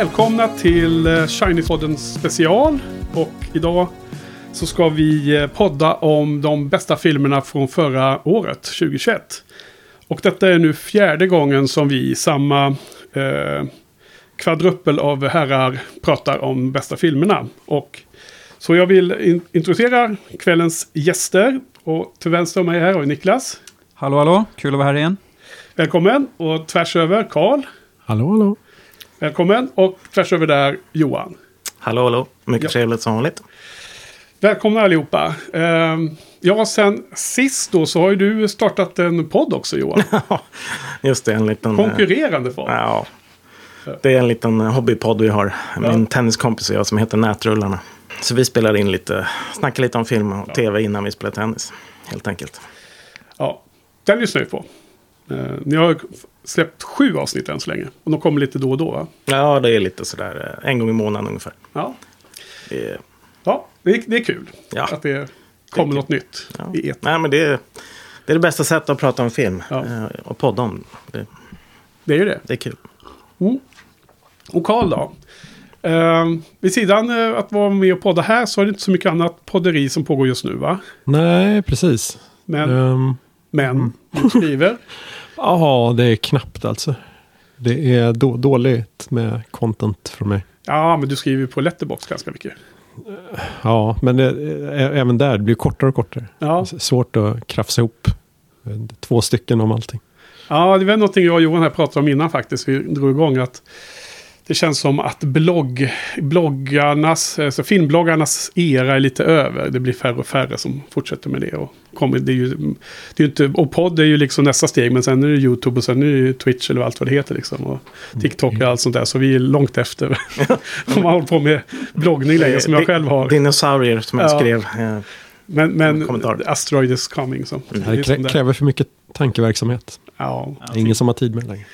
Välkomna till eh, Shiny-podden special. Och idag så ska vi eh, podda om de bästa filmerna från förra året, 2021. Och detta är nu fjärde gången som vi i samma eh, kvadruppel av herrar pratar om bästa filmerna. Och så jag vill in introducera kvällens gäster. Och till vänster om mig här har vi Niklas. Hallå, hallå. Kul att vara här igen. Välkommen. Och tvärs över Karl. Hallå, hallå. Välkommen. Och tvärs över där Johan. Hallå, hallå. Mycket Ja. trevligt som vanligt. Välkomna allihopa. Ehm, ja, sen sist då så har ju du startat en podd också Johan. Just det, en liten... eh, Konkurrerande podd. Ja. Det är en liten hobbypodd vi har. Min tenniskompis och jag som heter Nätrullarna. Så vi spelar in lite, snackar lite om film och tv innan vi spelar tennis. Helt enkelt. Ja, den lyssnar vi på. Eh, ni har släppt sju avsnitt än så länge. Och de kommer lite då och då va? Ja, det är lite sådär eh, en gång i månaden ungefär. Ja, Det är, ja det, är, det är kul Ja. att det kommer kul. något nytt ja. i etern. Nej, men det är, det är det bästa sättet att prata om film. Ja. eh, Och podda om. Det, Det är ju det. det är kul. Och Karl då? Ehm, vid sidan eh, att vara med och podda här så är det inte så mycket annat podderi som pågår just nu va? Nej, precis. Men, Ehm, men du skriver. Ja, det är knappt alltså. Det är då, dåligt med content från mig. Ja, men du skriver ju på Letterbox ganska mycket. Ja, men det, även där det blir kortare och kortare. Ja, S- Svårt att krafsa ihop två stycken om allting. Ja, det var någonting jag och Johan här pratade om innan faktiskt. Vi drog igång att det känns som att blogg, bloggarnas, alltså filmbloggarnas era är lite över. Det blir färre och färre som fortsätter med det. Och, kommer, det är ju, det är inte, och podd är ju liksom nästa steg, men sen är det YouTube och sen är det ju Twitch eller allt vad det heter. Liksom, och TikTok och allt sånt där. Så vi är långt efter. Om man håller på med bloggning längre, som jag själv har. Dinosaurier som jag Ja. skrev. eh, Men, men kommentar. Asteroid is coming. Så. Det Det krä, kräver för mycket tankeverksamhet. Ja. Ingen som har tid med det längre.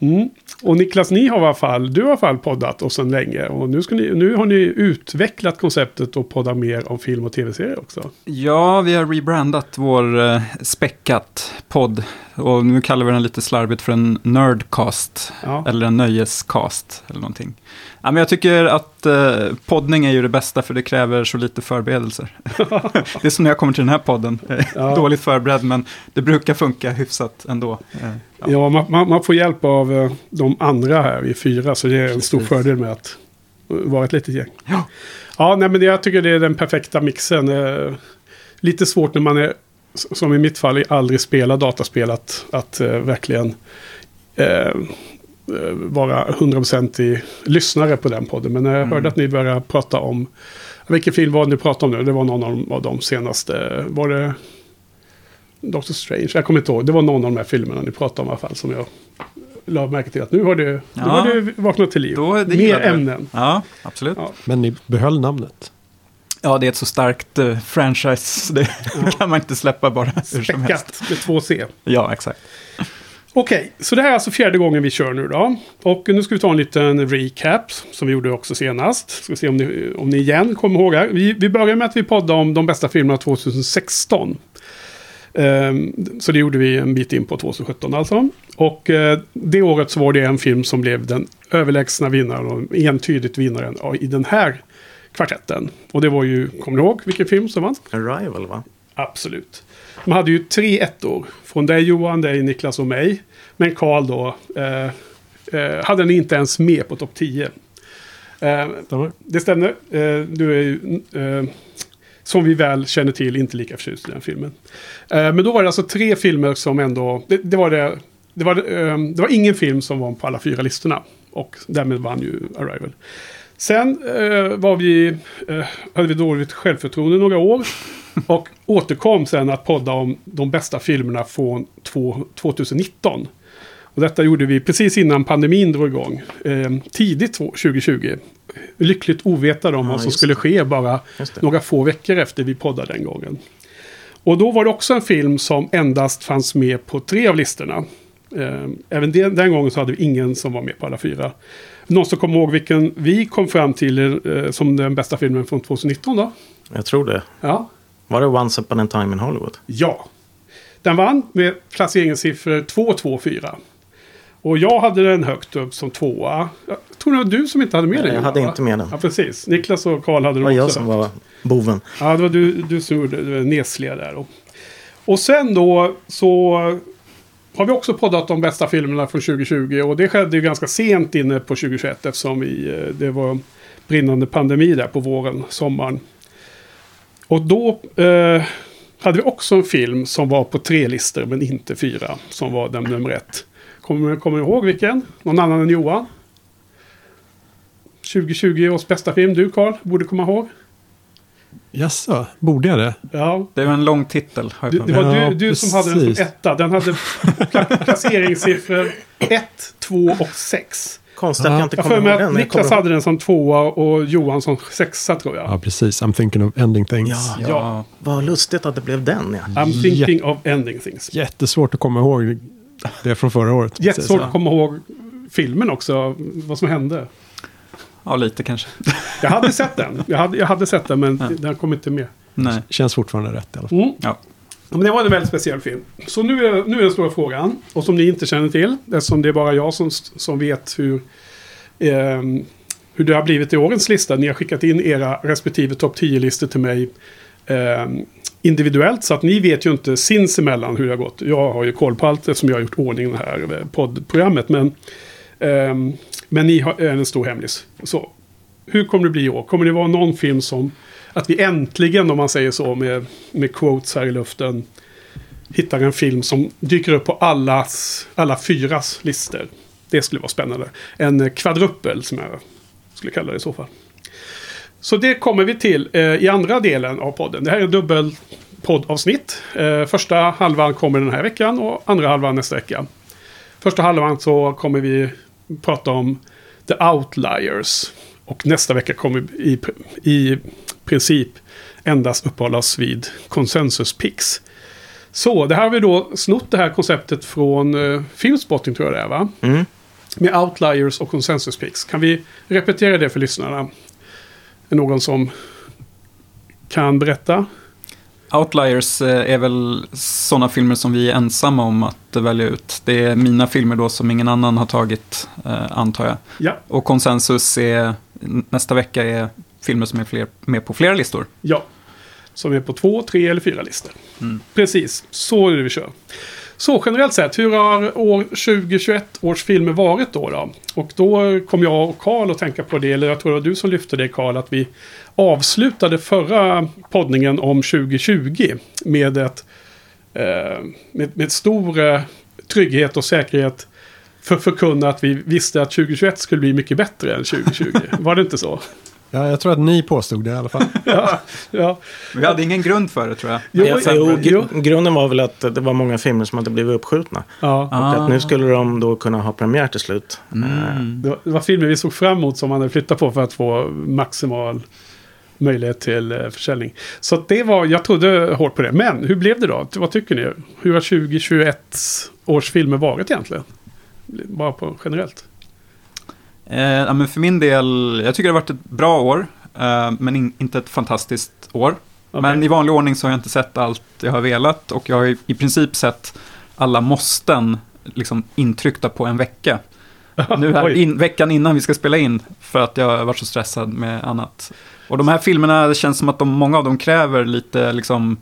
Mm. Och Niklas, ni har i alla fall, du har i alla fall poddat och sedan länge. Och nu, ska ni, nu har ni utvecklat konceptet och poddar mer om film och tv-serier också. Ja, vi har rebrandat vår eh, späckat podd. Och nu kallar vi den lite slarvigt för en nerdcast. Ja. Eller en nöjescast. Eller någonting. Ja, men jag tycker att eh, poddning är ju det bästa för det kräver så lite förberedelser. det är som när jag kommer till den här podden. Ja. Dåligt förberedd, men det brukar funka hyfsat ändå. Eh, ja. Ja, man, man, får hjälp av eh, de andra här, vi är fyra, så det är en stor fördel med att eh, vara ett litet gäng. Ja. Ja, nej, men jag tycker det är den perfekta mixen. Lite svårt när man är, som i mitt fall, aldrig spelar dataspel, att, att eh, verkligen eh, eh, vara 100% lyssnare på den podden. Men när jag Mm. hörde att ni började prata om, vilken film var det ni pratade om nu? Det var någon av de, av de senaste, var det Doctor Strange? Jag kommer inte ihåg. Det var någon av de här filmerna ni pratade om i alla fall som jag la märke till att nu har nu Ja. har det vaknat till liv. Mer ämnen. Ja, absolut. Ja. Men ni behöll namnet. Ja, det är ett så starkt eh, franchise. Det kan man inte släppa bara hur som helst. Med två C. Ja, exakt. Okej, så det här är alltså fjärde gången vi kör nu då. Och nu ska vi ta en liten recap som vi gjorde också senast. Ska se om ni, om ni igen kommer ihåg här. Vi, vi börjar med att vi poddade om de bästa filmerna 2016. Ehm, så det gjorde vi en bit in på 2017 alltså. Och eh, det året så var det en film som blev den överlägsna vinnaren och entydigt vinnaren ja, i den här kvartetten. Och det var ju, kommer ni ihåg vilken film som vann? Arrival, va? Absolut. De hade ju tre ettor. Från dig Johan, dig Niklas och mig. Men Karl då eh, eh, hade den inte ens med på topp 10. Eh, det stämmer. Eh, du är ju, eh, som vi väl känner till, inte lika förtjust i den filmen. Eh, men då var det alltså tre filmer som ändå... Det, det var det... Det var, eh, det var ingen film som var på alla fyra listorna. Och därmed vann ju Arrival. Sen eh, var vi, eh, hade vi dåligt självförtroende några år. Och återkom sen att podda om de bästa filmerna från två, 2019. Och detta gjorde vi precis innan pandemin drog igång. Eh, tidigt två- 2020. Lyckligt ovetande om Ja, vad som skulle ske bara det. några få veckor efter vi poddade den gången. Och då var det också en film som endast fanns med på tre av listorna. Eh, även den, den gången så hade vi ingen som var med på alla fyra. Någon som kommer ihåg vilken vi kom fram till eh, som den bästa filmen från 2019 då? Jag tror det. Ja. Var det Once upon a time in Hollywood? Ja. Den vann med placeringssiffror 2, 2, 4. Och jag hade den högt upp som tvåa. Jag tror det var du som inte hade med den. Jag hade va? inte med den. Ja, precis. Niklas och Karl hade Det den var jag också. som var boven. Ja, det var du, du som gjorde det nesliga där. Och sen då så har vi också poddat de bästa filmerna från 2020. Och det skedde ju ganska sent inne på 2021 eftersom vi, eh, det var brinnande pandemi där på våren, sommaren. Och då eh, hade vi också en film som var på tre listor men inte fyra. Som var den nummer ett. Kommer kommer du ihåg vilken? Någon annan än Johan? 2020 års bästa film. Du Karl, borde komma ihåg. Jaså, borde jag det? Ja, Det var en lång titel. Har det, var Ja, du, du som hade den som etta. Den hade pla- placeringssiffror 1, 2 och 6. Konstigt att Ja. jag inte kommer ihåg den. jag Niklas hade den som tvåa och Johan som sexa tror jag. Ja, precis. I'm thinking of ending things. Ja, Ja. Ja. vad lustigt att det blev den ja. I'm thinking of ending things. Jättesvårt att komma ihåg det från förra året. Jättesvårt att komma ihåg filmen också, vad som hände. Ja, lite kanske. Jag hade sett den. Jag hade, jag hade sett den men den kom inte med. Nej. Känns fortfarande rätt i alla fall. Mm. Ja. Ja, Men det var en väldigt speciell film. Så nu är, nu är den stora frågan. Och som ni inte känner till. Eftersom det är bara jag som, som vet hur, ehm, hur det har blivit i årens lista. Ni har skickat in era respektive topp 10-listor till mig. ehm, individuellt. Så att ni vet ju inte sinsemellan hur det har gått. Jag har ju koll på allt eftersom jag har gjort ordning det här eh, poddprogrammet. Men, ehm, men ni har en stor hemlis. Så hur kommer det bli i år? Kommer det vara någon film som att vi äntligen, om man säger så, med, med quotes här i luften, hittar en film som dyker upp på allas, alla fyras listor. Det skulle vara spännande. En kvadruppel som jag skulle kalla det i så fall. Så det kommer vi till eh, i andra delen av podden. Det här är en dubbel poddavsnitt. Eh, första halvan kommer den här veckan och andra halvan nästa vecka. Första halvan så kommer vi prata om The Outliers. Och nästa vecka kommer vi i, i princip endast uppehålla oss vid Consensus Picks. Så, det här har vi då snott det här konceptet från uh, Filmspotting tror jag det är va? Mm. Med Outliers och Consensus Picks. Kan vi repetera det för lyssnarna? Är någon som kan berätta? Outliers eh, är väl sådana filmer som vi är ensamma om att välja ut. Det är mina filmer då som ingen annan har tagit, eh, antar jag. Ja, Och konsensus är, nästa vecka är filmer som är fler, med på flera listor. ja. Som är på två, tre eller fyra listor. Mm. Precis, så är det vi kör. Så generellt sett, hur har år 2021 års filmer varit då? då? Och då kom jag och Karl att tänka på det, eller jag tror det var du som lyfte det Karl, att vi avslutade förra poddningen om 2020 med ett eh, med, med stor eh, trygghet och säkerhet för att förkunna att vi visste att 2021 skulle bli mycket bättre än 2020. Var det inte så? Ja, jag tror att ni påstod det i alla fall. ja, ja. Vi hade ingen grund för det tror jag. Jo, Jo, jo, gr- grunden var väl att det var många filmer som hade blivit uppskjutna. ja. Och att nu skulle de då kunna ha premiär till slut. Mm. Det var, det var filmer vi såg fram emot som man hade flyttat på för att få maximal möjlighet till eh, försäljning. Så det var, jag trodde hårt på det. Men hur blev det då? Vad tycker ni? Hur har 2021 års filmer varit egentligen? Bara på generellt. Eh, men för min del, jag tycker det har varit ett bra år, eh, men in, inte ett fantastiskt år. Okej. Men i vanlig ordning så har jag inte sett allt jag har velat och jag har i, princip sett alla måsten liksom intryckta på en vecka. Nu här, in, veckan innan vi ska spela in för att jag har varit så stressad med annat. Och de här filmerna, det känns som att de, många av dem kräver lite liksom,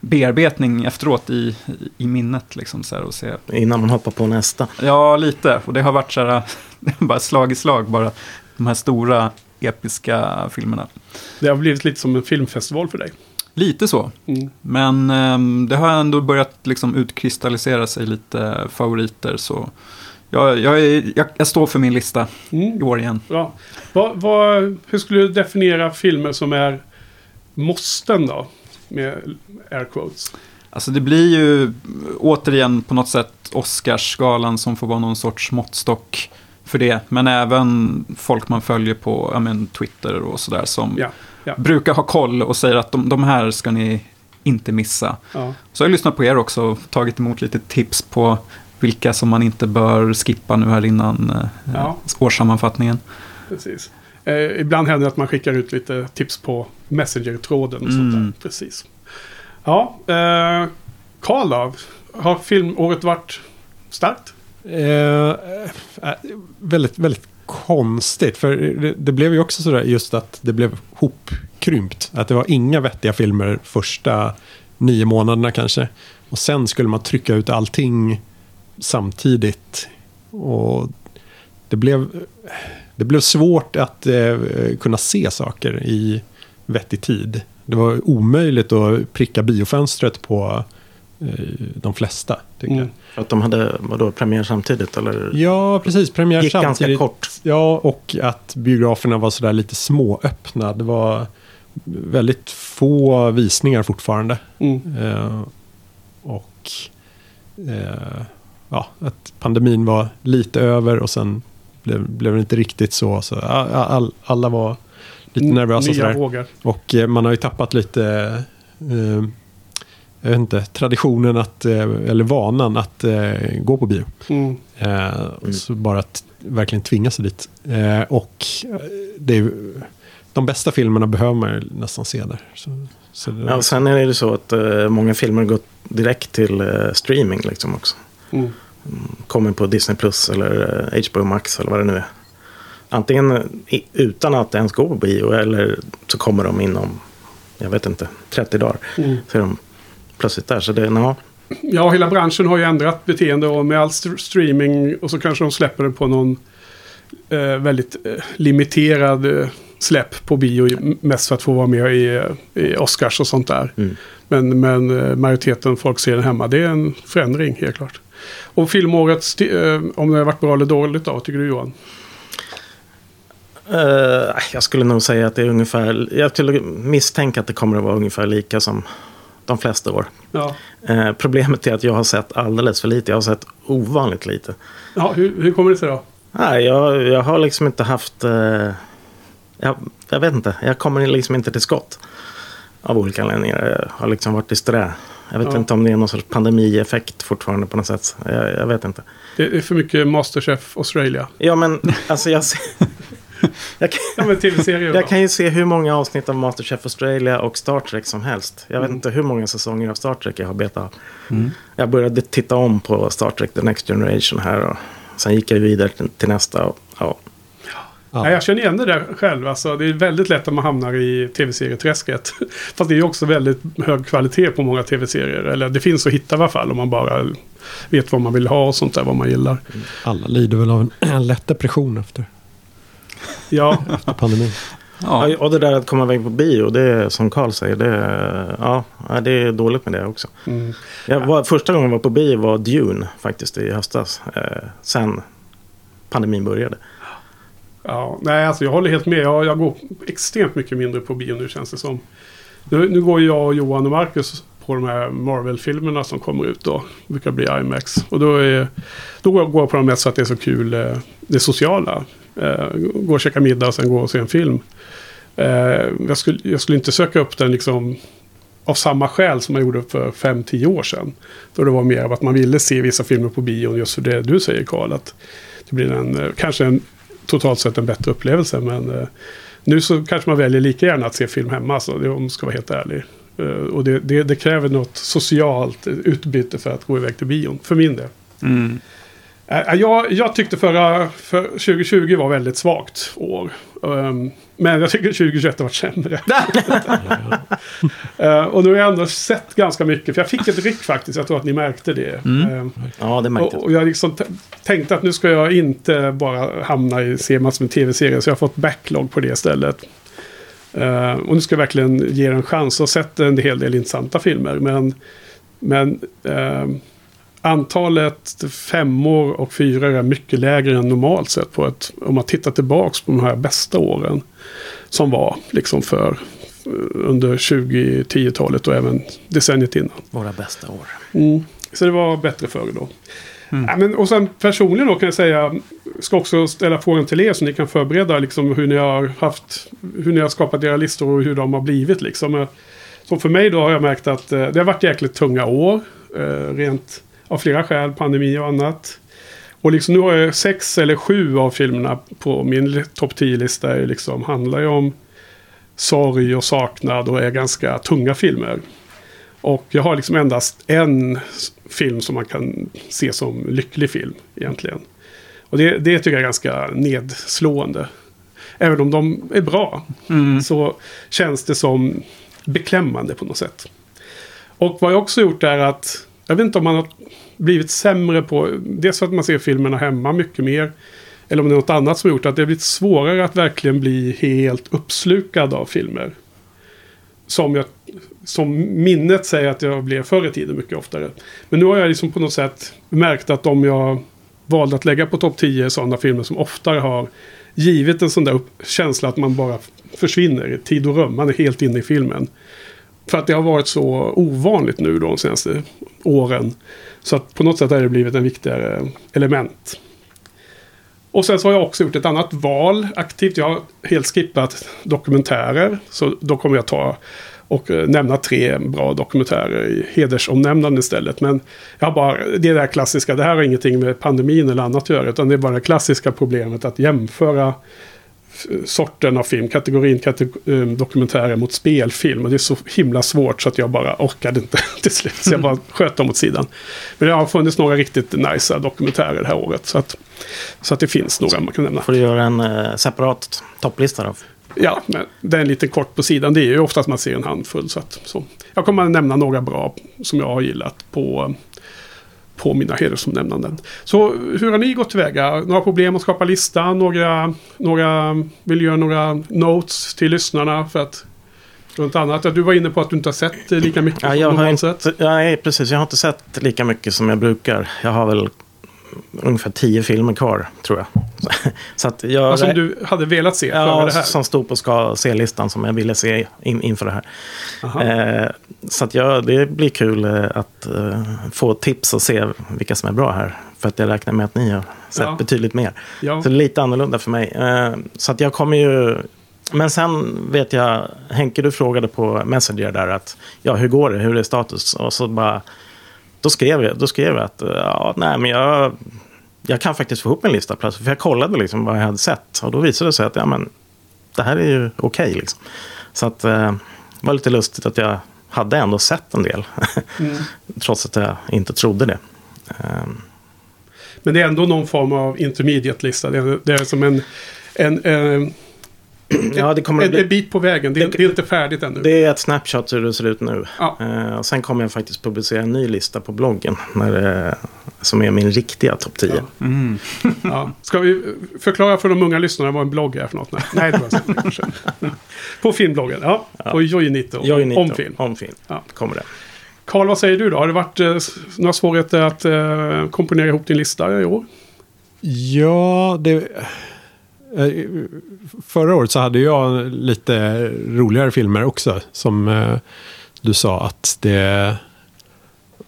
bearbetning efteråt i, i minnet. Liksom, så här, och se. Innan man hoppar på nästa. Ja, lite. Och det har varit så här, bara slag i slag bara. De här stora episka filmerna. Det har blivit lite som en filmfestival för dig. Lite så. Mm. Men ehm, det har ändå börjat liksom utkristallisera sig lite favoriter. Så jag, jag, jag, jag står för min lista i Mm. år igen. Bra. Vad, vad, hur skulle du definiera filmer som är måsten då? Med air quotes. Alltså det blir ju återigen på något sätt Oscarsgalan som får vara någon sorts måttstock för det. Men även folk man följer på ja, men, Twitter och sådär som Ja, ja. brukar ha koll och säger att de, de här ska ni inte missa. Ja. Så har jag lyssnat på er också och tagit emot lite tips på vilka som man inte bör skippa nu här innan eh, Ja. årssammanfattningen. Precis. Eh, ibland händer det att man skickar ut lite tips på Messenger-tråden och sånt där. Mm. Precis. Ja, eh, Karl då? Har filmåret varit starkt? Eh, eh, väldigt, väldigt konstigt. För det, det blev ju också sådär just att det blev hopkrympt. Att det var inga vettiga filmer första nio månaderna kanske. Och sen skulle man trycka ut allting samtidigt. Och det blev, det blev svårt att eh, kunna se saker i vettig tid. Det var omöjligt att pricka biofönstret på eh, de flesta. Tycker Mm. jag. För att de hade vadå, premiär samtidigt eller? Ja, precis. Premiär gick ganska samtidigt. kort. Ja, och att biograferna var sådär lite småöppna. Det var väldigt få visningar fortfarande. Mm. Eh, och eh, ja, att pandemin var lite över och sen blev, blev inte riktigt så. så all, all, alla var lite nervösa. och Nya vågar. Och eh, man har ju tappat lite, eh, jag vet inte, traditionen att, eh, eller vanan att eh, gå på bio. Mm. Eh, Så bara att verkligen tvinga sig dit. Eh, och det är, de bästa filmerna behöver man ju nästan se där. Så, så det, Ja, och sen är det ju så att eh, många filmer går direkt till eh, streaming liksom också. Mm. Kommer på Disney Plus eller eh, HBO Max eller vad det nu är. Antingen eh, utan att ens gå på bio eller så kommer de inom, jag vet inte, 30 dagar. Mm. Så är de plötsligt där. Så det, ja, Ja, hela branschen har ju ändrat beteende och med all st- streaming och så kanske de släpper det på någon eh, väldigt eh, limiterad eh, släpp på bio. Mest för att få vara med i, eh, i Oscars och sånt där. Mm. Men, men eh, majoriteten folk ser den hemma. Det är en förändring helt klart. Och filmåret, eh, om det har varit bra eller dåligt då, vad tycker du Johan? Eh, jag skulle nog säga att det är ungefär, jag skulle misstänka att det kommer att vara ungefär lika som de flesta år. Ja, Eh, problemet är att jag har sett alldeles för lite. Jag har sett ovanligt lite. ja hur, hur kommer det sig då? Nej, jag, jag har liksom inte haft... Eh, jag, jag vet inte. Jag kommer liksom inte till skott. Av olika anledningar. Jag har liksom varit disträ. Jag vet Ja. inte om det är någon sorts pandemieffekt fortfarande på något sätt. Jag, jag vet inte. Det är för mycket Masterchef Australia. Ja, men alltså jag... ser- jag, kan, Ja, jag kan ju se hur många avsnitt av Masterchef Australia och Star Trek som helst. Jag vet Mm. inte hur många säsonger av Star Trek jag har betat av. Jag började titta om på Star Trek The Next Generation här. Och sen gick jag vidare till, till nästa. Och, ja. Ja. Nej, jag känner igen det där själv. Alltså, det är väldigt lätt att man hamnar i tv-serieträsket. Fast det är ju också väldigt hög kvalitet på många tv-serier. Eller det finns att hitta i alla fall om man bara vet vad man vill ha och sånt där, vad man gillar. Alla lider väl av en, en lätt depression efter, Ja, efter pandemin. Ja, Ja, och det där att komma iväg på bio, det är som Carl säger, det, är- ja, det är dåligt med det också. mm. Jag var, första gången jag var på bio var Dune faktiskt i höstas. Eh, sen pandemin började ja. Nej, alltså jag håller helt med. Jag, jag går extremt mycket mindre på bio nu känns det som. Nu, nu går jag och Johan och Marcus på de här Marvel-filmerna som kommer ut då. Det brukar bli IMAX. Och då, är, då går jag på dem mest för att det är så kul, eh, det sociala. Eh, gå och käka middag och sen gå och se en film. Eh, jag, skulle, jag skulle inte söka upp den liksom av samma skäl som man gjorde för 5-10 år sedan. Då det var mer av att man ville se vissa filmer på bion just för det du säger Karl. Att det blir en, kanske en totalt sett en bättre upplevelse. Men eh, nu så kanske man väljer lika gärna att se film hemma. Så det, om man ska vara helt ärlig. Eh, och det, det, det kräver något socialt utbyte för att gå iväg till bion. För min del. mm. Eh, Jag, jag tyckte förra för 2020 var väldigt svagt år. Men jag tycker 2021 har varit sämre. Eh, och nu har jag ändå sett ganska mycket. För jag fick ett ryck faktiskt. Jag tror att ni märkte det. Mm. Ehm, Ja, det märkte och, jag. och jag liksom tänkte att nu ska jag inte bara hamna i se massor med tv-serier. Så jag har fått backlog på det istället. Eh, och nu ska jag verkligen ge en chans. Jag har sett en hel del intressanta filmer. Men, men antalet femmor och fyror är mycket lägre än normalt sett. På ett, om man tittar tillbaka på de här bästa åren. Som var liksom för eh, under 2010-talet och även decenniet innan. Våra bästa år. Mm. Så det var bättre förr då. Mm. Ja, men, och sen personligen då kan jag säga, ska också ställa frågan till er så ni kan förbereda liksom, hur ni har haft, hur ni har skapat era listor och hur de har blivit. Liksom. Eh, Så för mig då har jag märkt att eh, det har varit jäkligt tunga år. Eh, rent av flera skäl, pandemi och annat. Och liksom nu har jag sex eller sju av filmerna på min topp 10-lista. är Liksom, handlar ju om sorg och saknad och är ganska tunga filmer. Och jag har liksom endast en film som man kan se som lycklig film egentligen. Och det, det tycker jag är ganska nedslående. Även om de är bra Mm. så känns det som beklämmande på något sätt. Och vad jag också gjort är att, jag vet inte om man har blivit sämre på, dels för att man ser filmerna hemma mycket mer, eller om det är något annat som har gjort att det har blivit svårare att verkligen bli helt uppslukad av filmer. Som, jag, som minnet säger att jag blev förr i tiden mycket oftare. Men nu har jag liksom på något sätt märkt att om jag valde att lägga på topp 10 sådana filmer som oftare har givit en sån där känsla att man bara försvinner i tid och rum. Man är helt inne i filmen. För att det har varit så ovanligt nu då de senaste åren. Så att på något sätt har det blivit en viktigare element. Och sen så har jag också gjort ett annat val aktivt. Jag har helt skippat dokumentärer. Så då kommer jag ta och eh, nämna tre bra dokumentärer i hedersomnämnande istället. Men jag har bara, det är det här klassiska, det här har ingenting med pandemin eller annat att göra. Utan det är bara det klassiska problemet att jämföra sorten av film, kategorin kateg- eh, dokumentärer mot spelfilm. Och det är så himla svårt så att jag bara orkade inte till slut. Så jag bara sköt dem åt sidan. Men det har funnits några riktigt nice dokumentärer det här året. Så att, så att det finns några man kan nämna. Får du göra en eh, separat topplista då? Ja, men den är lite kort på sidan. Det är ju oftast man ser en handfull. Så att, så. Jag kommer att nämna några bra som jag har gillat på, på mina hedersomnämnanden. Så hur har ni gått tillväga? Några problem att skapa listan? Några, några, vill göra några notes till lyssnarna? För att runt annat. Du var inne på att du inte har sett lika mycket Ja, jag har inte, nej, precis. Jag har inte sett lika mycket som jag brukar. Jag har väl ungefär tio filmer kvar, tror jag. Så, att jag... Ja, som du hade velat se Ja, det här. som stod på ska se-listan som jag ville se in, inför det här. Eh, så att ja, det blir kul eh, att eh, få tips och se vilka som är bra här. För att jag räknar med att ni har sett Ja. betydligt mer. Ja. Så det är lite annorlunda för mig. Eh, så att jag kommer ju... Men sen vet jag, Henke du frågade på Messenger där att ja, hur går det, hur är status? Och så bara, då skrev jag, då skrev jag att eh, ja, nej men jag, jag kan faktiskt få ihop en lista plötsligt. För jag kollade liksom vad jag hade sett och då visade det sig att ja, men, det här är ju okej. liksom. Så att, eh, det var lite lustigt att jag hade ändå sett en del. Mm. Trots att jag inte trodde det. Eh, Men det är ändå någon form av intermediate-lista. Det är, det är som en, en, en, ja, det kommer att en, bli... en bit på vägen. Det, det- det är inte färdigt ännu. Det är ett snapshot hur det ser ut nu. Ja. Eh, och sen kommer jag faktiskt publicera en ny lista på bloggen. När det, som är min riktiga topp 10. Ja. Mm. Ja. Ska vi förklara för de unga lyssnarna vad en blogg är för något? Nej, Nej det var så kanske. På filmbloggen, ja. På Jojinito. Jag är nito, Om film. Om film. Ja. Kommer det. Karl, vad säger du då? Har det varit eh, några svårigheter att eh, komponera ihop din lista i år? Ja, det... eh, Förra året så hade jag lite roligare filmer också. Som eh, du sa att det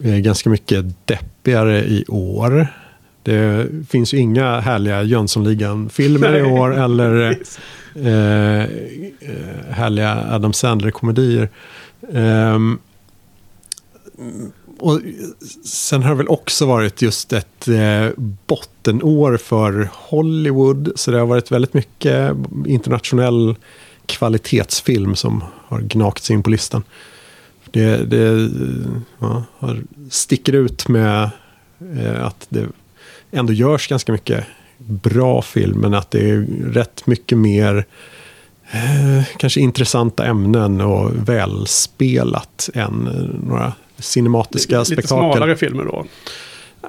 är ganska mycket deppigare i år. Det finns ju inga härliga Jönssonligan-filmer i år eller eh, eh, härliga Adam Sandler-komedier. Ehm, och sen har det väl också varit just ett eh, bottenår för Hollywood. Så det har varit väldigt mycket internationell kvalitetsfilm som har gnagt sig in på listan. Det, det ja, sticker ut med eh, att det ändå görs ganska mycket bra film. Men att det är rätt mycket mer eh, kanske intressanta ämnen och välspelat än eh, några cinematiska Lite spektakel. smalare filmer då.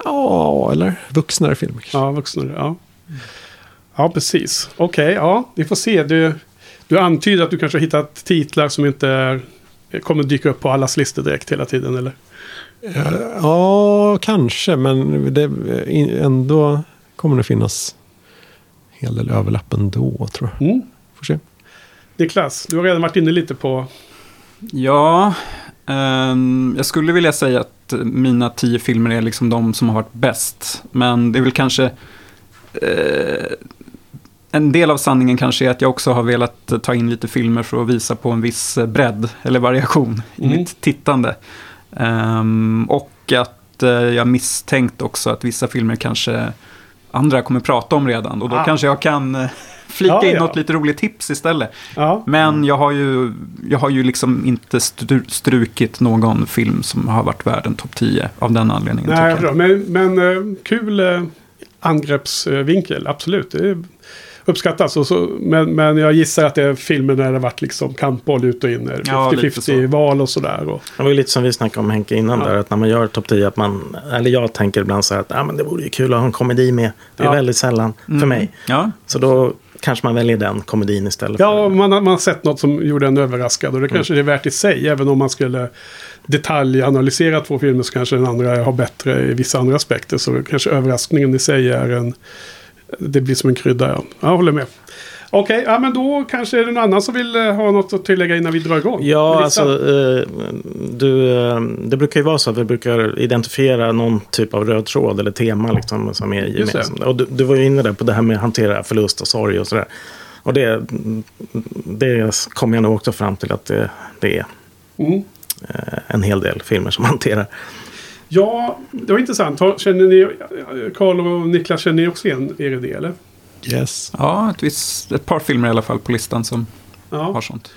Ja, eller vuxnare filmer. kanske. Ja, vuxna. Ja, ja precis. Okej, ja, vi får se. Du, du antyder att du kanske har hittat titlar som inte är, kommer dyka upp på allas listor direkt hela tiden, eller? Ja, kanske, men det, ändå kommer det finnas en hel del överlapp ändå, tror jag. Mm. Får se. Niklas, du har redan varit inne lite på... Ja, jag skulle vilja säga att mina tio filmer är liksom de som har varit bäst. Men det är väl kanske... Eh, en del av sanningen kanske är att jag också har velat ta in lite filmer för att visa på en viss bredd eller variation i Mm. mitt tittande. Ehm, och att eh, jag misstänkt också att vissa filmer kanske andra kommer prata om redan. Och då Ah. kanske jag kan eh, flika Ja, in ja. något lite roligt tips istället. Ja. Men jag har ju, jag har ju liksom inte stru, strukit någon film som har varit värd en topp 10 av den anledningen. Nej, jag men, men eh, kul eh, angreppsvinkel, absolut. Det uppskattas. Och så, men, men jag gissar att det är filmer där det har varit liksom kampboll ut och in. eh, Ja, lite 50-50 så. val och sådär. Och, Det var ju lite som vi snackade om Henke innan Ja. där, att när man gör topp 10, att man, eller jag tänker ibland så här att ah, men det vore ju kul att ha en komedi med. Det är Ja. väldigt sällan för Mm. mig. Ja, Så då kanske man väljer den komedin istället. ja, för, man, har- man har sett något som gjorde en överraskad. Och det kanske det är värt i sig. Även om man skulle detaljanalysera två filmer så kanske den andra har bättre i vissa andra aspekter. Så kanske överraskningen i sig är en... Det blir som en krydda, ja. Jag håller med. Okej, ja, men då kanske är det någon annan som vill eh, ha något att tillägga innan vi drar igång. Ja, alltså eh, du, eh, det brukar ju vara så att vi brukar identifiera någon typ av röd tråd eller tema liksom, som är gemensamt. Och du, du var ju inne där på det här med att hantera förlust och sorg och sådär. Och det, det kommer jag nog också fram till att det, det är Mm. en hel del filmer som hanterar. Ja, det var intressant. Känner ni, Karl och Niklas, känner ni också igen er i det eller? Yes. ja ett, visst, ett par filmer i alla fall på listan som Ja. har sånt.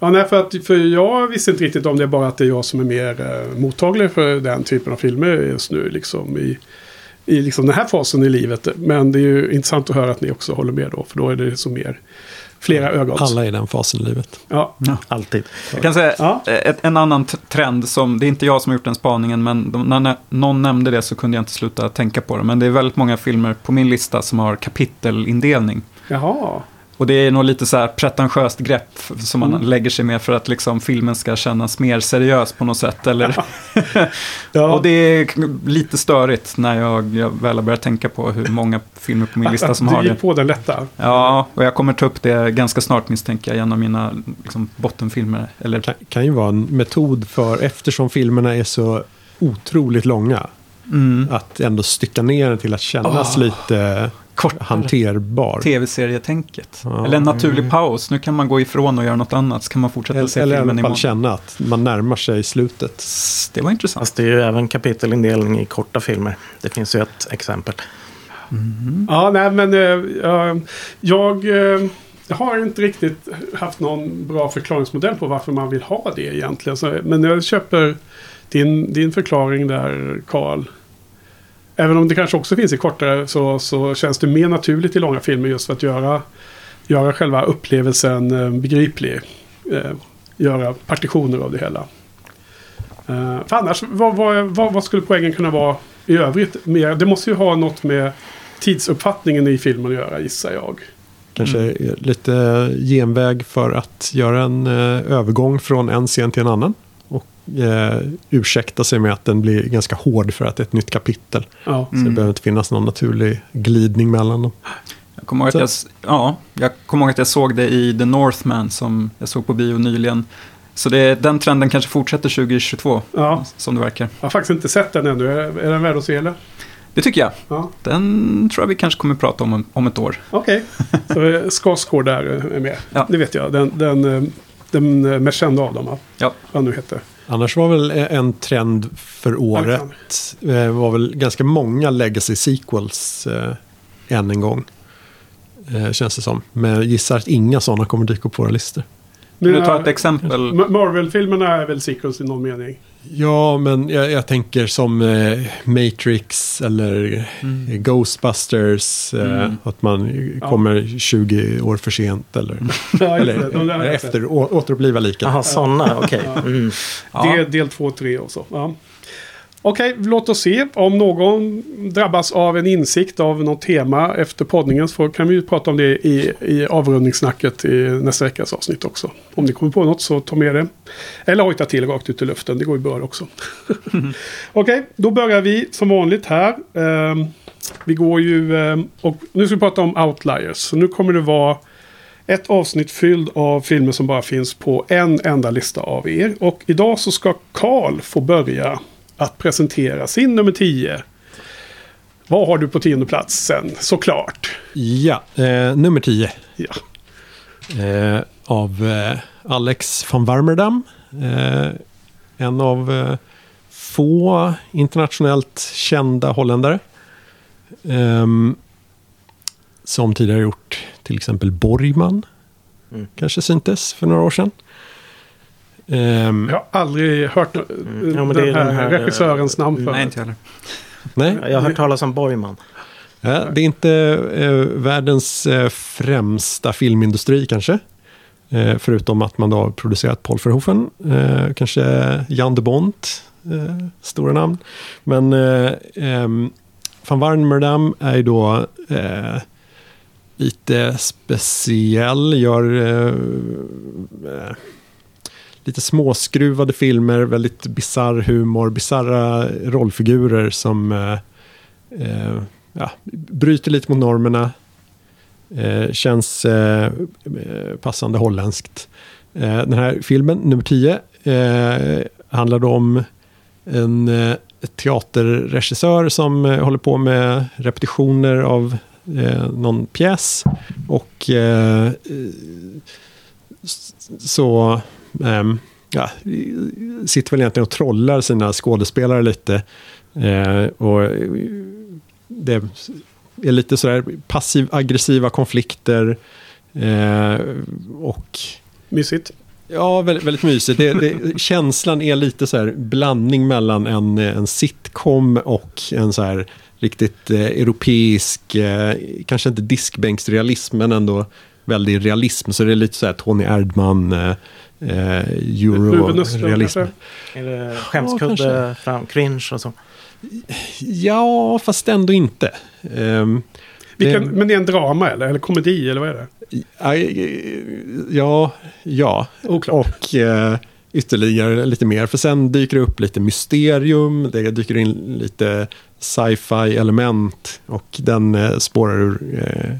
Ja, nej, för, att, för jag visste inte riktigt om det är bara att det är jag som är mer eh, mottaglig för den typen av filmer just nu. Liksom, I i liksom den här fasen i livet. Men det är ju intressant att höra att ni också håller med då. För då är det så mer flera ögon. Alla i den fasen i livet. Ja, Ja. Alltid. Jag kan säga Ja. eh, ett, en annan trend som, det är inte jag som har gjort den spaningen, men de, när nä- någon nämnde det så kunde jag inte sluta tänka på det. Men det är väldigt många filmer på min lista som har kapitelindelning. jaha. Och det är nog lite så här pretentiöst grepp som man Mm. lägger sig med för att liksom filmen ska kännas mer seriös på något sätt. Eller? Ja. Och det är lite störigt när jag, jag väl har börjat tänka på hur många filmer på min lista som du har det. på den lätta. Ja, och jag kommer ta upp det ganska snart misstänker jag genom mina liksom, bottenfilmer. Eller, Kan, kan ju vara en metod för, eftersom filmerna är så otroligt långa, mm, att ändå stycka ner den till att kännas Ah. lite kortare. hanterbar. Tv-serietänket. Ja. Eller en naturlig paus. Nu kan man gå ifrån och göra något annat. Så kan man fortsätta se Eller, eller i filmen imorgon. känna att man närmar sig slutet. Det var intressant. Fast det är ju även kapitelindelning i korta filmer. Det finns ju ett exempel. Ja, nej men eh, jag- jag, eh, jag har inte riktigt haft någon bra förklaringsmodell på varför man vill ha det egentligen. Så, men jag köper din, din förklaring där, Karl. Även om det kanske också finns i kortare så, så känns det mer naturligt i långa filmer just för att göra, göra själva upplevelsen eh, begriplig. Eh, göra partitioner av det hela. Eh, för annars, vad, vad, vad, vad skulle poängen kunna vara i övrigt? Mer, det måste ju ha något med tidsuppfattningen i filmen att göra, gissar jag. Kanske Mm. lite genväg för att göra en eh, övergång från en scen till en annan. Eh, ursäkta sig med att den blir ganska hård för att det är ett nytt kapitel. Ja. Så det behöver inte finnas någon naturlig glidning mellan dem. Jag kommer, ihåg att jag, ja, jag kommer ihåg att jag såg det i The Northman som jag såg på bio nyligen. Så det, den trenden kanske fortsätter 2022, Ja, som det verkar. jag har faktiskt inte sett den ännu. Är, är den värd att se eller? Det tycker jag. Ja. Den tror jag vi kanske kommer prata om om ett år. Okej, så eh, Skarsgård där är med. Ja. Det vet jag. Den, den, eh, den mest kända av dem, va? Ja. vad nu heter. Annars var väl eh, en trend för året eh, var väl ganska många legacy sequels eh, än en gång. Eh, känns det som. Men jag gissar att inga sådana kommer dyka upp på våra listor. Kan du ta eh, ett exempel? Ma- Marvel-filmerna är väl sequels i någon mening? Ja, men jag, jag tänker som eh, Matrix eller Mm. Ghostbusters. Eh, Mm. Att man Ja. kommer 20 år för sent eller, Ja, eller. De efter å, återuppliva liken. Jaha, sådana, okej. Ja. Mm. Ja. Det är del 2 och 3 och så. Ja. Okej, låt oss se. Om någon drabbas av en insikt av något tema efter poddningen så kan vi ju prata om det i, i avrundningssnacket i nästa veckas avsnitt också. Om ni kommer på något så ta med det. Eller hojta till rakt ut i luften, det går ju bra också. Okej, då börjar vi som vanligt här. Ehm, vi går ju, ehm, och nu ska vi prata om outliers. Så nu kommer det vara ett avsnitt fylld av filmer som bara finns på en enda lista av er. Och idag så ska Karl få börja att presentera sin nummer 10. Vad har du på tionde platsen? Såklart. Ja, eh, nummer 10. Ja. Eh, av eh, Alex van Warmerdam. Eh, en av eh, få internationellt kända holländare. Ehm, som tidigare gjort till exempel Borgman. Mm. Kanske syntes för några år sedan. Ehm, Jag har aldrig hört Mm. Ja, men den, det är här den här, regissörens namn förut. Nej, inte jag heller. nej, Jag har hört talas om Borgman. Ja, det är inte eh, världens eh, främsta filmindustri kanske. Eh, förutom att man då har producerat Paul Verhoeven. Eh, kanske Jan de Bont, eh, stora namn. Men eh, ehm, Van Warmerdam är ju då eh, lite speciell. Gör eh, eh, lite småskruvade filmer, väldigt bizarr humor, bizarra rollfigurer som eh, eh, ja, bryter lite mot normerna. Eh, känns eh, passande holländskt. Eh, den här filmen, nummer 10, eh, handlar då om en eh, teaterregissör som eh, håller på med repetitioner av eh, någon pjäs. Och eh, så ja, sitter väl egentligen och trollar sina skådespelare lite. Eh, och eh, det är lite sådär passiv-aggressiva konflikter. Eh, och Mysigt. ja, väldigt, väldigt mysigt. Det, det, känslan är lite så här blandning mellan en, en sitcom och en så här riktigt eh, europeisk, eh, kanske inte diskbänksrealism, men ändå väldigt realism. Så det är lite så här Tony Erdman, eh, eh, euro-realism. kanske. skämskudde, fram, cringe och så? Ja, fast ändå inte. Ehm, Vilken, det- Men det är en drama eller? Eller komedi eller vad är det? Ja, ja. Oklart. Och eh, ytterligare lite mer. För sen dyker det upp lite mysterium. Det dyker in lite sci-fi element. Och den eh, spårar ur eh,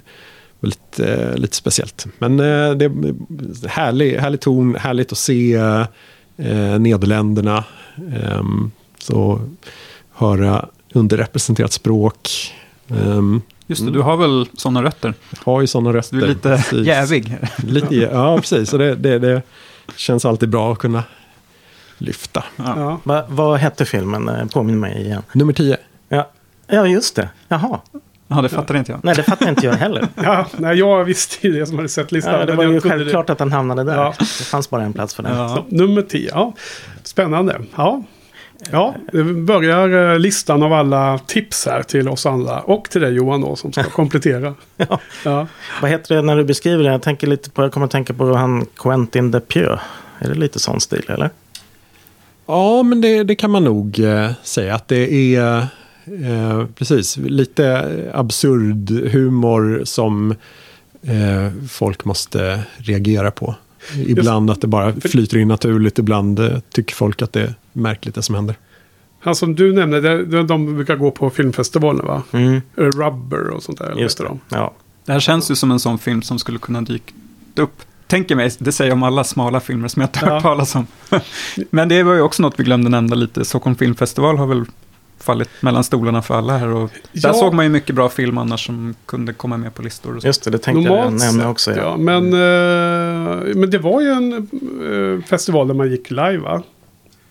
väldigt, eh, lite speciellt. Men eh, det är härlig, härlig ton. Härligt att se eh, Nederländerna. Ehm, så höra underrepresenterat språk. Um, Just det, Mm. du har väl sådana rötter? har ju sådana röster. Du är lite Precis. jävig. Lite, ja, precis. Så det, det, det känns alltid bra att kunna lyfta. Ja. Ja. Va, vad hette filmen? Eh, Påminn mig igen. Nummer 10. Ja, ja just det. Jaha. Ja, det fattar inte jag. Nej, det fattar inte jag heller. Ja, nej, jag visste ju det som hade sett listan. Ja, det var ju självklart att den hamnade där. Ja. Det fanns bara en plats för den. Ja. Så, nummer 10, ja. Spännande. Ja. Ja, det börjar eh, listan av alla tips här till oss andra. Och till dig Johan då, som ska komplettera. Ja. Ja. Vad heter det när du beskriver det? Jag, tänker lite på, jag kommer att tänka på han Quentin Depieux. Är det lite sån stil eller? Ja, men det, det kan man nog eh, säga att det är eh, precis lite absurd humor som eh, folk måste reagera på. Ibland att det bara flyter in naturligt, ibland eh, tycker folk att det är märkligt det som händer. Han som du nämnde, det- de, de brukar gå på filmfestivalen va? Mm, Eh, Rubber och sånt där. just det. de? Ja. Det här känns ju som en sån film som skulle kunna dyka upp. Tänker mig, det säger jag om alla smala filmer som jag inte har Ja. hört talas om. Men det var ju också något vi glömde nämna lite. Stockholm Filmfestival har väl fallit mellan stolarna för alla här. Och där Ja. såg man ju mycket bra film annars som kunde komma med på listor. Och så. Just det, det tänkte jag Normalt nämna sett, också. Ja. ja. Men, eh, men det var ju en eh, festival där man gick live va?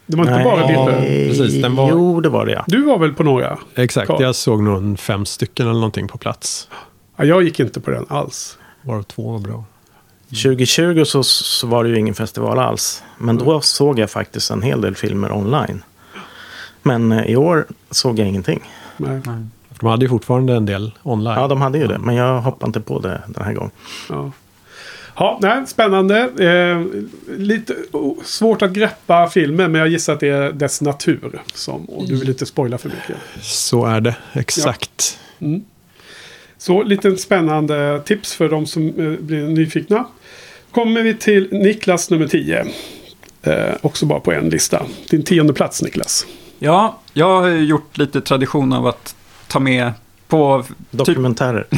Det var inte bara bilder. Precis, den var- Jo, det var det ja. Du var väl på några? Exakt, Carl. jag såg nog fem stycken eller någonting på plats. Ja, jag gick inte på den alls. Varav två var bra. 2020 så, så var det ju ingen festival alls. Men då såg jag faktiskt en hel del filmer online. Men eh, i år såg jag ingenting. Nej. Nej. De hade ju fortfarande en del online. Ja, de hade ju det. Men jag hoppade inte på det den här gången. Ja. Ja, nej, spännande. Eh, lite svårt att greppa filmen, men jag gissar att det är dess natur. Som, och du vill inte spoila för mycket. Så är det, exakt. Mm. Så lite spännande tips för de som eh, blir nyfikna. Kommer vi till Niklas nummer 10. Eh, också bara på en lista. Din tionde plats Niklas. Ja, jag har ju gjort lite tradition av att ta med på Dokumentärer.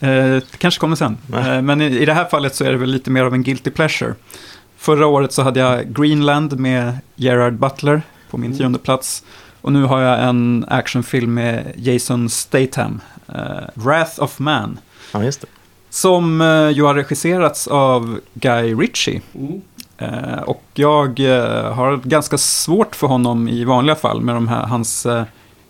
Eh, kanske kommer sen. Nej. Eh, men i, i det här fallet så är det väl lite mer av en guilty pleasure. Förra året så hade jag Greenland med Gerard Butler på min tionde plats. Och nu har jag en actionfilm med Jason Statham, eh, Wrath of Man. Ja, just det. Som eh, ju har regisserats av Guy Ritchie. Eh, Eh, och jag eh, har ganska svårt för honom i vanliga fall med de här, hans eh,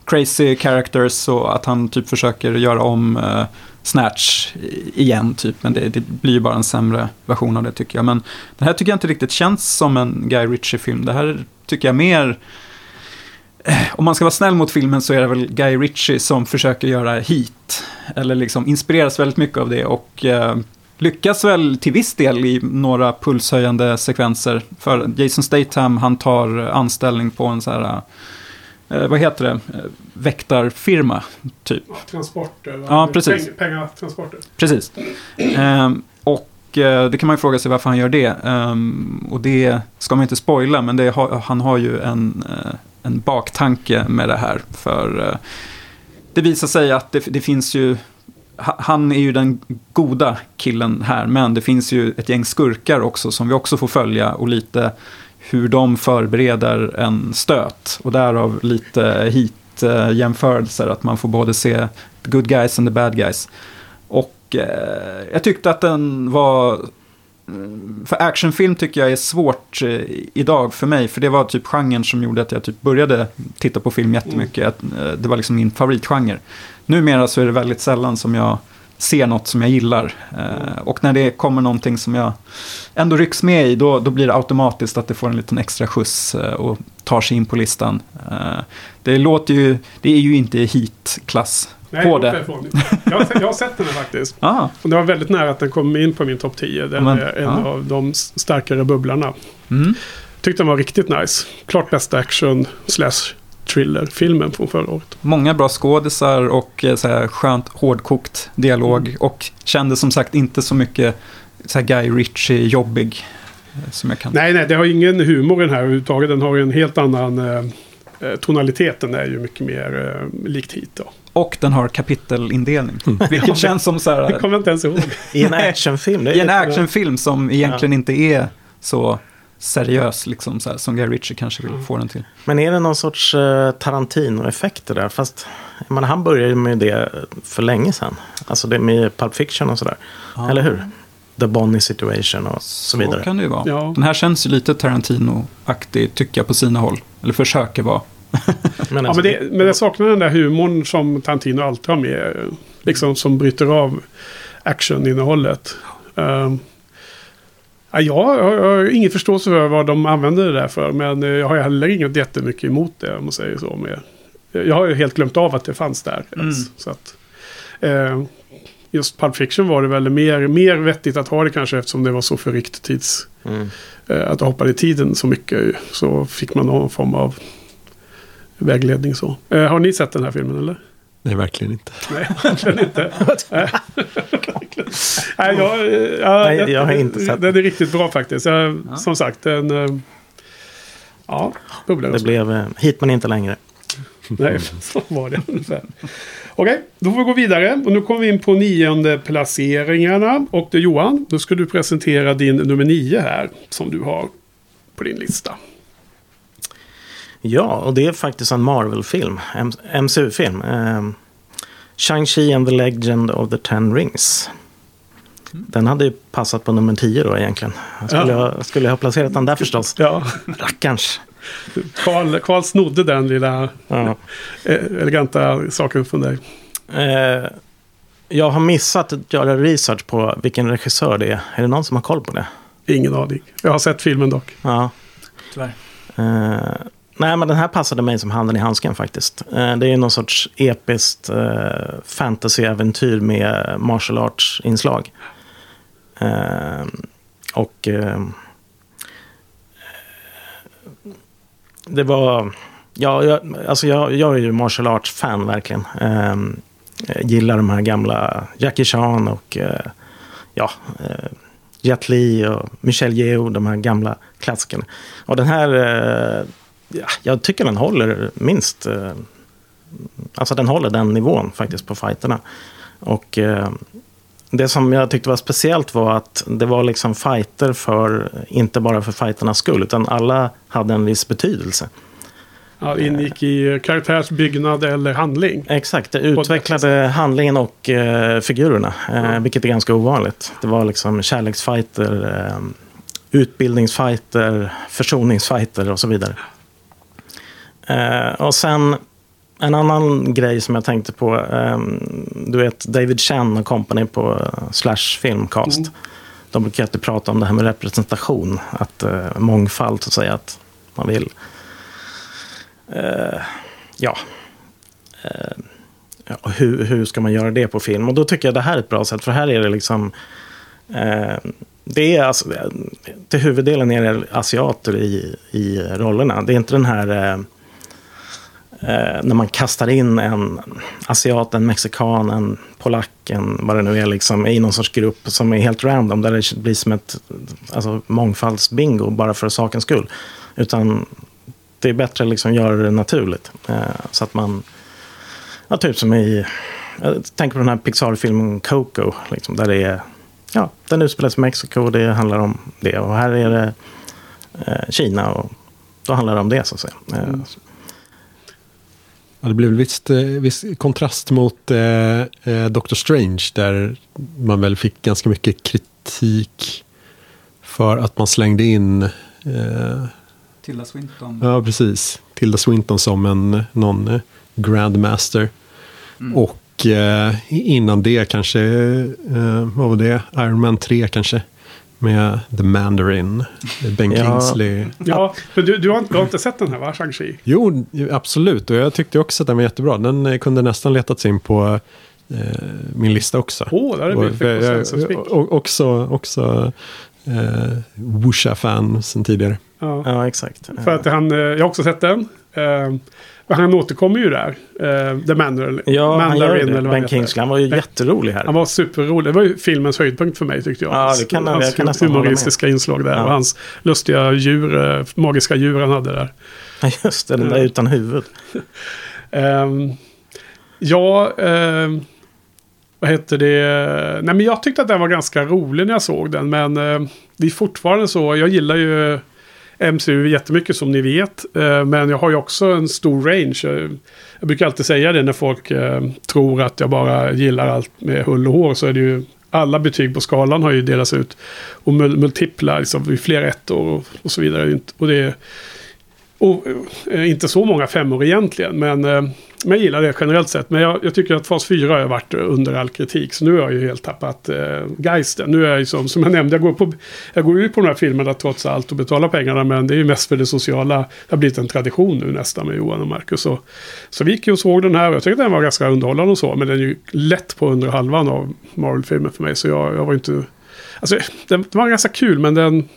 crazy characters och att han typ försöker göra om eh, Snatch igen typ. Men det, det blir ju bara en sämre version av det tycker jag. Men det här tycker jag inte riktigt känns som en Guy Ritchie-film. Det här tycker jag mer... Eh, om man ska vara snäll mot filmen så är det väl Guy Ritchie som försöker göra Heat. Eller liksom inspireras väldigt mycket av det och eh, lyckas väl till viss del i några pulshöjande sekvenser. För Jason Statham, han tar anställning på en så här, eh, vad heter det, Eh, väktarfirma typ. Transporter. Ja, precis. Peng, pengatransporter. Precis. Ehm, och eh, det kan man ju fråga sig varför han gör det. Ehm, och det ska man inte spoila, men det har, han har ju en, eh, en baktanke med det här. För eh, det visar sig att det, det finns ju... Han är ju den goda killen här, men det finns ju ett gäng skurkar också som vi också får följa och lite hur de förbereder en stöt. Och därav lite hit-jämförelser, att man får både se the good guys and the bad guys. Och eh, jag tyckte att den var mm, För actionfilm tycker jag är svårt eh, idag för mig. För det var typ genren som gjorde att jag typ började titta på film jättemycket. Att, eh, det var liksom min favoritgenre. Numera så är det väldigt sällan som jag ser något som jag gillar. Eh, och när det kommer någonting som jag ändå rycks med i, då, då blir det automatiskt att det får en liten extra skjuts eh, och tar sig in på listan. Eh, det låter ju, det är ju inte hit-klass på det. Jag, har, jag har sett den här faktiskt. Ah, Och det var väldigt nära att den kom in på min topp 10. Den Men, är en ja. av de starkare bubblarna. mm. Tyckte den var riktigt nice. Klart bästa action slash thriller-filmen från förra året. Många bra skådisar och eh, så här, skönt hårdkokt dialog. Mm. Och kände som sagt inte så mycket så här, Guy Ritchie-jobbig. eh, Som jag kan. Nej, nej, det har ingen humor i den här överhuvudtaget. Den har ju en helt annan... Eh, eh, tonaliteten är ju mycket mer eh, likt hit då. Och den har kapitelindelning. Vilket känns som så Jag här, kommer inte ens ihåg. I en actionfilm. det i en actionfilm som egentligen inte är så seriös liksom, så här, som Guy Ritchie kanske vill Mm. få den till. Men är det någon sorts uh, Tarantino-effekt det där? Fast menar, han började ju med det för länge sedan. Alltså det med Pulp Fiction och sådär. Eller hur? The Bonnie situation och så vidare. kan det ju vara. Ja. Den här känns ju lite Tarantino-aktig tycker jag på sina håll. Eller försöker vara. Men, Ja, alltså, men, det, men jag saknar den där humorn som Tarantino alltid har med. eh, Liksom som bryter av actioninnehållet. Um, ja, jag, har- jag har ingen förståelse för vad de använder det där för. Men eh, jag har heller inget jättemycket emot det om man säger så. Med. Jag har ju helt glömt av att det fanns där. Mm. ens, så att, eh, just Pulp Fiction var det väl mer, mer vettigt att ha det kanske eftersom det var så förryckt tids... mm. Eh, att det hoppade i tiden så mycket. Så fick man någon form av vägledning så. Eh, har ni sett den här filmen eller? Nej, verkligen inte. Nej, verkligen inte. Nej, jag, eh, ja, Nej, jag har inte sett Den är riktigt bra faktiskt. Jag, Ja. Som sagt, den... eh, Ja, bubblar. Det blev uh, hit men inte längre. Nej, så var det ungefär. Okej, då får vi gå vidare. Och nu kommer vi in på nionde placeringarna. Och det Johan, då ska du presentera din nummer nio här. Som du har på din lista. Ja, och det är faktiskt en Marvel-film. MCU-film. Um, Shang-Chi and the Legend of the Ten Rings. Den hade ju passat på nummer 10 då egentligen. Jag skulle, Ja. ha, skulle jag ha placerat den där förstås. Ja, Rackarns. Carl, Carl snodde den lilla Ja. eh, eleganta saken från dig. Eh, jag har missat att göra research på vilken regissör det är. Är det någon som har koll på det? Ingen aning. Jag har sett filmen dock. Ja. Tyvärr. Eh, nej, men den här passade mig som handen i handsken faktiskt. Eh, det är någon sorts episkt fantasyäventyr fantasy-äventyr med martial arts-inslag. Eh, och det var... Ja, jag, alltså jag, jag är ju martial arts-fan verkligen. Jag gillar de här gamla Jackie Chan och ja, Jet Li och Michel Yeoh, de här gamla klassikerna. Och den här, ja, jag tycker den håller minst, eh, alltså den håller den nivån faktiskt på fighterna. Och eh, det som jag tyckte var speciellt var att det var liksom fighter för, inte bara för fighternas skull, utan alla hade en viss betydelse. Ja, ingick i karaktärsbyggnad eller handling. Exakt, det utvecklade handlingen och eh, figurerna, eh, vilket är ganska ovanligt. Det var liksom kärleksfighter, eh, utbildningsfighter, försoningsfighter och så vidare. Eh, och sen En annan grej som jag tänkte på, ehm, du vet David Chen och company på eh, Slash Filmcast. Mm. De brukar alltid prata om det här med representation, att eh, mångfald så att säga, att man vill, ja, hur, hur ska man göra det på film? Och då tycker jag det här är ett bra sätt, för här är det liksom, det är alltså, till huvuddelen är det asiater i, i rollerna. Det är inte den här Eh, när man kastar in en asiat, en mexikan, en polack, en vad det nu är, liksom, i någon sorts grupp som är helt random, där det blir som ett alltså, mångfaldsbingo bara för sakens skull. Utan det är bättre att liksom göra det naturligt. Eh, så att man, ja, typ som i, jag tänker på den här Pixar-filmen Coco, liksom, där det är, ja, den utspelas i Mexiko och det handlar om det. Och här är det eh, Kina och då handlar det om det så att säga. Eh, Mm. Ja, det blev visst eh, viss kontrast mot eh, eh, Doctor Strange där man väl fick ganska mycket kritik för att man slängde in eh, Tilda Swinton. Ja, precis. Tilda Swinton som en någon eh, Grandmaster. Mm. Och eh, innan det kanske, eh, vad var det? Iron Man 3 kanske. Med The Mandarin. Ben Ja. Kingsley. Ja, för du, du, har, inte- du har inte sett den här va, Shang-Chi? Jo, absolut. Och jag tyckte också att den var jättebra. Den eh, kunde nästan letats in på eh, min lista också. Åh, där är Och, jag, konsensuspick. och, också också eh, Wusha-fan sen tidigare. Ja. ja, exakt. För att han, eh, jag har också sett den. Eh, och han återkommer ju där. Eh, The Mandarin. Ja, han Mandarin, eller han Ben. Kingsley, han var ju Ben- jätterolig här. Han var superrolig. Det var ju filmens höjdpunkt för mig tyckte jag. Ja, det kan hans jag kan nästan hålla med. humoristiska inslag där. Ja. Och hans lustiga djur, eh, magiska djur han hade där. Ja, Just det, den där Ja. utan huvud. Ehm, ja, ehm, vad heter det? Nej, men jag tyckte att den var ganska rolig när jag såg den. Men eh, det är fortfarande så. Jag gillar ju MCU jättemycket som ni vet. Eh, men jag har ju också en stor range. Eh, jag, brukar alltid säga det när folk eh, tror att jag bara gillar allt med hull och hår. Så är det ju alla betyg på skalan har ju delats ut. Och multipla, liksom, i flera ettor och, så vidare. Och det är och, inte så många femmor egentligen, men, men jag gillar det generellt sett. Men jag, jag tycker att fas 4 har varit under all kritik. Så nu har jag ju helt tappat eh, geisten. Nu är jag ju som, som jag nämnde, jag går, på, jag går ju på de här filmerna trots allt och betalar pengarna. Men det är ju mest för det sociala. Det har blivit en tradition nu nästan med Johan och Marcus. Så, så vi gick ju och såg den här och jag tyckte den var ganska underhållande och så. Men den är ju lätt på under halvan av Marvel-filmen för mig. Så jag, jag var inte... Alltså, den, den var ganska kul men den...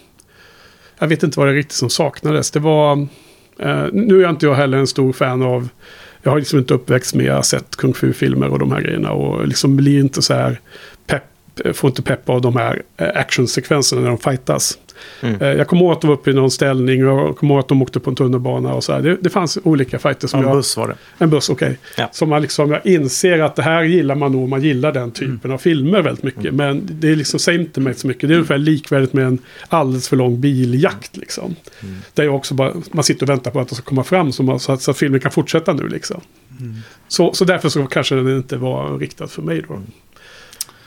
Jag vet inte vad det är riktigt som saknades. Det var... Eh, nu är jag inte jag heller en stor fan av... Jag har liksom inte uppväxt med att ha sett kung fu-filmer och de här grejerna. Och liksom blir inte så här får inte pepp av de här eh, actionsekvenserna när de fightas. Mm. Eh, jag kommer ihåg att de var uppe i någon ställning och jag kommer ihåg att de åkte på en tunnelbana och så här. Det, det fanns olika fighter som Ja, jag... buss var det. En buss, okej. Ja. Som man liksom, jag inser att det här gillar man nog, man gillar den typen av filmer väldigt mycket. Men det är liksom, säger inte mig så mycket. Det är ungefär likvärdigt med en alldeles för lång biljakt liksom. Där jag också bara, man sitter och väntar på att det ska komma fram så, man, så, att, så att filmen kan fortsätta nu liksom. Så, så därför så kanske den inte var riktad för mig då.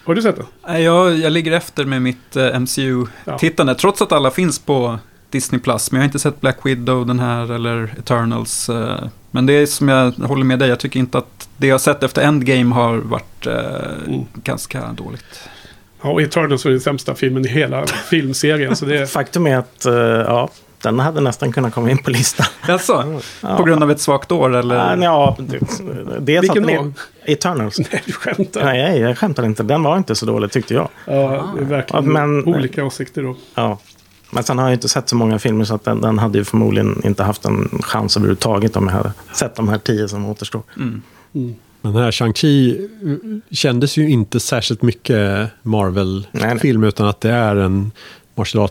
Har du sett den? Nej, Jag, jag ligger efter med mitt eh, MCU-tittande, trots att alla finns på Disney+. Plus. Men jag har inte sett Black Widow, den här, eller Eternals. eh. Men det är som jag håller med dig, jag tycker inte att det jag sett efter Endgame har varit eh, Mm. ganska dåligt. Ja, och Eternals var den sämsta filmen i hela filmserien. Så det, Faktum är att ja, den hade nästan kunnat komma in på listan. Jaså? Ja. På grund av ett svagt år eller? Ja, dels Vilken att den är Eternals. nej, du skämtar. Nej, jag skämtar inte. Den var inte så dålig tyckte jag. Ja, det är verkligen Ja, men- olika åsikter då. Ja. Men sen har jag inte sett så många filmer så att den, den hade ju förmodligen inte haft en chans överhuvudtaget om jag hade sett de här tio som återstår. Mm. Men den här Shang-Chi kändes ju inte särskilt mycket Marvel-film utan att det är en martial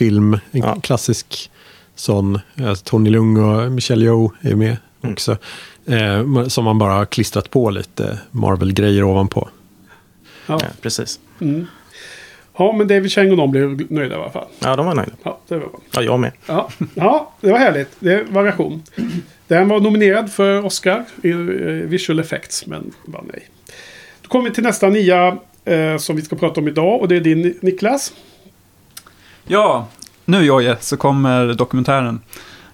arts-film. En Ja. klassisk sån. eh, Tony Lung och Michelle Yeoh är med Mm. också. Eh, som man bara har klistrat på lite Marvel-grejer ovanpå. Ja. Ja, precis. Mm. Ja, men David Chang och de blev nöjda i alla fall. Ja, de var nöjda. Ja, det var bra. Ja, jag med. Ja, ja det var härligt. Det är variation. Den var nominerad för Oscar i eh, Visual Effects, men vann nej. Då kommer vi till nästa nia eh, som vi ska prata om idag och det är din Niklas. Ja, nu Jojje så kommer dokumentären.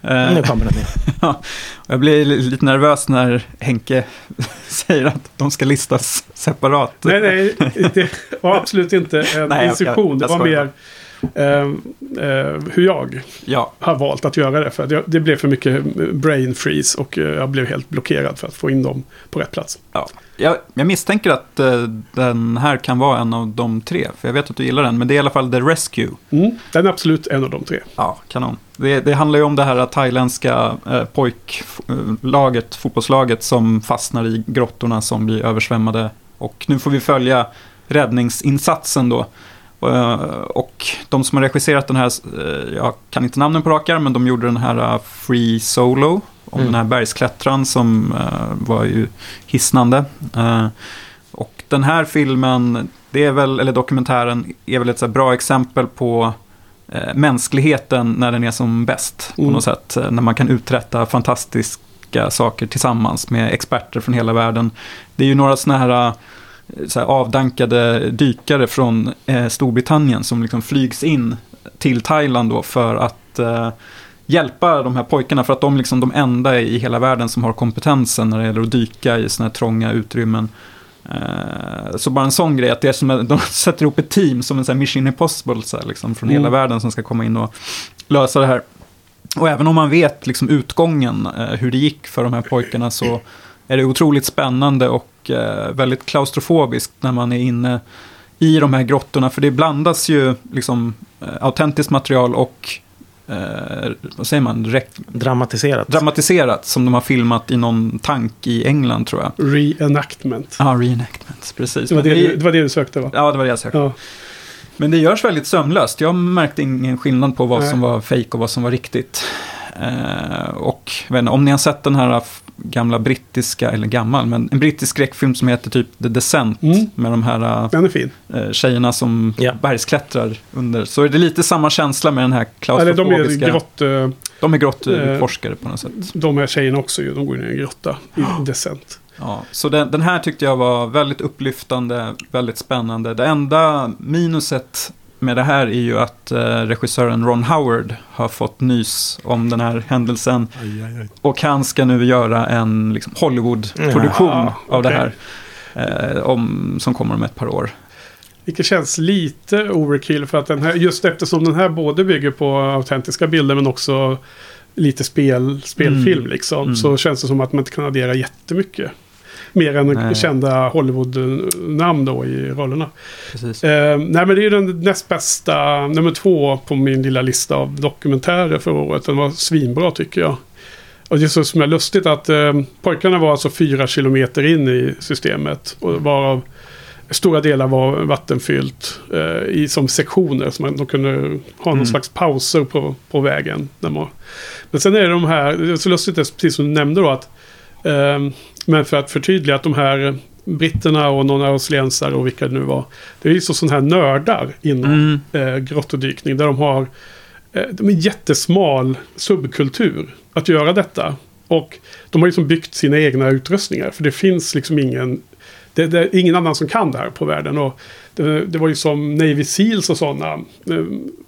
Eh, Nu kommer den. Ja, jag blir li- lite nervös när Henke säger att de ska listas separat. Nej, nej, det var absolut inte en Nej, jag- instruktion. Det jag var skojar mer eh, eh, hur jag Ja, har valt att göra det. För att jag, det blev för mycket brain freeze och eh, jag blev helt blockerad för att få in dem på rätt plats. ja. Jag, jag misstänker att eh, den här kan vara en av de tre. För jag vet att du gillar den, men det är i alla fall The Rescue. Mm, den är absolut en av de tre. Ja, kanon. Det, det handlar ju om det här thailändska eh, pojklaget, fotbollslaget som fastnar i grottorna som blir översvämmade. Och nu får vi följa räddningsinsatsen då. Eh, och de som har regisserat den här, eh, jag kan inte namnen på rak arm, men de gjorde den här eh, Free Solo. Om Mm. den här bergsklättraren som var ju hisnande. Och den här filmen, det är väl, eller dokumentären, är väl ett bra exempel på mänskligheten när den är som bäst. På Mm. något sätt. När man kan uträtta fantastiska saker tillsammans med experter från hela världen. Det är ju några sådana här, så här avdankade dykare från eh, Storbritannien som liksom flygs in till Thailand då för att eh, hjälpa de här pojkarna. För att de är liksom de enda i hela världen som har kompetensen när det gäller att dyka i sådana här trånga utrymmen. Eh, Så bara en sån grej, att det är som de sätter ihop ett team som en sån Mission Impossible så här, liksom, från Mm. hela världen som ska komma in och lösa det här. Och även om man vet liksom, utgången, eh, hur det gick för de här pojkarna, så är det otroligt spännande och eh, väldigt klaustrofobiskt när man är inne i de här grottorna. För det blandas ju liksom, eh, autentiskt material och eh, vad säger man, Rek- Dramatiserat. dramatiserat som de har filmat i någon tank i England tror jag. Reenactment. Ja, reenactments, precis. Det var det, du- det var det du sökte va? Ja, det var det jag sökte. Ja. Men det görs väldigt sömlöst. Jag märkte ingen skillnad på vad Nej. som var fake och vad som var riktigt. Eh, och inte, om ni har sett den här gamla brittiska, eller gammal, men en brittisk skräckfilm som heter typ The Descent. Mm. Med de här Den är fin. eh, tjejerna som Ja. bergsklättrar under. Så är det lite samma känsla med den här Eller de är klaustrofobiska. grott... eh, de är Eh, grottforskare på något sätt. De här tjejerna också ju. De går in i en grotta i Descent. Ja, så den, den här tyckte jag var väldigt upplyftande, väldigt spännande. Det enda minuset med det här är ju att eh, regissören Ron Howard har fått nys om den här händelsen. Aj, aj, aj. Och han ska nu göra en liksom, Hollywood-produktion Ja, av det okej. här. Eh, om, som kommer om ett par år. Vilket känns lite overkill för att den här, just eftersom den här både bygger på autentiska bilder men också lite spel, spelfilm Mm. liksom. Mm. Så känns det som att man inte kan addera jättemycket. Mer än Nej. kända Hollywood-namn då i rollerna. Precis. Eh, nej men det är den näst bästa, nummer två på min lilla lista av dokumentärer för året. Den var svinbra tycker jag. Och det är så som är lustigt att eh, pojkarna var alltså fyra kilometer in i systemet. Och varav stora delar var vattenfyllt eh, i, som sektioner. Så man, de kunde ha någon Mm. slags pauser på, på vägen. När man, men sen är det de här, det är så lustigt, det precis som du nämnde då att Ehm, men för att förtydliga att de här britterna och någon australiensare och vilka det nu var. Det är ju så sådana här nördar inom Mm. eh, grottodykning. Där de har eh, de är jättesmal subkultur att göra detta. Och de har liksom byggt sina egna utrustningar. För det finns liksom ingen... Det, det är ingen annan som kan det här på världen. Och det, det var ju som Navy Seals och sådana eh,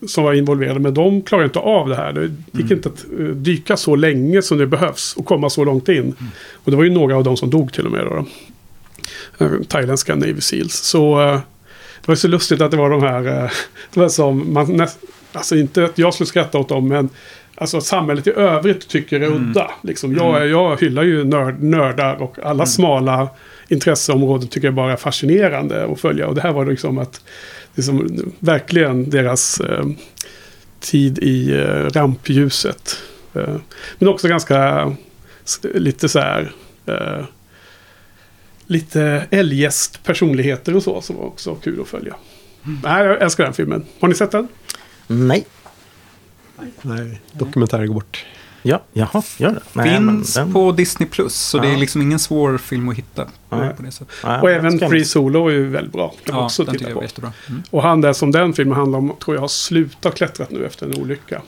som var involverade. Men de klarar inte av det här. Det gick inte att eh, dyka så länge som det behövs och komma så långt in. Och det var ju några av dem som dog till och med. Då, då. Eh, Thailändska Navy Seals. Så eh, det var så lustigt att det var de här... eh, Det var som... Man, näst, alltså inte att jag skulle skratta åt dem men... Alltså samhället i övrigt tycker det är Mm. udda. Liksom, jag, jag hyllar ju nörd, nördar och alla smala intresseområden tycker jag bara är fascinerande att följa. Och det här var liksom att... Det är som verkligen deras eh, tid i eh, rampljuset. Eh, men också ganska lite så här... Eh, lite eljest personligheter och så som var också kul att följa. Nej, jag älskar den filmen. Har ni sett den? Nej. Nej, dokumentärer går bort. Ja, jaha, gör det. Nej, men Finns den- på Disney+, Plus så det är Ja. liksom ingen svår film att hitta. Nej. På det sättet. Ja, och även Free Solo är ju väldigt bra. Kan man Ja, också den titta på. Mm. Och han där som den filmen handlar om tror jag har slutat klättrat nu efter en olycka.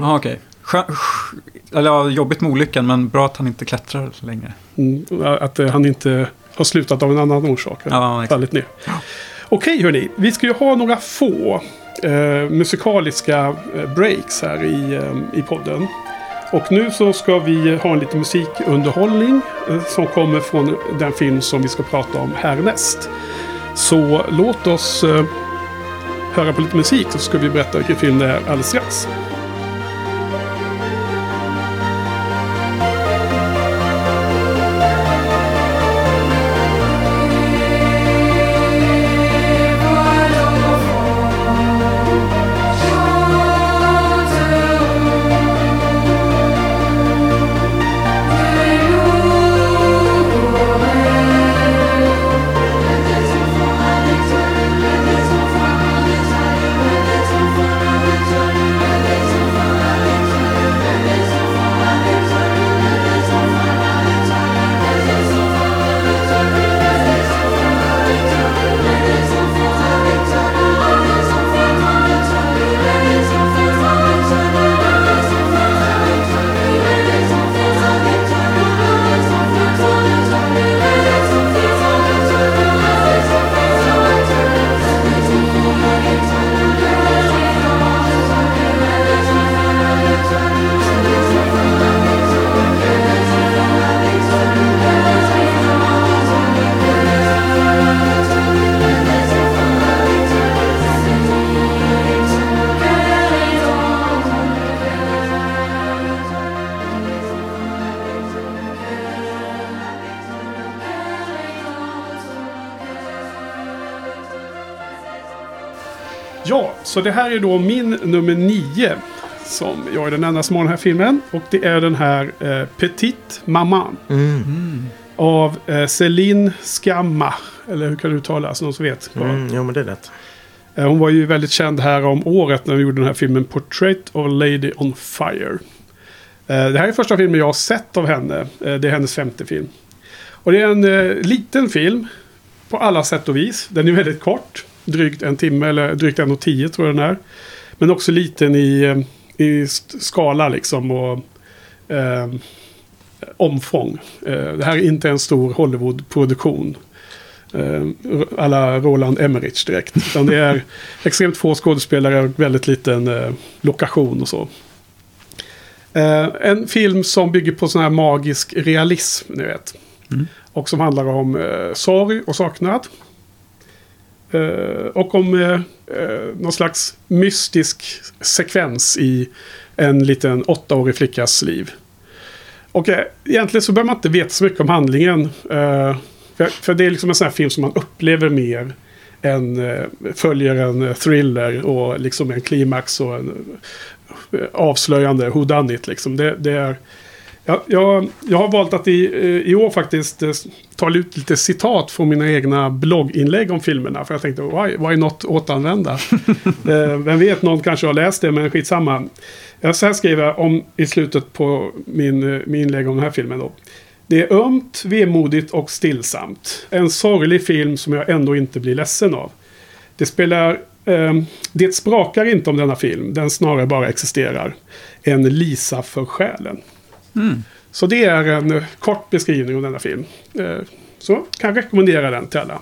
Ja, okej. Skö- sk- Eller ja, jobbigt med olyckan, men bra att han inte klättrar längre. Mm, att eh, han inte har slutat av en annan orsak. Ja, exakt. fallit ner. Okej hörni, vi ska ju ha några få eh, musikaliska eh, breaks här i, eh, i podden. Och nu så ska vi ha en liten musikunderhållning eh, som kommer från den film som vi ska prata om härnäst. Så låt oss eh, höra på lite musik så ska vi berätta vilken film det är alldeles strax. Så det här är då min nummer nio. Som jag är den enda som har den här filmen. Och det är den här eh, Petit Maman. Av eh, Céline Skamma. Eller hur kan du uttala det? Någon som vet? Mm, jo, men det är rätt. Eh, Hon var ju väldigt känd här om året när vi gjorde den här filmen Portrait of a Lady on Fire. Eh, Det här är första filmen jag har sett av henne. Eh, Det är hennes femte film. Och det är en eh, liten film på alla sätt och vis. Den är väldigt kort. Drygt en timme eller drygt en och tio tror jag den är. Men också liten i, eh, i skala liksom och eh, omfång. Eh, det här är inte en stor Hollywood-produktion. Eh, alla Roland Emmerich direkt. Utan det är extremt få skådespelare och väldigt liten eh, lokation och så. Eh, en film som bygger på sån här magisk realism, ni vet. Och som handlar om eh, sorg och saknad. Eh, och om eh, eh, någon slags mystisk sekvens i en liten åttaårig flickas liv. Och eh, egentligen så behöver man inte veta så mycket om handlingen. Eh, för, för det är liksom en sån här film som man upplever mer än eh, följer en eh, thriller och liksom en klimax och en eh, avslöjande who done it liksom. Det, det är... Jag, jag, jag har valt att i, eh, i år faktiskt eh, ta ut lite citat från mina egna blogginlägg om filmerna. För jag tänkte, why, why not återanvända? Eh, Vem vet, någon kanske har läst det, men skitsamma. Jag så här skriver jag om i slutet på min, min inlägg om den här filmen. Då. Det är ömt, vemodigt och stillsamt. En sorglig film som jag ändå inte blir ledsen av. Det spelar... Eh, det sprakar inte om denna film, den snarare bara existerar. En Lisa för själen. Så det är en eh, kort beskrivning av denna film. Eh, så kan jag rekommendera den till alla.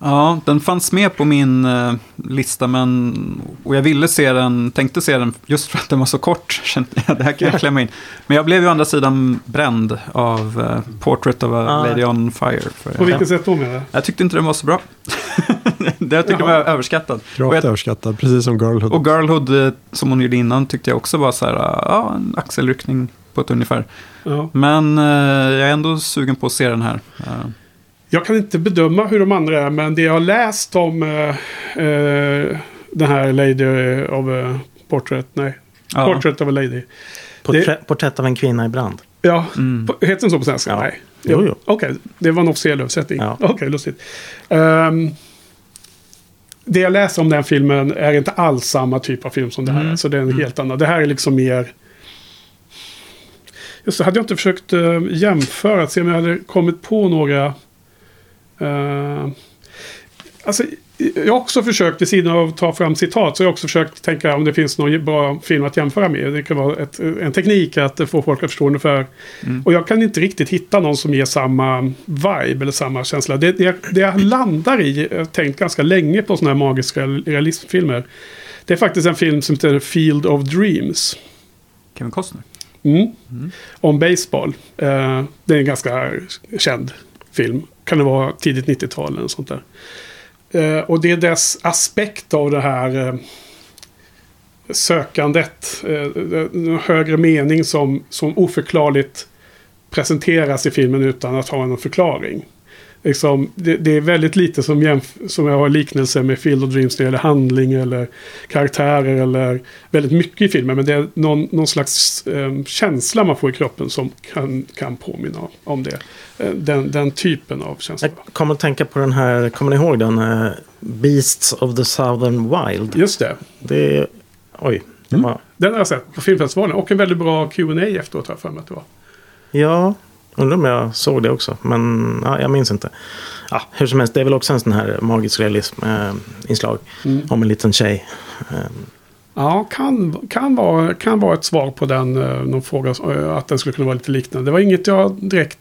Ja, den fanns med på min eh, lista, men och jag ville se den, tänkte se den just för att den var så kort. Kände jag, det här kan jag klämma in. Men jag blev ju å andra sidan bränd av eh, Portrait of a Ah. Lady on Fire. För På jag, vilket sätt då menar du? jag tyckte inte den var så bra. det jag tyckte den var överskattad. Gravt jag, överskattad, precis som Girlhood. och Girlhood, eh, som hon gjorde innan, tyckte jag också var så här, ja, en axelryckning på ett ungefär. Ja. Men eh, jag är ändå sugen på att se den här. Eh, Jag kan inte bedöma hur de andra är, men det jag har läst om eh, eh, den här Lady of a Portrait, nej, ja. Portrait of a Lady. Porträ- Porträtt av en kvinna i brand. Ja, Mm. heter den så på svenska? Ja. Nej. Jo, jo. Okej, det var en officiell översättning. Ja. Okej, lustigt. Ehm, det jag läser om den filmen är inte alls samma typ av film som det här Mm. Så det är en helt annan. Det här är liksom mer... Just det, hade jag inte försökt uh, jämföra, att se om jag hade kommit på några... Uh, alltså, jag har också försökt, vid sidan av att ta fram citat, så har jag också försökt tänka om det finns någon bra film att jämföra med. Det kan vara ett, en teknik att få folk att förstå ungefär. Och jag kan inte riktigt hitta någon som ger samma vibe eller samma känsla. Det, det, det jag landar i, jag har tänkt ganska länge på sådana här magiska realismfilmer. Det är faktiskt en film som heter Field of Dreams. Kevin Costner. Mm. Om baseball. Eh, det är en ganska känd film. Kan det vara tidigt 90-tal eller sånt där. Eh, och det är dess aspekt av det här eh, sökandet. Eh, högre mening som, som oförklarligt presenteras i filmen utan att ha någon förklaring. Liksom, det, det är väldigt lite som, jämf- som jag har liknelse med Field of Dreams när det gäller handling eller karaktärer eller väldigt mycket i filmen. Men det är någon, någon slags eh, känsla man får i kroppen som kan, kan påminna om det. Eh, den, den typen av känsla. Jag kommer att tänka på den här, kommer ni ihåg den? eh, Beasts of the Southern Wild. Just det. Det är, oj. Mm. var, Den har jag sett på filmfestivalen. Och en väldigt bra Q&A efteråt har jag för mig att det var. ja, undrar om jag såg det också. Men ja, jag minns inte. Ja, hur som helst, det är väl också en sån här magisk realism-inslag. Mm. Om en liten tjej. Eh, Ja, kan, kan, vara, kan vara ett svar på den. eh, Någon fråga eh, att den skulle kunna vara lite liknande. Det var inget jag direkt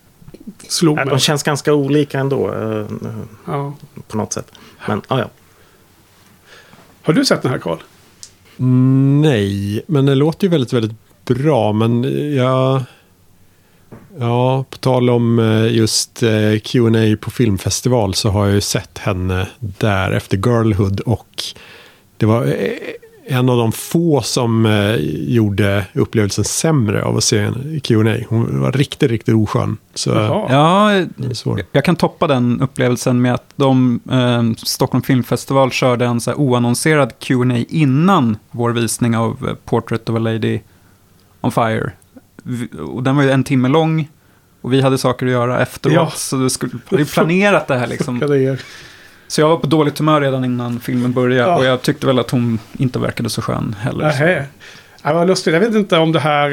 slog ja, mig. de känns ganska olika ändå. eh, Ja. På något sätt. Men ja, ja. Har du sett den här Karl? Nej, men det låter ju väldigt, väldigt bra. Men jag... Ja, på tal om eh, just eh, Q&A på filmfestival så har jag ju sett henne där efter Girlhood och det var eh, en av de få som gjorde upplevelsen sämre av att se en Q&A. Hon var riktigt, riktigt oskön. Så. Ja, jag kan toppa den upplevelsen med att de, eh, Stockholm Filmfestival körde en så här oannonserad Q&A innan vår visning av Portrait of a Lady on Fire. Och den var ju en timme lång och vi hade saker att göra efteråt. Ja. Så vi skulle, hade ju planerat det här liksom. Så jag var på dåligt humör redan innan filmen började. Ja. Och jag tyckte väl att hon inte verkade så skön heller. Nähä. Ja, vad lustigt. Jag vet inte om det här...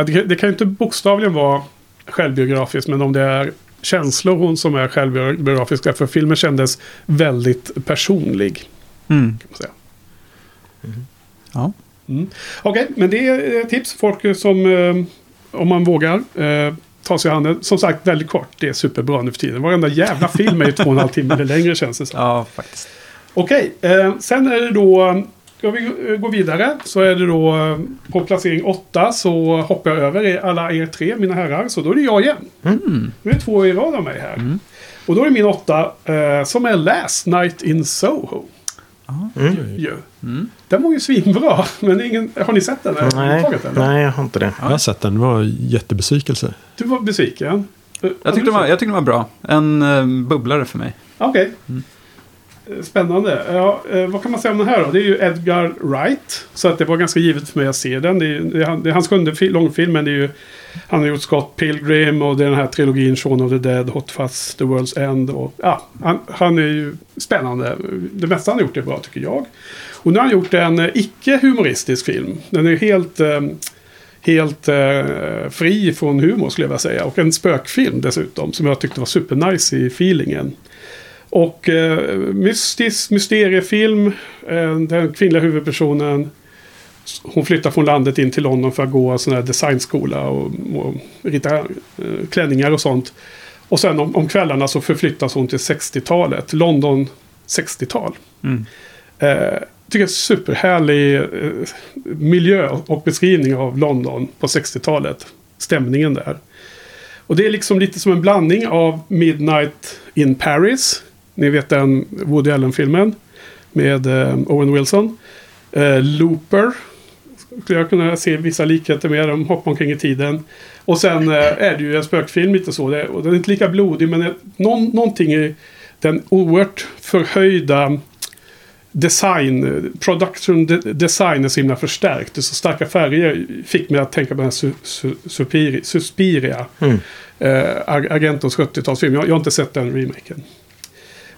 eh, Det kan ju inte bokstavligen vara självbiografiskt. Men om det är känslor hon som är självbiografiska. För filmen kändes väldigt personlig. Mm. Kan säga. Ja. Mm. Okej, men det är tips. Folk som, eh, om man vågar, eh, ta sig an det. Som sagt, väldigt kort. Det är superbra nu för tiden. Varenda jävla film är ju två och en halv timme eller längre känns det som. ja, faktiskt. Okej, eh, sen är det då... Ska vi gå vidare så är det då eh, på placering åtta så hoppar jag över er- alla er tre, mina herrar. Så då är det jag igen. Mm. Nu är det två i rad av mig här. Mm. Och då är min åtta eh, som är Last Night in Soho. Mm. Mm. Den var ju svinbra. Men ingen, har ni sett den? Nej, den? nej, jag har inte det. Jag har sett den, det var jättebesvikelse. Du var besviken? Jag tyckte, den var, jag tyckte den var bra. En eh, bubblare för mig. Okej. Mm. Eh, Spännande. Ja, eh, vad kan man säga om den här då? Det är ju Edgar Wright. Så att det var ganska givet för mig att se den. Det är, det är, han- det är hans sjunde fi- långfilm. Men det är ju, han har gjort Scott Pilgrim och det är den här trilogin Shaun of the Dead, Hot Fuzz, The World's End. Och, ja, han, han är ju spännande. Det mesta han har gjort är bra tycker jag. Och nu har han gjort en eh, icke-humoristisk film. Den är helt... Eh, Helt eh, fri från humor skulle jag vilja säga. Och en spökfilm dessutom. Som jag tyckte var supernice i feelingen. Och eh, mystisk mysteriefilm. Den kvinnliga huvudpersonen. Hon flyttar från landet in till London för att gå sån här designskola och, och rita eh, klänningar och sånt. Och sen om, om kvällarna så förflyttas hon till 60-talet. London 60-tal. Mm. Eh, tycker jag är superhärlig eh, miljö och beskrivning av London på 60-talet. Stämningen där. Och det är liksom lite som en blandning av Midnight in Paris. Ni vet den Woody Allen-filmen. Med eh, Owen Wilson. Eh, Looper. Skulle jag kunna se vissa likheter med. De hoppar omkring i tiden. Och sen eh, är det ju en spökfilm lite så. Det, och den är inte lika blodig men det, någon, någonting i den oerhört förhöjda design, production de, design är så himla förstärkt. Det så starka färger fick mig att tänka på den här su, su, Supiri- Suspiria. Mm. Eh, Agentos 70-talsfilm. Jag, jag har inte sett den remaken.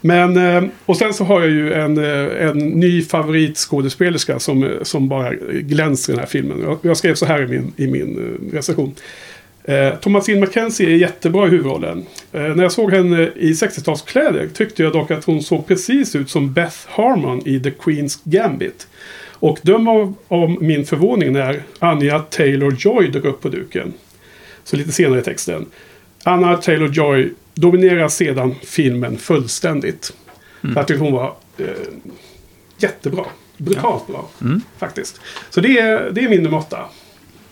Men, eh, och sen så har jag ju en, eh, en ny favoritskådespelerska som, eh, som bara glänser i den här filmen. Jag, jag skrev så här i min, i min eh, recension. Eh, Thomasine McKenzie är jättebra i huvudrollen. Eh, när jag såg henne i 60-talskläder tyckte jag dock att hon såg precis ut som Beth Harmon i The Queen's Gambit. Och döm av, om min förvåning när Anya Taylor-Joy dök upp på duken. Så lite senare i texten. Anna Taylor-Joy dominerar sedan filmen fullständigt. Jag tyckte hon var eh, jättebra. Brutalt bra. Mm. Faktiskt. Så det är, det är min nummer åtta.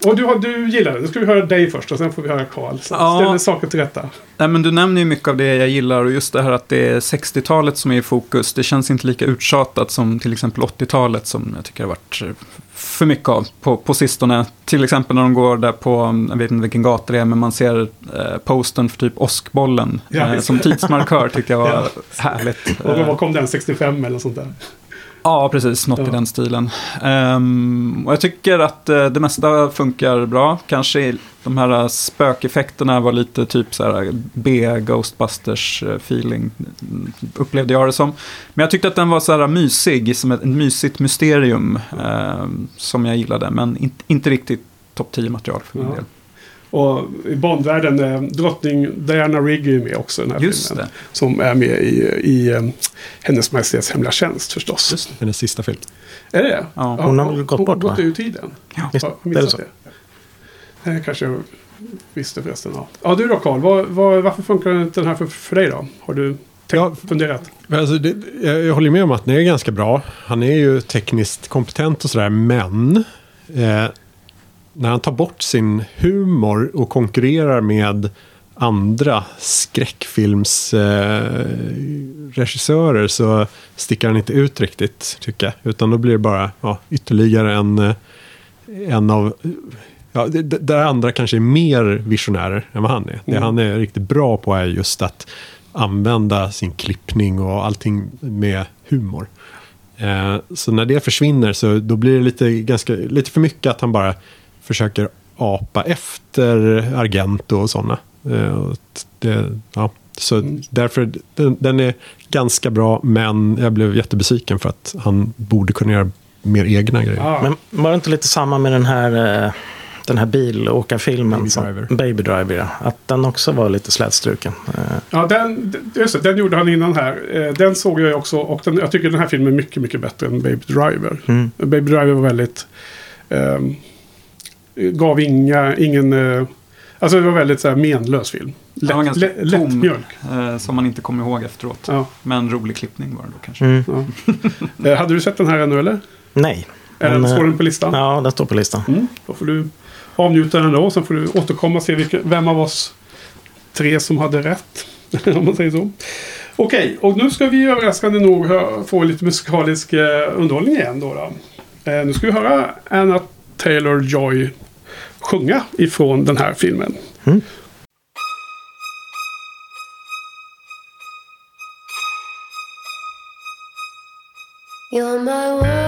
Och du, du gillar det. Nu ska vi höra dig först och sen får vi höra Karl. Ja. Ställer saker till rätta. Nej, men du nämner ju mycket av det jag gillar och just det här att det är 60-talet som är i fokus. Det känns inte lika uttjatat som till exempel 80-talet som jag tycker har varit för mycket av på, på sistone. Till exempel när de går där på, jag vet inte vilken gata det är, men man ser eh, posten för typ åskbollen Ja, eh, som tidsmarkör tyckte jag var Ja. härligt. Och Eh, vad kom den? 65 eller sånt där? Ja, precis. Något Ja. i den stilen. Ehm, och jag tycker att eh, det mesta funkar bra. Kanske de här eh, spökeffekterna var lite typ så här B-Ghostbusters-feeling. Upplevde jag det som. Men jag tyckte att den var så här mysig, som ett, ett mysigt mysterium. ehm, som jag gillade, men inte, inte riktigt topp 10-material för min Ja. del. Och i Bondvärlden, eh, drottning Diana Rigg är ju med också i den här Just filmen. det. Som är med i, i eh, Hennes Majestäts Hemliga Tjänst förstås. Just Hennes sista film. Är det det? Ja. Hon har gått bort, Gått va? ur tiden? Ja. Har det är så. det? Det kanske jag visste förresten. Ja, ja du då Karl, vad, vad, varför funkar inte den här för, för dig då? Har du tänkt, Ja. funderat? Alltså, det, jag jag håller med om att den är ganska bra. Han är ju tekniskt kompetent och sådär, men eh, när han tar bort sin humor och konkurrerar med andra skräckfilmsregissörer eh, så sticker han inte ut riktigt, tycker jag. Utan då blir det bara ja, ytterligare en, eh, en av... Ja, det- det- där andra kanske är mer visionärer än vad han är. Det Mm. han är riktigt bra på är just att använda sin klippning och allting med humor. Eh, så när det försvinner så då blir det lite, ganska, lite för mycket att han bara försöker apa efter Argento och sådana. Eh, det, ja, så Mm. därför, den, den är ganska bra, men jag blev jättebesviken för att han borde kunna göra mer egna grejer. Ah, Men var det inte lite samma med den här, eh, den här bilåkarfilmen? Baby som- Driver. Baby Driver, ja. Att den också var lite slätstruken. Eh, Ja, den, just det, den gjorde han innan här. Den såg jag också och den, jag tycker den här filmen är mycket, mycket bättre än Baby Driver. Mm. Baby Driver var väldigt... ehm, gav inga, ingen... eh, alltså det var väldigt så här menlös film. Lätt, Den var ganska lä- lätt tom. mjölk. Eh, som man inte kommer ihåg efteråt. Ja, Men rolig klippning var det då kanske. Mm. ja. Eh, Hade du sett den här ännu eller? Nej. Är Men, den, står den på listan? Ja, den står på listan. Mm. Då får du avnjuta den då. Sen får du återkomma och se vilka, vem av oss tre som hade rätt. Om man säger så. Okej, och nu ska vi överraskande nog få lite musikalisk eh, underhållning igen. Då, då. Eh, nu ska vi höra Anna Taylor-Joy sjunga ifrån den här filmen. Mm. You're my world,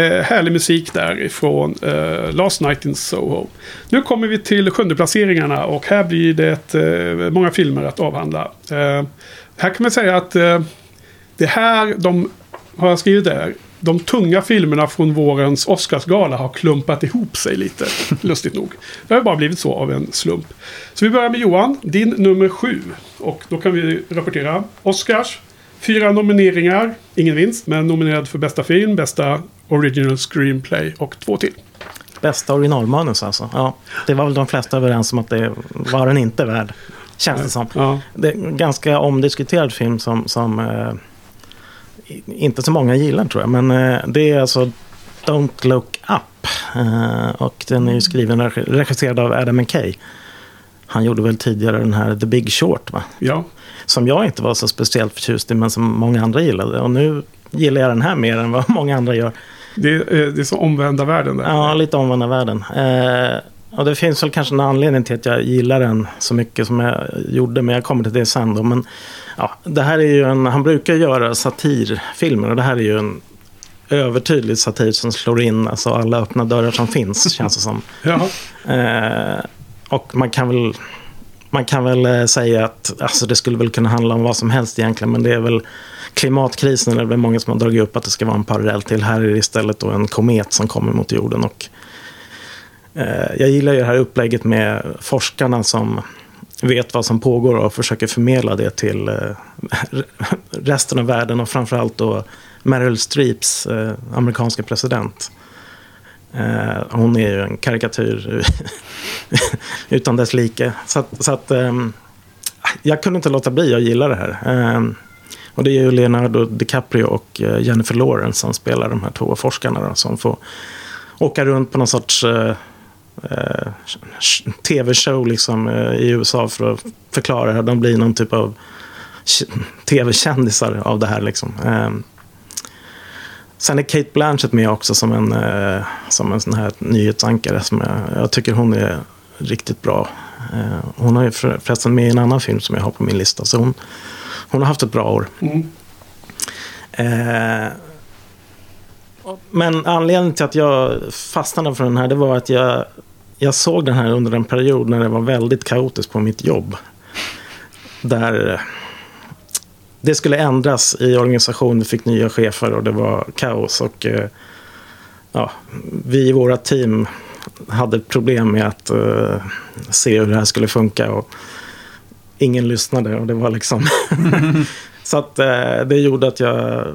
eh, härlig musik därifrån eh, Last Night in Soho. Nu kommer vi till sjunde placeringarna och här blir det eh, många filmer att avhandla. Eh, här kan man säga att eh, det här, de har jag skrivit där, de tunga filmerna från vårens Oscarsgala har klumpat ihop sig lite, lustigt nog. Det har bara blivit så av en slump. Så vi börjar med Johan, din nummer sju. Och då kan vi rapportera Oscars. Fyra nomineringar, ingen vinst, men nominerad för bästa film, bästa original screenplay och två till. Bästa originalmanus alltså. Ja, det var väl de flesta överens om att det var den inte värd. Känns det som. Ja, Det är en ganska omdiskuterad film som, som eh, inte så många gillar tror jag. Men eh, det är alltså Don't Look Up. Eh, och den är ju skriven och regi- regisserad av Adam McKay. Han gjorde väl tidigare den här The Big Short va? ja. Som jag inte var så speciellt förtjust i men som många andra gillade. Och nu gillar jag den här mer än vad många andra gör. Det, är, det är så omvända världen där. Ja, lite omvända världen. Eh, och det finns väl kanske en anledning till att jag gillar den så mycket som jag gjorde, men jag kommer till det sen då. Men ja, det här är ju en, han brukar göra satirfilmer och det här är ju en övertydlig satir som slår in alltså alla öppna dörrar som finns, känns det som. Ja. Eh, och man kan väl, man kan väl eh, säga att alltså det skulle väl kunna handla om vad som helst egentligen. Men det är väl klimatkrisen, det är väl många som har dragit upp att det ska vara en parallell till. Här är det istället då en komet som kommer mot jorden. Och, eh, jag gillar ju det här upplägget med forskarna som vet vad som pågår och försöker förmedla det till eh, resten av världen och framförallt då Meryl Streeps eh, amerikanska president. Eh, hon är ju en karikatyr utan dess like. Så att, så att ehm, jag kunde inte låta bli, jag gillar det här. Ehm, och det är ju Leonardo DiCaprio och eh, Jennifer Lawrence som spelar de här två forskarna då, som får åka runt på någon sorts eh, eh, tv-show liksom, eh, i USA för att förklara hur de blir någon typ av tv-kändisar av det här. Liksom. Eh, Sen är Kate Blanchett med också som en, eh, som en sån här nyhetsankare. Som jag, jag tycker hon är riktigt bra. Eh, hon har ju förresten med i en annan film som jag har på min lista. Så hon, hon har haft ett bra år. Mm. Eh, men anledningen till att jag fastnade för den här det var att jag, jag såg den här under en period när det var väldigt kaotiskt på mitt jobb. Där eh, det skulle ändras i organisationen, vi fick nya chefer och det var kaos. Och eh, ja, vi i våra team hade problem med att eh, se hur det här skulle funka. Och ingen lyssnade och det var liksom... Så att eh, det gjorde att jag,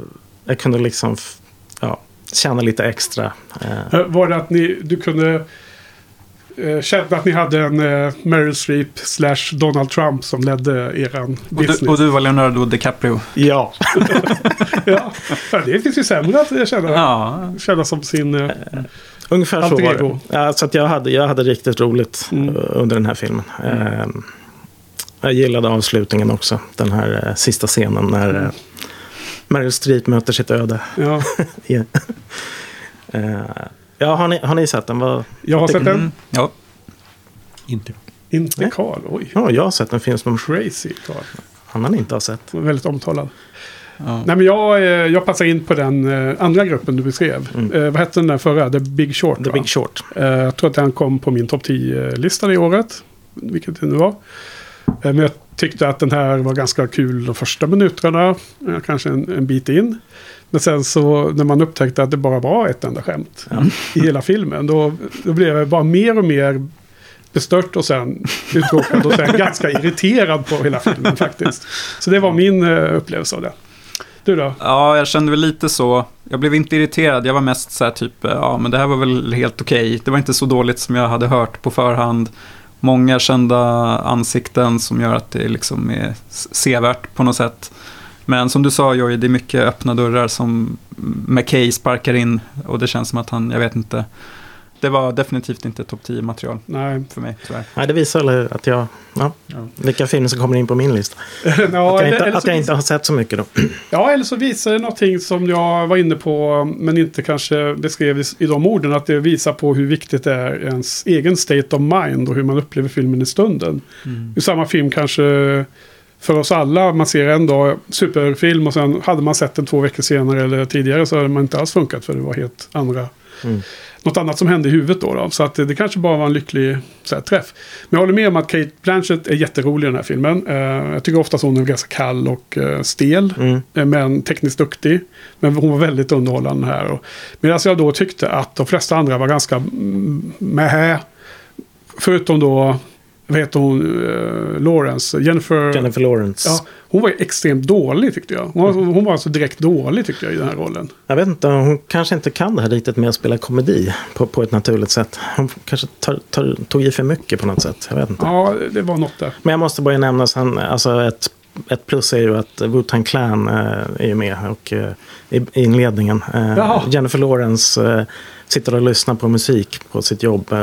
jag kunde liksom ja, tjäna lite extra. Eh, Eh, Var det att ni, du kunde eh, känna att ni hade en eh, Meryl Streep slash Donald Trump som ledde eran Och du, och du var Leonardo DiCaprio. ja, ja. det finns ju sämre att känna, Ja, känna som sin... Eh, ungefär så var det. Ja, så att jag, hade, jag hade riktigt roligt Mm. eh, under den här filmen. Eh, jag gillade avslutningen också. Den här eh, sista scenen när eh, Meryl Streep möter sitt öde. ja. Ja. Eh, ja, har ni, har ni sett den? Vad, Jag har sett den. mm, ja. Inte. Inte Nej. Karl. Oj. ja, jag har sett en film som Crazy Karl. annan inte har sett. Väldigt omtalad. ja. Nej, men jag, eh, jag passar in på den eh, andra gruppen du beskrev. Eh, vad hette den där förra? The Big Short. Mm. The va? Big Short. Eh, jag tror att den kom på min topp 10-lista det året. Vilket det nu var. Eh, men jag tyckte att den här var ganska kul de första minuterna. eh, kanske en, en bit in. Men sen så när man upptäckte att det bara var ett enda skämt i hela filmen. Då, då blev jag bara mer och mer bestört och sen uttråkad och sen ganska irriterad på hela filmen faktiskt. Så det var min eh, upplevelse av det. Du då? ja, jag kände väl lite så. Jag blev inte irriterad, jag var mest så här typ, ja men det här var väl helt okej. Det var inte så dåligt som jag hade hört på förhand. Många kända ansikten som gör att det liksom är sevärt på något sätt. Men som du sa Jojje, det är mycket öppna dörrar som McKay sparkar in och det känns som att han, jag vet inte. Det var definitivt inte topp 10 material Nej. för mig tyvärr. Nej, det visar väl att jag... Ja, Ja. vilka filmer som kommer in på min lista. ja, att jag, eller- inte, eller att jag inte har sett så mycket då. Ja, eller så visar det någonting som jag var inne på, men inte kanske beskrev i, i de orden. Att det visar på hur viktigt det är ens egen state of mind och hur man upplever filmen i stunden. Mm. Hur samma film kanske för oss alla. Man ser en dag superfilm och sen hade man sett den två veckor senare eller tidigare så hade man inte alls funkat för det var helt andra Mm. Något annat som hände i huvudet då. då. Så att det, kanske bara var en lycklig här, träff. Men jag håller med om att Kate Blanchett är jätterolig i den här filmen. Eh, jag tycker oftast hon är ganska kall och eh, stel. Mm. eh, men tekniskt duktig. Men hon var väldigt underhållande här. Och, medan jag då tyckte att de flesta andra var ganska mm, mähä. Förutom då, vad heter hon, eh, Lawrence, Jennifer. Jennifer Lawrence. Ja, hon var ju extremt dålig tyckte jag. Hon var, hon var alltså direkt dålig tyckte jag i den här rollen. Jag vet inte, hon kanske inte kan det här riktigt med att spela komedi på, på ett naturligt sätt. Hon kanske tar, tar, tog i för mycket på något sätt. Jag vet inte. Ja, det var något där. Men jag måste bara nämna sen, alltså ett, ett plus är ju att Wu-Tang Clan eh, är ju med och, eh, i, inledningen. Jaha. Jennifer Lawrence sitter och lyssnar på musik på sitt jobb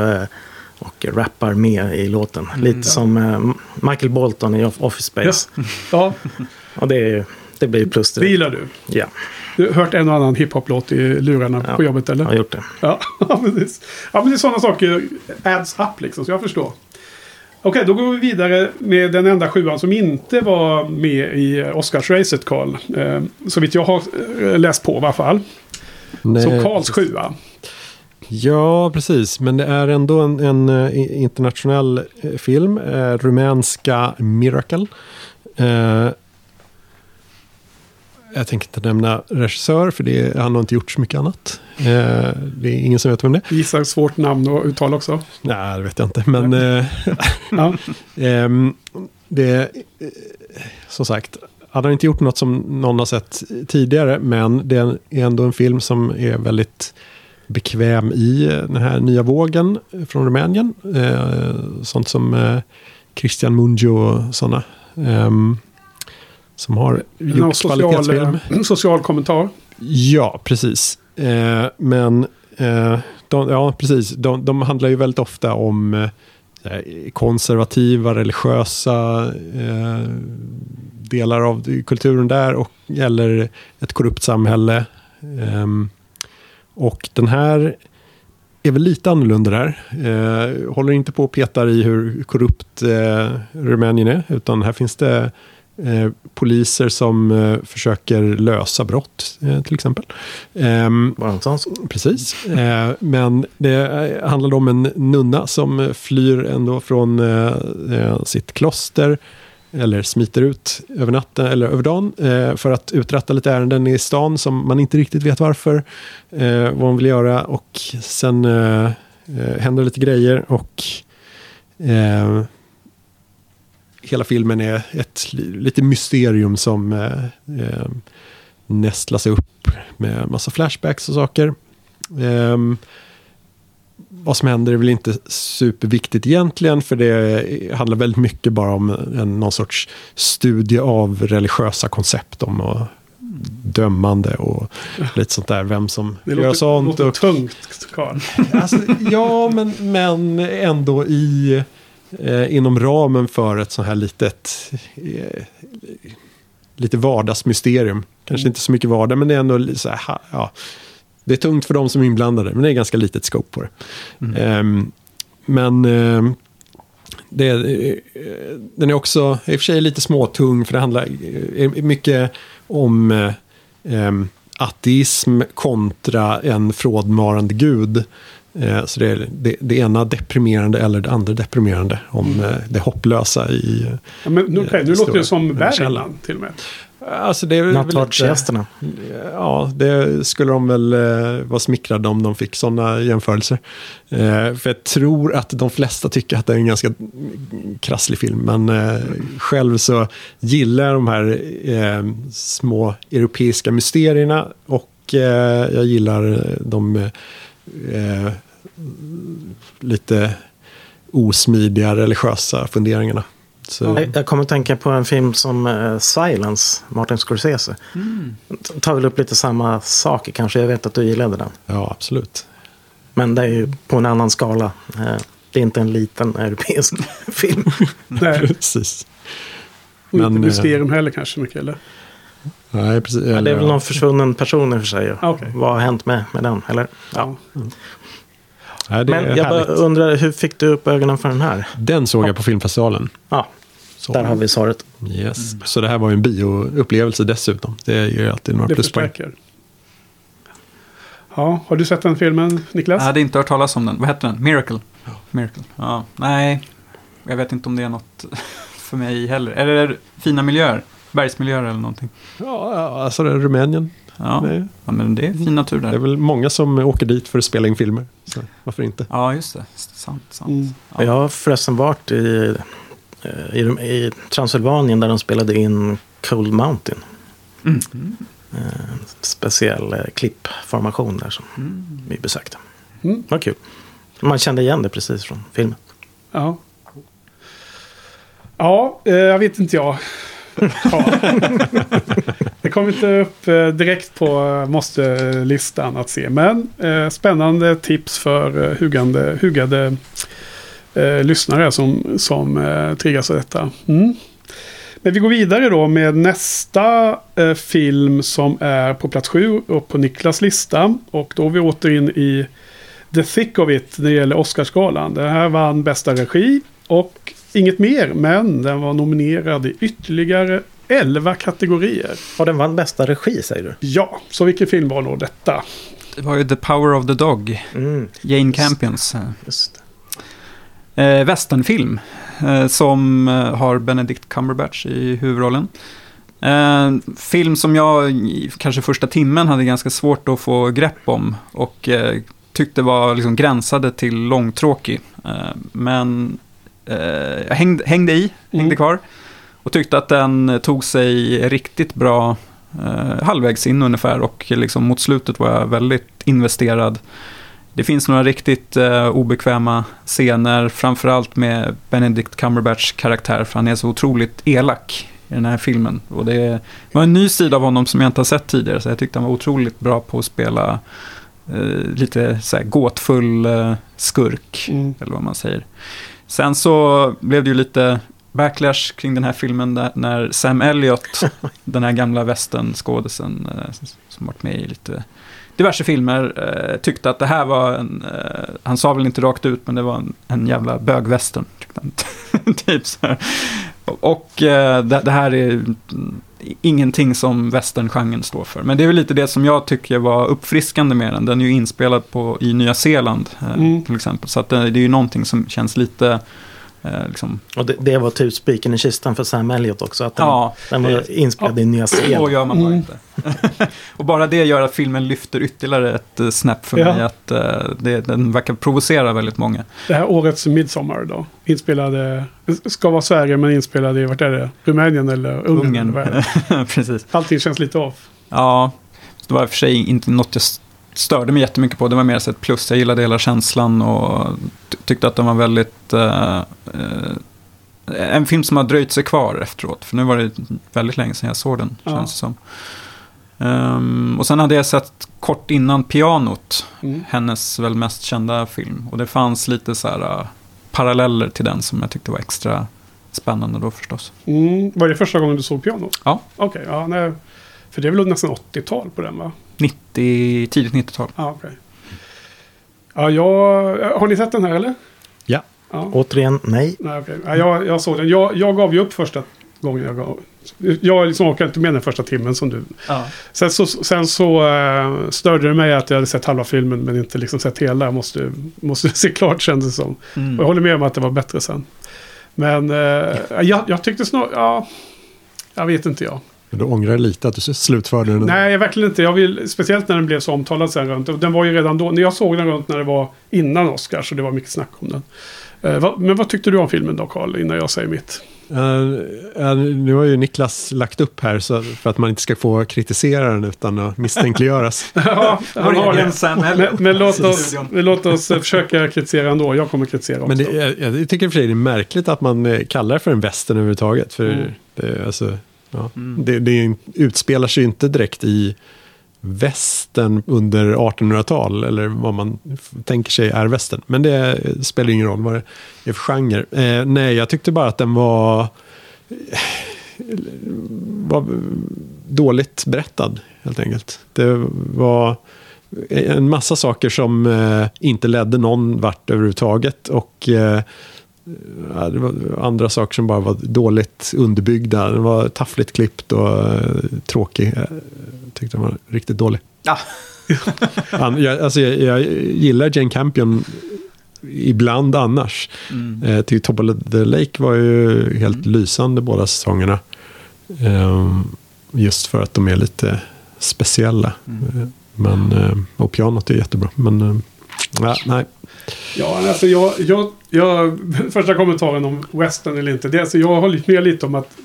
och rappar med i låten. Lite som eh, Michael Bolton i Off- Office Space. Ja, Och det, är, det blir ju plus det direkt. gillar du. Ja, Du har hört en och annan hiphop-låt i lurarna Ja. på jobbet eller? jag har gjort det. Ja, ja, precis. Ja, men det är sådana saker adds up liksom, så jag förstår. Okej, då går vi vidare med den enda sjuan som inte var med i Oscarsracet, Karl. Eh, så vitt jag har eh, läst på i alla fall. Nej, Så Karls sjua. Ja, precis. Men det är ändå en, en eh, internationell eh, film. Eh, rumänska Miracle. Eh, jag tänker inte nämna regissör, för det, han har inte gjort så mycket annat. Eh, det är ingen som vet vem det är. Gissar svårt namn att uttala också. Nej, det vet jag inte. Men eh. Ehm, det, eh, som sagt, han har inte gjort något som någon har sett tidigare, men det är ändå en film som är väldigt bekväm i den här nya vågen från Rumänien. Eh, sånt som eh, Christian Mungiu och sådana. ehm, som har Någon gjort social, kvalitetsfilm. eh, social kommentar. Ja, precis. Eh, men eh, de, ja, precis. De, de handlar ju väldigt ofta om eh, konservativa, religiösa eh, delar av kulturen där och eller ett korrupt samhälle. Ehm, och den här är väl lite annorlunda där. Eh, håller inte på och petar i hur korrupt eh, Rumänien är, utan här finns det eh, poliser som eh, försöker lösa brott, eh, till exempel. Ehm, Bara en sån. Precis. Eh, men det eh, handlade om en nunna som flyr ändå från sitt kloster. Eller smiter ut över natten eller över dagen. Eh, för att uträtta lite ärenden i stan som man inte riktigt vet varför. Eh, vad hon vill göra. Och sen eh, eh, händer lite grejer. Och eh, hela filmen är ett lite mysterium som eh, eh, nästlas upp med massa flashbacks och saker. Ehm, vad som händer är väl inte superviktigt egentligen, för det handlar väldigt mycket bara om en, någon sorts studie av religiösa koncept om och dömande och lite sånt där. Vem som Det gör låter, sånt. låter och, tungt, Karl. alltså, ja, men, men ändå i, eh, inom ramen för ett sånt här litet, eh, lite vardagsmysterium. Kanske inte så mycket vardag, men det är ändå så här, ja. Det är tungt för de som är inblandade, men det är ganska litet scope på det. Ehm, men ehm, det, eh, den är också i och för sig lite småtung, för det handlar eh, mycket om eh, ehm, ateism kontra en frådmarande gud. Eh, så det är det, det ena deprimerande eller det andra deprimerande om eh, det hopplösa i... Ja, men, nu, okej, nu Eh, låter det som. Bergman till och med. Alltså det är Nattvardsgästerna. Ja, det skulle de väl eh, vara smickrade om de fick sådana jämförelser. Eh, för jag tror att de flesta tycker att det är en ganska krasslig film. Men eh, själv så gillar jag de här små europeiska mysterierna. Och jag gillar de lite osmidiga religiösa funderingarna. Så, Jag, jag kommer att tänka på en film som eh, Silence, Martin Scorsese. T- Tar väl upp lite samma saker kanske. Jag vet att du gillade den. ja, absolut. Men det är ju på en annan skala. Eh, Det är inte en liten europeisk film. Nej, Precis. och inte Men, eh, mysterium heller kanske mycket, eller? Nej, precis. Ja, det är Eller, väl någon försvunnen person i och för sig. Ah, okej. Vad har hänt med, med den? Eller? Ja. Nej, det Men är jag bara undrar, hur fick du upp ögonen för den här? Den såg jag på filmfestivalen. Ja, Så. Där har vi svaret. Yes. Så det här var ju en bioupplevelse dessutom. Det ger ju alltid några Det pluspoäng. förstärker. Ja, har du sett den filmen, Niklas? Jag hade inte hört talas om den. Vad hette den? Miracle? Miracle. Ja, nej. Jag vet inte om det är något för mig heller. Är det fina miljöer? Bergsmiljöer eller någonting? Ja, ja, alltså det är Rumänien. Ja, ja men det är fin natur Det är där. väl många som åker dit för att spela in filmer. Så varför inte? Ja, just det. Sant, sant. Mm. Ja. Jag har förresten varit i, i, i Transylvanien där de spelade in Cold Mountain. Mm. En speciell eh, klippformation där som Mm. vi besökte. Mm. Var kul. Man kände igen det precis från filmen. Ja. Ja, eh, jag vet inte jag. Ja. det kom inte upp eh, direkt på eh, måste-listan att se. Men eh, spännande tips för eh, hugande, hugade eh, lyssnare som, som eh, triggas av detta. Mm. Men vi går vidare då med nästa eh, film som är på plats sju och på Niklas lista. Och då är vi åter in i The Thick of It när det gäller Oscarsgalan. Det här vann bästa regi och inget mer, men den var nominerad i ytterligare 11 kategorier. Och den vann bästa regi säger du? Ja, så vilken film var då detta? Det var ju The Power of the Dog. Mm, Jane Campions. eh, just Eh, westernfilm. Eh, som eh, har Benedict Cumberbatch i huvudrollen. Eh, film som jag kanske första timmen hade ganska svårt att få grepp om. Och eh, tyckte var liksom gränsade till långtråkig. Eh, men eh, jag hängde, hängde i, hängde Mm. kvar. Och tyckte att den tog sig riktigt bra halvvägs in ungefär. Och liksom mot slutet var jag väldigt investerad. Det finns några riktigt eh, obekväma scener, framförallt med Benedict Cumberbatchs karaktär, för han är så otroligt elak i den här filmen. Och det var en ny sida av honom som jag inte har sett tidigare, så jag tyckte han var otroligt bra på att spela eh, lite så här gåtfull eh, skurk, Mm. eller vad man säger. Sen så blev det ju lite backlash kring den här filmen där, när Sam Elliott, den här gamla västernskådisen eh, som varit med i lite diverse filmer, eh, tyckte att det här var en, eh, han sa väl inte rakt ut, men det var en, en jävla bögvästern. typ så här. Och, eh, det, det här är ingenting som westerngenren står för. Men det är väl lite det som jag tycker var uppfriskande med den. Den är ju inspelad på, i Nya Zeeland eh, Mm. till exempel. Så det, det är ju någonting som känns lite eh, liksom, Och det, det var typ spiken i kistan för Sam Elliott också. Att den, Ja, den var inspelad i Nya Så Zeeland. gör man bara Mm. inte. och bara det gör att filmen lyfter ytterligare ett eh, snäpp för Ja. mig. Att eh, det, den verkar provocera väldigt många. Det här årets Midsommar då. Inspelade, ska vara Sverige men inspelade i, vart är det? Rumänien eller Ungern? Ungern. Precis. Allting känns lite off. Ja, det var i och för sig inte något jag störde mig jättemycket på. Det var mer så ett plus. Jag gillade hela känslan och ty- tyckte att den var väldigt... eh, eh, en film som har dröjt sig kvar efteråt. För nu var det väldigt länge sedan jag såg den, Ja. känns det som. Ehm, och sen hade jag sett kort innan Pianot, Mm. hennes väl mest kända film. Och det fanns lite så här uh, paralleller till den som jag tyckte var extra spännande då förstås. Mm. Var det första gången du såg piano? Ja. Okej, ja, nej. För det är väl nästan 80-tal på den va? 90, tidigt 90-tal. Ja, okej. Ja, jag... Har ni sett den här eller? Ja. Ja. Återigen, nej. Nej, okej. Ja, jag, jag såg den. Jag, jag gav ju upp första gången jag gav. Jag liksom orkade inte med den första timmen som du. Ja. Sen så, sen så uh, störde det mig att jag hade sett halva filmen men inte liksom sett hela. Jag måste, måste se klart kändes det som. Mm. Och jag håller med om att det var bättre sen. Men eh, jag, jag tyckte snart, ja, jag vet inte jag. Men du ångrar lite att du slutförde den. Nej, verkligen inte. Jag vill, speciellt när den blev så omtalad sen runt. och Den var ju redan då, när jag såg den runt när det var innan Oscar, så det var mycket snack om den. Eh, men vad tyckte du om filmen då, Carl, innan jag säger mitt? Eh, eh, nu har ju Niklas lagt upp här så för att man inte ska få kritisera den utan att misstänkliggöras. ja, han har det. Men, men låt, oss, låt oss försöka kritisera ändå. Jag kommer kritisera också. Men det, jag, jag tycker för det är märkligt att man kallar det för en western överhuvudtaget. För Mm. det, alltså, ja, Mm. det, det utspelar sig inte direkt i västern under 1800-tal eller vad man tänker sig är västern. Men det spelar ingen roll vad det är för genre. Eh, nej, jag tyckte bara att den var, var dåligt berättad helt enkelt. Det var en massa saker som eh, inte ledde någon vart överhuvudtaget. Och eh, ja, det var andra saker som bara var dåligt underbyggda. Den var taffligt klippt och eh, tråkig. Jag tyckte den var riktigt dålig. Ja. Han, jag, alltså, jag, jag gillar Jane Campion ibland annars. Mm. Eh, till Top of the Lake var ju helt lysande båda säsongerna. Ehm, just för att de är lite speciella. Eh, Men, eh, och pianot är jättebra. Men eh, ja, nej. Ja, alltså jag, jag, jag, första kommentaren om western eller inte. Det, är alltså jag håller med lite om att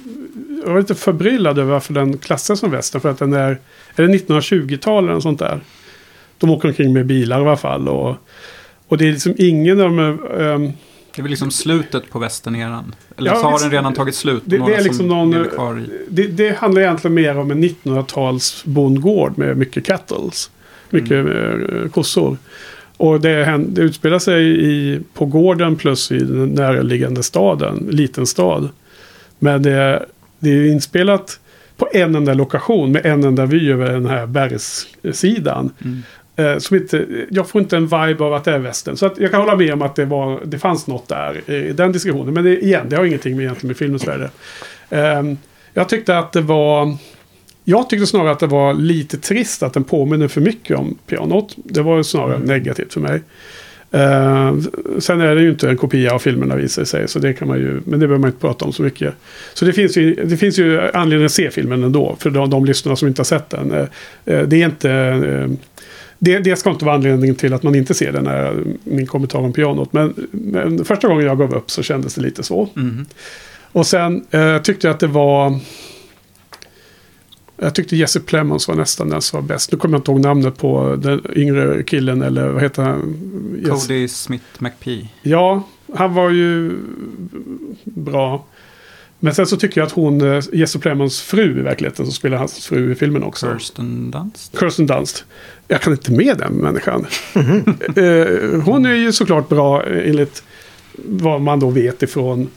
jag var lite förbryllad över varför den klassas som western. För att den är, är det 1920-tal eller något sånt där? De åker omkring med bilar i alla fall. Och, och det är liksom ingen av de ehm, Det är väl liksom slutet på västerneran. Eller Ja, så har den redan tagit slut. Det- det är liksom som någon- lever kvar i. det, det handlar egentligen mer om en 1900-tals bondgård med mycket cattles. Mycket eh, kossor. Och det, det utspelar sig i, på gården plus i den närliggande staden. Liten stad. Men det, det är inspelat på en enda lokation med en enda vy över den här bergssidan. Mm. Eh, som inte, jag får inte en vibe av att det är västern. Så jag kan hålla med om att det, var, det fanns något där i den diskussionen. Men det, igen, det har ingenting med, egentligen med filmens värde. Ehm, jag tyckte att det var... Jag tyckte snarare att det var lite trist att den påminner för mycket om pianot. Det var snarare negativt för mig. Ehm, sen är det ju inte en kopia av filmerna visar sig. Så det kan man ju, men det behöver man inte prata om så mycket. Så det finns ju, det finns ju anledning att se filmen ändå. För de, de lyssnarna som inte har sett den. Eh, eh, det är inte... eh, det, det ska inte vara anledningen till att man inte ser den här, min kommentar om pianot. Men, men första gången jag gav upp så kändes det lite så. Mm. Och sen eh, tyckte jag att det var... Jag tyckte Jesse Plemons var nästan den som var bäst. Nu kommer jag inte ihåg namnet på den yngre killen eller vad heter han? Jesse- Cody Smith McPhee. Ja, han var ju bra. Men sen så tycker jag att hon, eh, Jesse Plemons fru i verkligheten, som spelar hans fru i filmen också. Kirsten Dunst. Kirsten Dunst. Jag kan inte med den människan. Eh, hon är ju såklart bra eh, enligt vad man då vet ifrån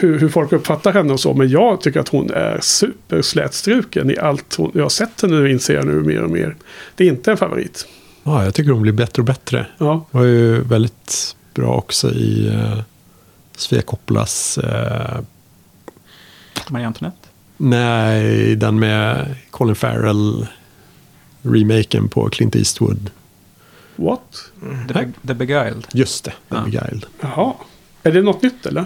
hur, hur folk uppfattar henne och så. Men jag tycker att hon är superslätstruken i allt hon, jag har sett henne nu inser jag nu mer och mer. Det är inte en favorit. Ja, jag tycker hon blir bättre och bättre. Ja, var ju väldigt bra också i uh, Sofia Coppolas... eh, Marie Antoinette. nej, den med Colin Farrell. Remaken på Clint Eastwood. what? The, Be- The Beguiled. Just det, The Ja. Beguiled. Jaha. Är det något nytt eller?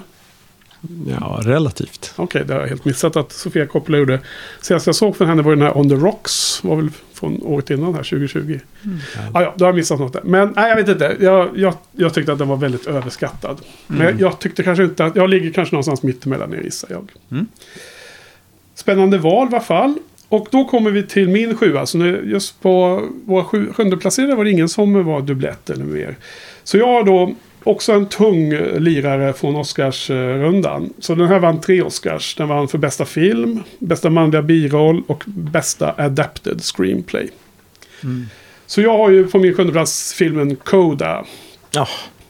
Ja, relativt. Okej, det har jag helt missat att Sofia Coppola gjorde. Senast jag såg från henne var den här On the Rocks. Var väl från året innan här, 2020. Ah, ja, då har jag missat något där. Men nej, jag vet inte. Jag, jag, jag tyckte att den var väldigt överskattad. Men Mm. jag tyckte kanske inte att... Jag ligger kanske någonstans mittemellan er gissar jag. Mm. Spännande val i alla fall. Och då kommer vi till min sjua. Så nu, just på våra sju, sjunde placerade var det ingen som var dubblett eller mer. Så jag har då också en tung lirare från Oscarsrundan. Så den här vann tre Oscars. Den vann för bästa film, bästa manliga biroll och bästa adapted screenplay. Mm. Så jag har ju på min sjunde plats filmen Coda. Ja,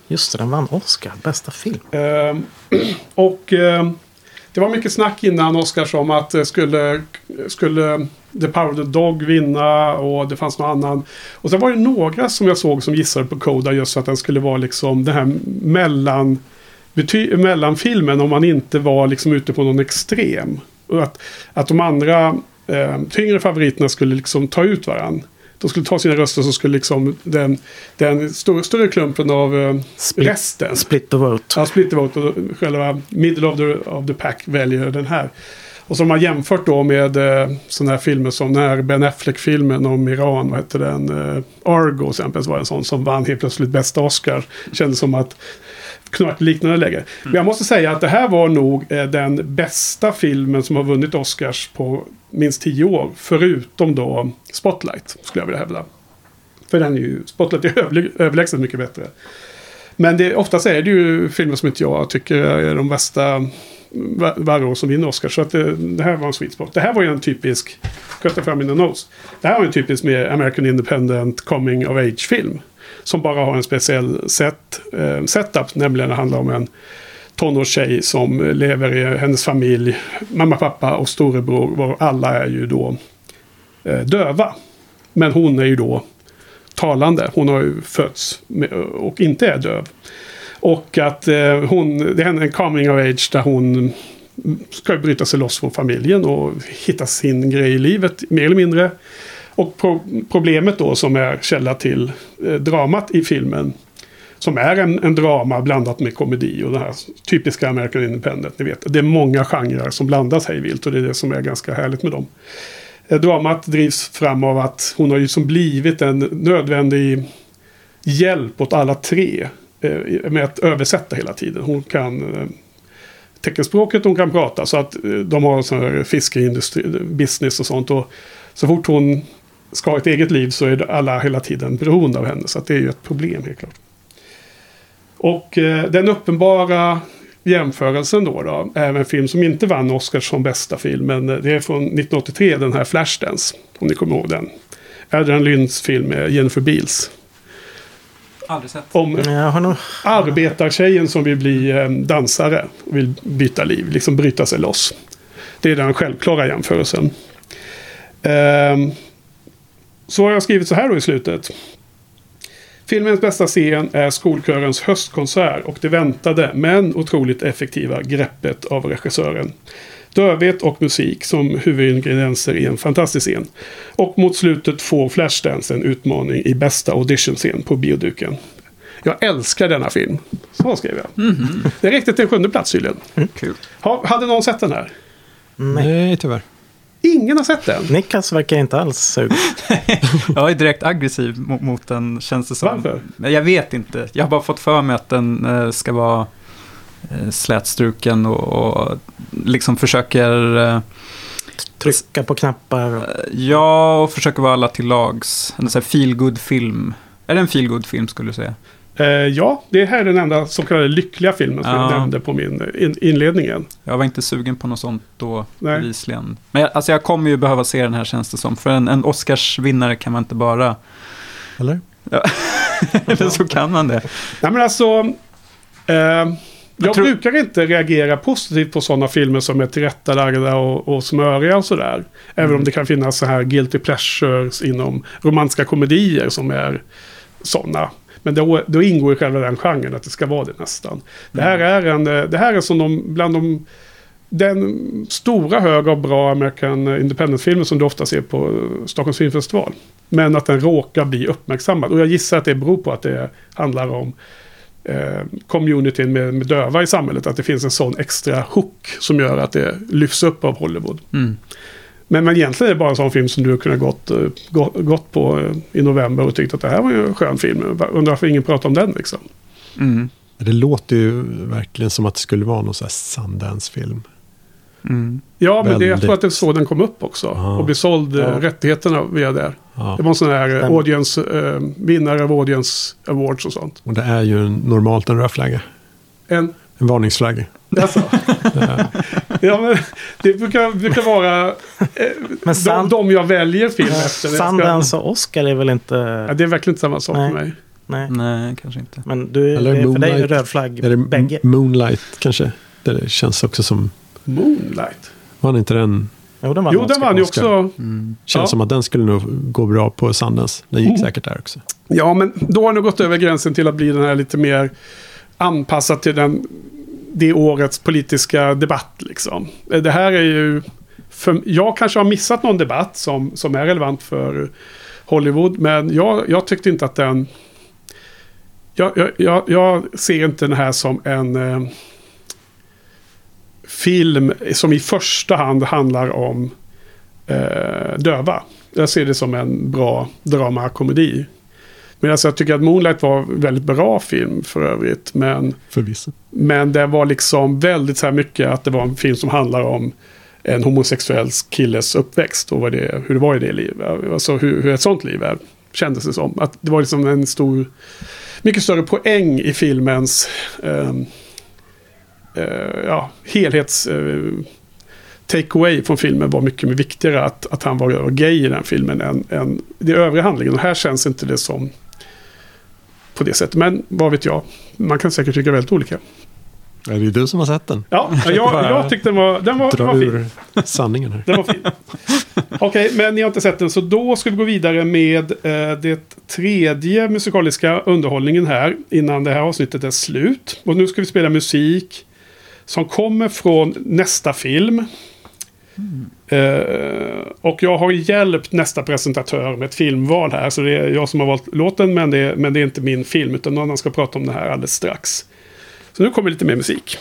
just det. Den vann Oscar. Bästa film. Ehm, och ehm, det var mycket snack innan Oscars om att eh, skulle, skulle The Power of the Dog vinna och det fanns någon annan. Och sen var det några som jag såg som gissade på Coda just för att den skulle vara liksom den här mellan, bety, mellanfilmen om man inte var liksom ute på någon extrem. Och att, att de andra eh, tyngre favoriterna skulle liksom ta ut varandra. De skulle ta sina röster så skulle liksom den, den större, större klumpen av eh, Split, resten. split the vote. Ja, split the vote och själva middle of the, of the pack väljer den här. Och som har jämfört då med eh, sådana här filmer som den här Ben Affleck-filmen om Iran, vad hette den? Eh, Argo till exempel, var en sån som vann helt plötsligt bästa Oscar. Kändes som att knappt liknande läge. Men jag måste säga att det här var nog eh, den bästa filmen som har vunnit Oscars på minst tio år. Förutom då Spotlight, skulle jag vilja hävda. För den är ju, Spotlight är överlägset mycket bättre. Men det, oftast är det ju filmer som inte jag tycker är de bästa varje år som vinner Oscar. Så att det, det här var en sweet spot. Det här var ju en typisk, kötta fram mina notes. Det här var en typisk med American Independent Coming of Age-film. Som bara har en speciell set, eh, setup, nämligen det handlar om en tonårstjej som lever i hennes familj, mamma, pappa och storebror. Var alla är ju då eh, döva. Men hon är ju då talande. Hon har ju fötts med, och inte är döv. Och att eh, hon, det händer en coming of age där hon ska bryta sig loss från familjen och hitta sin grej i livet, mer eller mindre. Och pro problemet då som är källa till eh, dramat i filmen. Som är en, en drama blandat med komedi och det här typiska American Independent. Ni vet, det är många genrer som blandas hej vilt och det är det som är ganska härligt med dem. Eh, Dramat drivs fram av att hon har ju som blivit en nödvändig hjälp åt alla tre. Eh, med att översätta hela tiden. Hon kan eh, teckenspråket, hon kan prata. Så att eh, de har sån här fiskeindustri, business och sånt. Och så fort hon ska ha ett eget liv så är alla hela tiden beroende av henne. Så att det är ju ett problem helt klart. Och eh, den uppenbara jämförelsen då, då är en film som inte vann Oscars som bästa film. Men det är från 1983, den här Flashdance. Om ni kommer ihåg den. Adrian Lynns film med Jennifer Beals. Aldrig sett. Om nog... arbetartjejen som vill bli eh, dansare. Och vill byta liv, liksom bryta sig loss. Det är den självklara jämförelsen. Ehm, så har jag skrivit så här då i slutet. Filmens bästa scen är skolkörens höstkonsert och det väntade men otroligt effektiva greppet av regissören. Dövhet och musik som huvudingredienser i en fantastisk scen. Och mot slutet får Flashdance en utmaning i bästa auditionscen på bioduken. Jag älskar denna film. Så skrev jag. Det räckte till en sjunde plats tydligen. Kul. Ha, hade någon sett den här? Nej. Nej, tyvärr. Ingen har sett den. Niklas verkar inte alls sugen. Jag är direkt aggressiv mot, mot den, känns det som. Varför? Men jag vet inte. Jag har bara fått för mig att den eh, ska vara slätstruken och, och liksom försöker... Eh, Trycka på knappar. ja, och försöker vara alla till lags. En sån här feel film Är det en feel film skulle du säga? Eh, ja, det här är den enda så kallade lyckliga filmen som jag Ja. nämnde på min eh, in inledningen. Jag var inte sugen på något sånt då, Nej. bevisligen. Men jag, alltså jag kommer ju behöva se den här känns det som. För en, en Oscarsvinnare kan man inte bara... Eller? Eller så kan man det. Nej men alltså. Eh, jag tror- brukar inte reagera positivt på sådana filmer som är tillrättalagda och, och smöriga och sådär. Även Mm. om det kan finnas så här guilty pleasures inom romantiska komedier som är sådana. Men då, då ingår i själva den genren att det ska vara det nästan. Det här är en, eh, det här är som de, bland de den stora hög av bra American Independent-filmer som du ofta ser på eh, Stockholms filmfestival. Men att den råkar bli uppmärksammad. Och jag gissar att det beror på att det handlar om eh, communityn med, med döva i samhället. Att det finns en sån extra hook som gör att det lyfts upp av Hollywood. Mm. Men, men egentligen är det bara en sån film som du kunde gått, eh, gå- gått på eh, i november och tyckt att det här var ju en skön film. Undrar varför ingen pratar om den liksom. Mm. Det låter ju verkligen som att det skulle vara någon sån här Sundance-film. Mm. Ja, men det, jag tror att det är så den kom upp också. Ja. Och blev såld eh, Ja. rättigheterna via där. Ja. Det var en sån här eh, audience, eh, vinnare av audience awards och sånt. Och det är ju en- normalt en röd flagga. En, En varningsflagga. alltså. ja, men det brukar, brukar vara eh, Men de, de jag väljer film efter. Sundance och Oscar är väl inte... Ja, det är verkligen inte samma sak Nej. för mig. Nej. Nej, kanske inte. Men du, Eller det, för dig är Moonlight. röd flagg Är det bägge. Moonlight kanske? Det känns också som... Moonlight. Var inte den... Jo, den vann Jo, den vann ju också. Mm. Känns Ja. som att den skulle nog gå bra på Sundance. Den gick Mm. säkert där också. Ja, men då har den gått över gränsen till att bli den här lite mer anpassad till den, det årets politiska debatt. Liksom. Det här är ju... För, jag kanske har missat någon debatt som, som är relevant för Hollywood. Men jag, jag tyckte inte att den... Jag, jag, jag, jag ser inte den här som en eh, film som i första hand handlar om eh, döva. Jag ser det som en bra dramakomedi. Men alltså jag tycker att Moonlight var en väldigt bra film för övrigt. Men, Förvisso. men det var liksom väldigt så här mycket att det var en film som handlar om en homosexuell killes uppväxt och vad det, hur det var i det livet. Alltså hur, hur ett sånt liv är, kändes det som. Att det var liksom en stor, mycket större poäng i filmens eh, ja, helhets... eh, take away från filmen var mycket viktigare att, att han var gay i den filmen än, än det övriga handlingen. Och här känns inte det som på det sättet. Men vad vet jag, man kan säkert tycka väldigt olika. Är det ju du som har sett den? Ja, jag, jag tyckte den var, den var, den var fin. sanningen här. Den var fin. Okej, men ni har inte sett den. Så då ska vi gå vidare med eh, det tredje musikaliska underhållningen här. Innan det här avsnittet är slut. Och nu ska vi spela musik som kommer från nästa film. Eh, och jag har hjälpt nästa presentatör med ett filmval här. Så det är jag som har valt låten, men det, är, men det är inte min film. Utan någon annan ska prata om det här alldeles strax. Så nu kommer lite mer musik.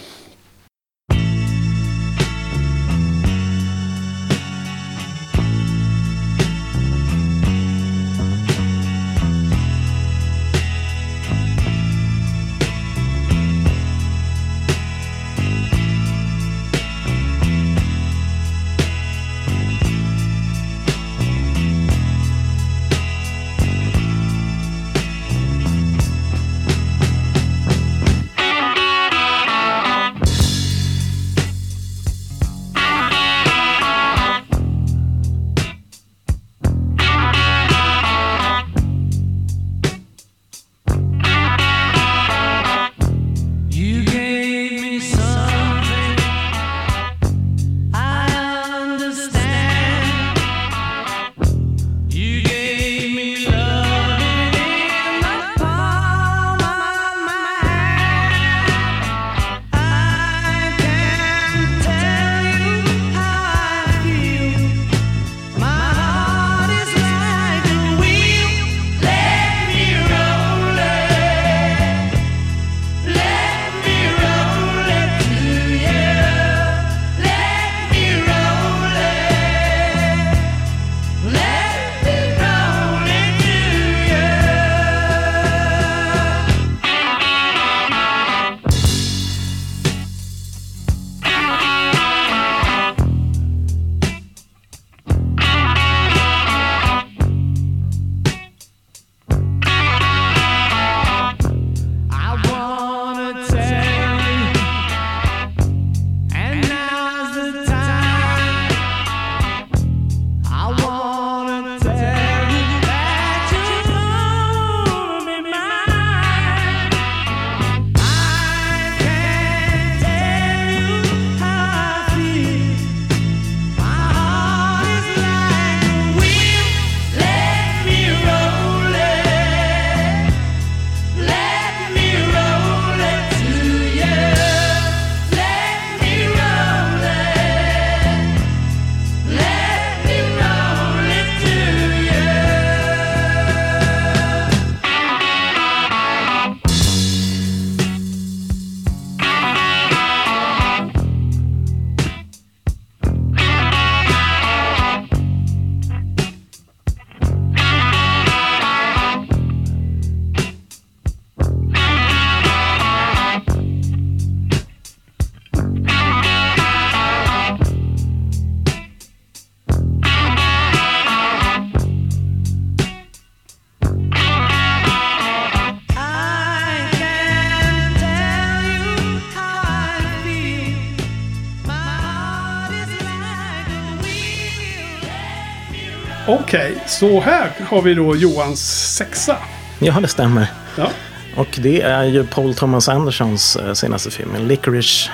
Så här har vi då Johans sexa. Ja, det stämmer. Ja. Och det är ju Paul Thomas Andersons eh, senaste film, Licorice,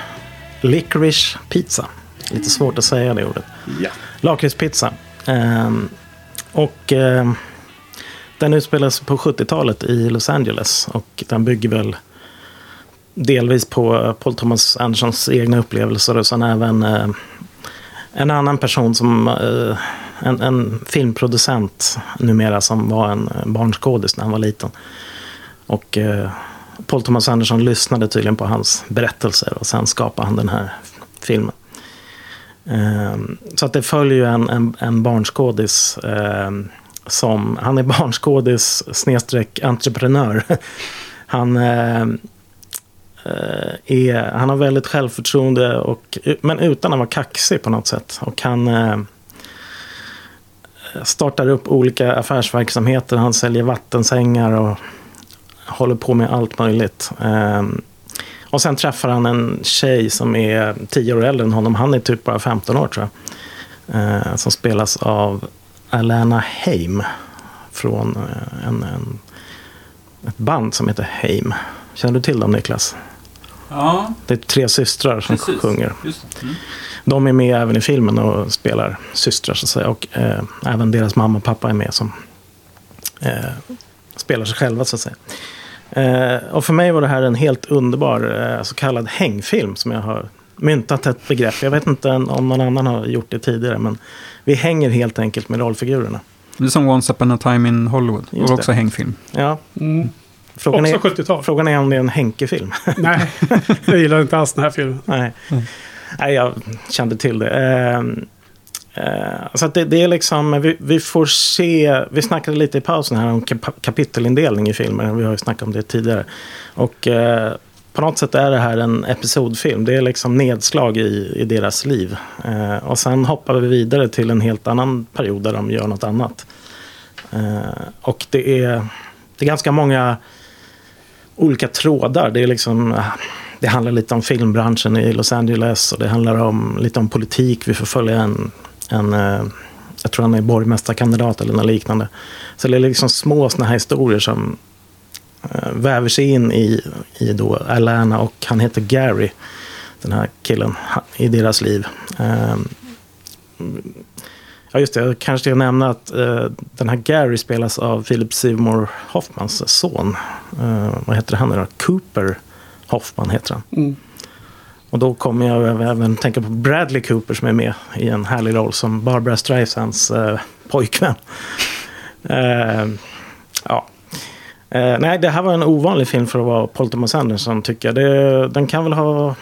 Licorice Pizza. Lite svårt att säga det ordet. ja. Lakritspizza. Ehm, och ehm, den utspelas på 70-talet i Los Angeles. Och den bygger väl delvis på eh, Paul Thomas Andersons egna upplevelser och sen även eh, en annan person som eh, en, en filmproducent numera som var en eh, barnskådis när han var liten. Och eh, Paul Thomas Anderson lyssnade tydligen på hans berättelser och sen skapade han den här filmen. Eh, Så att det följer ju en, en, en barnskådis eh, som, han är barnskådis snedstreck entreprenör. Han, ehm, eh, är, han har väldigt självförtroende, och, men utan att vara kaxig på något sätt. Och han eh, startar upp olika affärsverksamheter. Han säljer vattensängar och håller på med allt möjligt. Ehm, och sen träffar han en tjej som är tio år äldre än honom. Han är typ bara 15 år tror jag. Ehm, som spelas av Alana Heim. Från eh, en, en, ett band som heter Heim. Känner du till dem Niklas? Ja, Det är tre systrar som precis. sjunger. Mm. De är med även i filmen och spelar systrar så att säga. Och eh, även deras mamma och pappa är med som eh, spelar sig själva så att säga. Eh, och för mig var det här en helt underbar eh, så kallad hängfilm som jag har myntat ett begrepp. Jag vet inte om någon annan har gjort det tidigare men vi hänger helt enkelt med rollfigurerna. Det är som Once upon a time in Hollywood. Just och också det. hängfilm. Ja, Mm. Frågan, Också är, 70-tal. frågan är om det är en Henke-film. Nej, jag gillar inte alls den här filmen. Nej. Nej, jag kände till det. Ehm, eh, så att det, det är liksom, vi, vi får se, vi snackade lite i pausen här om kap kapitelindelning i filmer. Vi har ju snackat om det tidigare. Och eh, på något sätt är det här en episodfilm. Det är liksom nedslag i, i deras liv. Eh, och sen hoppar vi vidare till en helt annan period där de gör något annat. Och det är, det är ganska många olika trådar. Det är liksom eh, det handlar lite om filmbranschen i Los Angeles och det handlar om, lite om politik. Vi får följa en, en eh, jag tror han är borgmästarkandidat eller något liknande. Så det är liksom små såna här historier som eh, väver sig in i, i då Alana och han heter Gary, den här killen, i deras liv. Ehm, Ja, just det. Jag kanske ska nämna att eh, den här Gary spelas av Philip Seymour Hoffmans son. Eh, vad heter han nu då? Cooper Hoffman heter han. Mm. Och då kommer jag även tänka på Bradley Cooper som är med i en härlig roll som Barbara Streisands eh, pojkvän. Eh, ja. Eh, nej, det här var en ovanlig film för att vara Paul Thomas Anderson tycker jag. Det, den kan väl ha...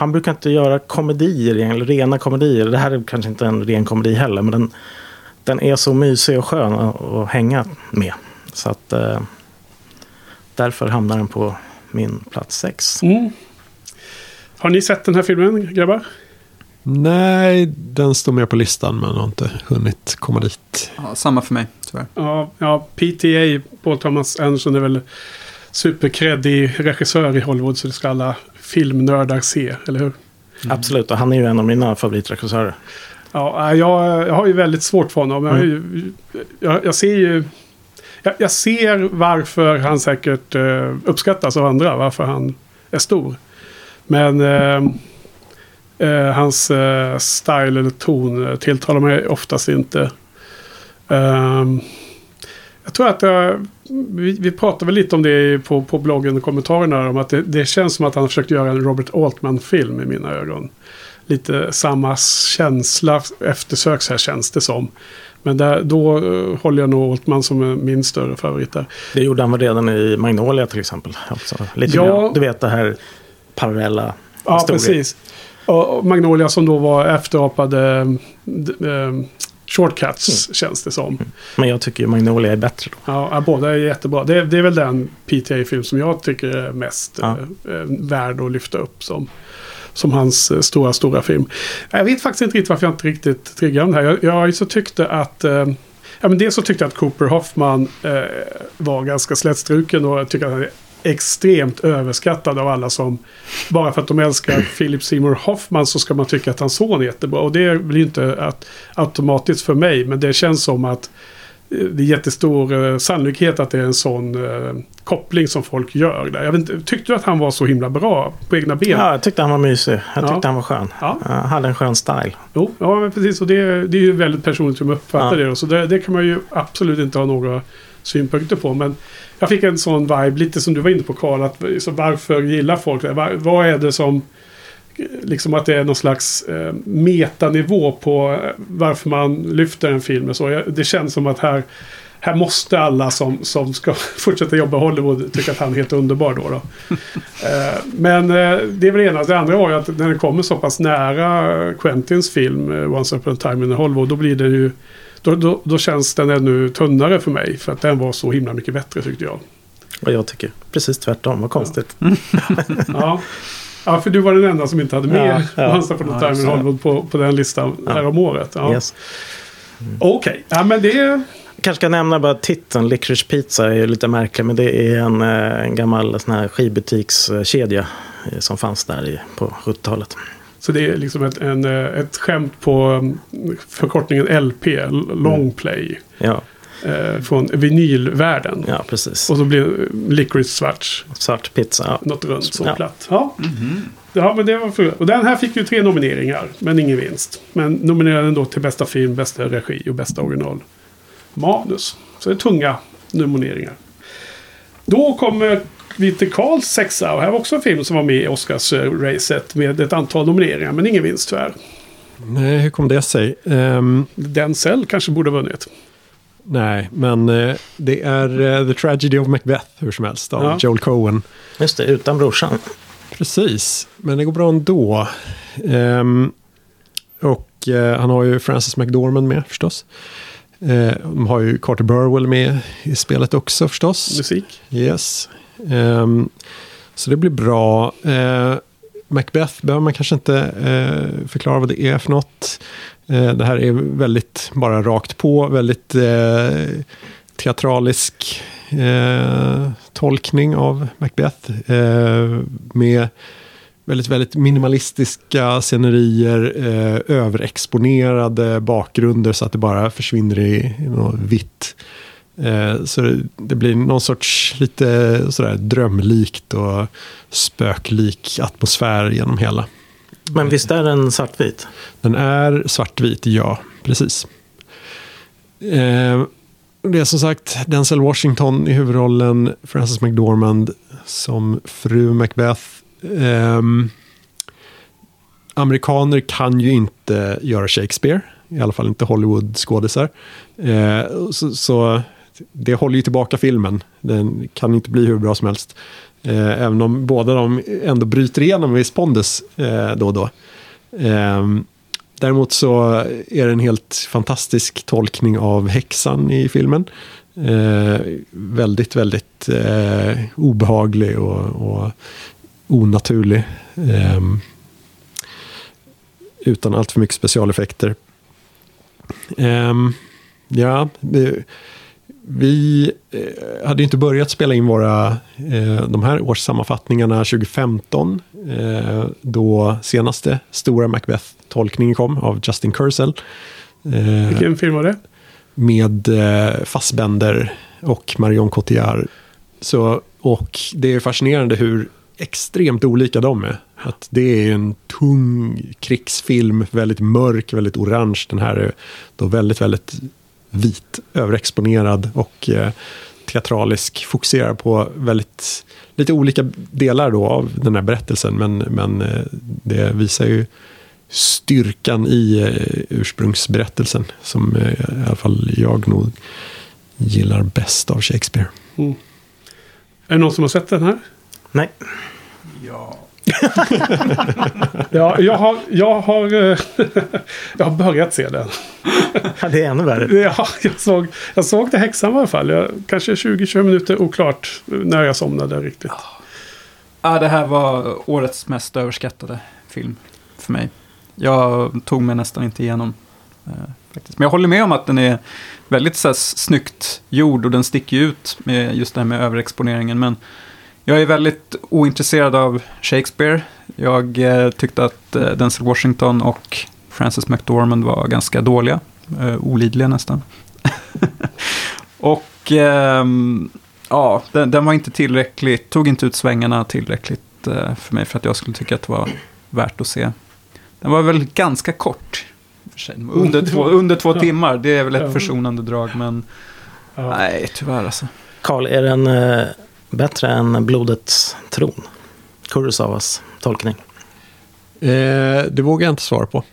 Han brukar inte göra komedier, eller rena komedier. Det här är kanske inte en ren komedi heller, men den, den är så mysig och skön att, att hänga med. Så att eh, därför hamnar den på min plats sex. Mm. Har ni sett den här filmen, grabbar? Nej, den står med på listan men har inte hunnit komma dit. Ja, samma för mig, tyvärr. Ja, ja, PTA, Paul Thomas Anderson, är väl superkreddig regissör i Hollywood, så det ska alla filmnördar se, eller hur? Absolut, och han är ju en av mina favoritregissörer. Ja, jag, jag har ju väldigt svårt för honom. Jag, ju, jag, jag ser ju... Jag, jag ser varför han säkert eh, uppskattas av andra, varför han är stor. Men eh, eh, hans eh, style eller ton tilltalar mig oftast inte. Ehm, jag tror att jag, vi, vi pratade väl lite om det på, på bloggen och kommentarerna. Om att det, det känns som att han försökt göra en Robert Altman-film i mina ögon. Lite samma känsla eftersöks här känns det som. Men där, då eh, håller jag nog Altman som är min större favorit där. Det gjorde han väl redan i Magnolia till exempel. Också. Lite Ja. grann. Du vet det här parallella Ja, historier. precis. Och Magnolia som då var efterapade shortcuts känns det som. Men jag tycker ju Magnolia är bättre då. Ja, båda är jättebra. Det, det är väl den PTA-film som jag tycker är mest Ja. eh, eh, värd att lyfta upp som, som hans eh, stora, stora film. Jag vet faktiskt inte riktigt varför jag inte riktigt triggar den här. Jag, jag så tyckte att... Eh, ja, men dels så tyckte jag att Cooper Hoffman eh, var ganska slätstruken och jag tycker att han är extremt överskattad av alla som... Bara för att de älskar Philip Seymour Hoffman så ska man tycka att hans son är jättebra. Och det blir inte att, automatiskt för mig, men det känns som att eh, det är jättestor eh, sannolikhet att det är en sån eh, koppling som folk gör där. Jag inte, tyckte du att han var så himla bra på egna ben? Ja, jag tyckte han var mysig. Jag tyckte Ja. han var skön. Ja. Han hade en skön style. Jo, ja men precis. Och det, det är ju väldigt personligt hur man uppfattar Ja. det. Så det, det kan man ju absolut inte ha några synpunkter på. Men jag fick en sån vibe, lite som du var inne på Karl, att så varför gillar folk det? Var, vad är det som... Liksom att det är någon slags eh, metanivå på eh, varför man lyfter en film. Och så. Jag, det känns som att här, här måste alla som, som ska fortsätta jobba i Hollywood tycka att han är helt underbar då. då. Eh, men eh, det är väl det ena. Det andra var ju att när den kommer så pass nära Quentins film eh, Once upon a time in Hollywood då blir den ju då, då, då känns den ännu tunnare för mig. För att den var så himla mycket bättre tyckte jag. Och jag tycker precis tvärtom. Vad konstigt. Ja, ja för du var den enda som inte hade med Ja, ja. Once upon a Ja, time just in det. Hollywood på, på den listan Ja. här om året. Ja. Yes. Okej, ja men det... Kanske ska nämna bara titeln. Licorice Pizza är ju lite märklig. Men det är en, eh, en gammal sån här skivbutikskedja eh, som fanns där i, på 70-talet. Så det är liksom ett, en, eh, ett skämt på mm, förkortningen LP, long play. Ja. Eh, från vinylvärlden. Ja, precis. Och så blir Licorice svart. Svart pizza. Ja. Något runt så Ja. platt. Ja. ja, men det var för... Och den här fick ju tre nomineringar, men ingen vinst. Men nominerade ändå till bästa film, bästa regi och bästa originalmanus. Så det är tunga nomineringar. Då kommer till Karls sexa. Och här var också en film som var med i Oscars-racet med ett antal nomineringar, men ingen vinst tyvärr. Nej, hur kom det sig? Ehm, Denzel kanske borde ha vunnit. nej, men eh, det är eh, The Tragedy of Macbeth hur som helst av Ja. Joel Cohen. Just det, utan brorsan. Precis, men det går bra ändå. Ehm, och eh, han har ju Francis McDormand med förstås. Eh, de har ju Carter Burwell med i spelet också förstås. Musik. Yes. Ehm, så det blir bra. Ehm, Macbeth behöver man kanske inte eh, förklara vad det är för något. Ehm, det här är väldigt bara rakt på, väldigt eh, teatralisk eh, tolkning av Macbeth. Med väldigt, väldigt minimalistiska scenerier, överexponerade bakgrunder så att det bara försvinner i, i något vitt. Eh, så det, blir någon sorts lite sådär drömlikt och spöklik atmosfär genom hela. Men visst är den svartvit? Den är svartvit, ja, precis. Eh, det är som sagt Denzel Washington i huvudrollen, Frances McDormand som fru Macbeth. Ehm, amerikaner kan ju inte göra Shakespeare, i alla fall inte Hollywood-skådisar. Eh, så, så det håller ju tillbaka filmen. Den kan inte bli hur bra som helst. Eh, även om båda de ändå bryter igenom viss pondus eh, då och då. Eh, däremot så är det en helt fantastisk tolkning av häxan i filmen. Eh, väldigt, väldigt eh, obehaglig och, och onaturlig. Eh, utan allt för mycket specialeffekter. Eh, ja, det, vi eh, hade ju inte börjat spela in våra, eh, de här årssammanfattningarna 2015. Eh, då senaste stora Macbeth-tolkningen kom av Justin Kurzel. Eh, Vilken film var det? med Fassbender och Marion Cotillard. Så, och det är fascinerande hur extremt olika de är. Att det är en tung krigsfilm, väldigt mörk, väldigt orange. Den här är då väldigt, väldigt vit, överexponerad och eh, teatralisk. Fokuserar på väldigt, lite olika delar då av den här berättelsen. Men, men eh, det visar ju styrkan i eh, ursprungsberättelsen. Som i alla fall jag nog gillar bäst av Shakespeare. Är det någon som har sett den här? Nej. Ja. Ja, jag har, jag har, eh, jag har börjat se den. Ja, det är ännu värre. Ja, jag såg, jag såg det häxan i alla fall. Jag, kanske 20-25 minuter oklart när jag somnade riktigt. Ja, det här var årets mest överskattade film för mig. Jag tog mig nästan inte igenom. Eh, faktiskt. Men jag håller med om att den är väldigt så här, snyggt gjord och den sticker ut med just det här med överexponeringen. Men jag är väldigt ointresserad av Shakespeare. Jag eh, tyckte att eh, Denzel Washington och Frances McDormand var ganska dåliga. Eh, olidliga nästan. och ehm, ja, den, den var inte tillräckligt, tog inte ut svängarna tillräckligt eh, för mig för att jag skulle tycka att det var värt att se. Den var väl ganska kort. Under två, under två timmar, det är väl ett försonande drag, men Ja. nej, tyvärr alltså. Karl, är den eh, bättre än Blodets tron? Kurosawas tolkning. Eh, det vågar jag inte svara på.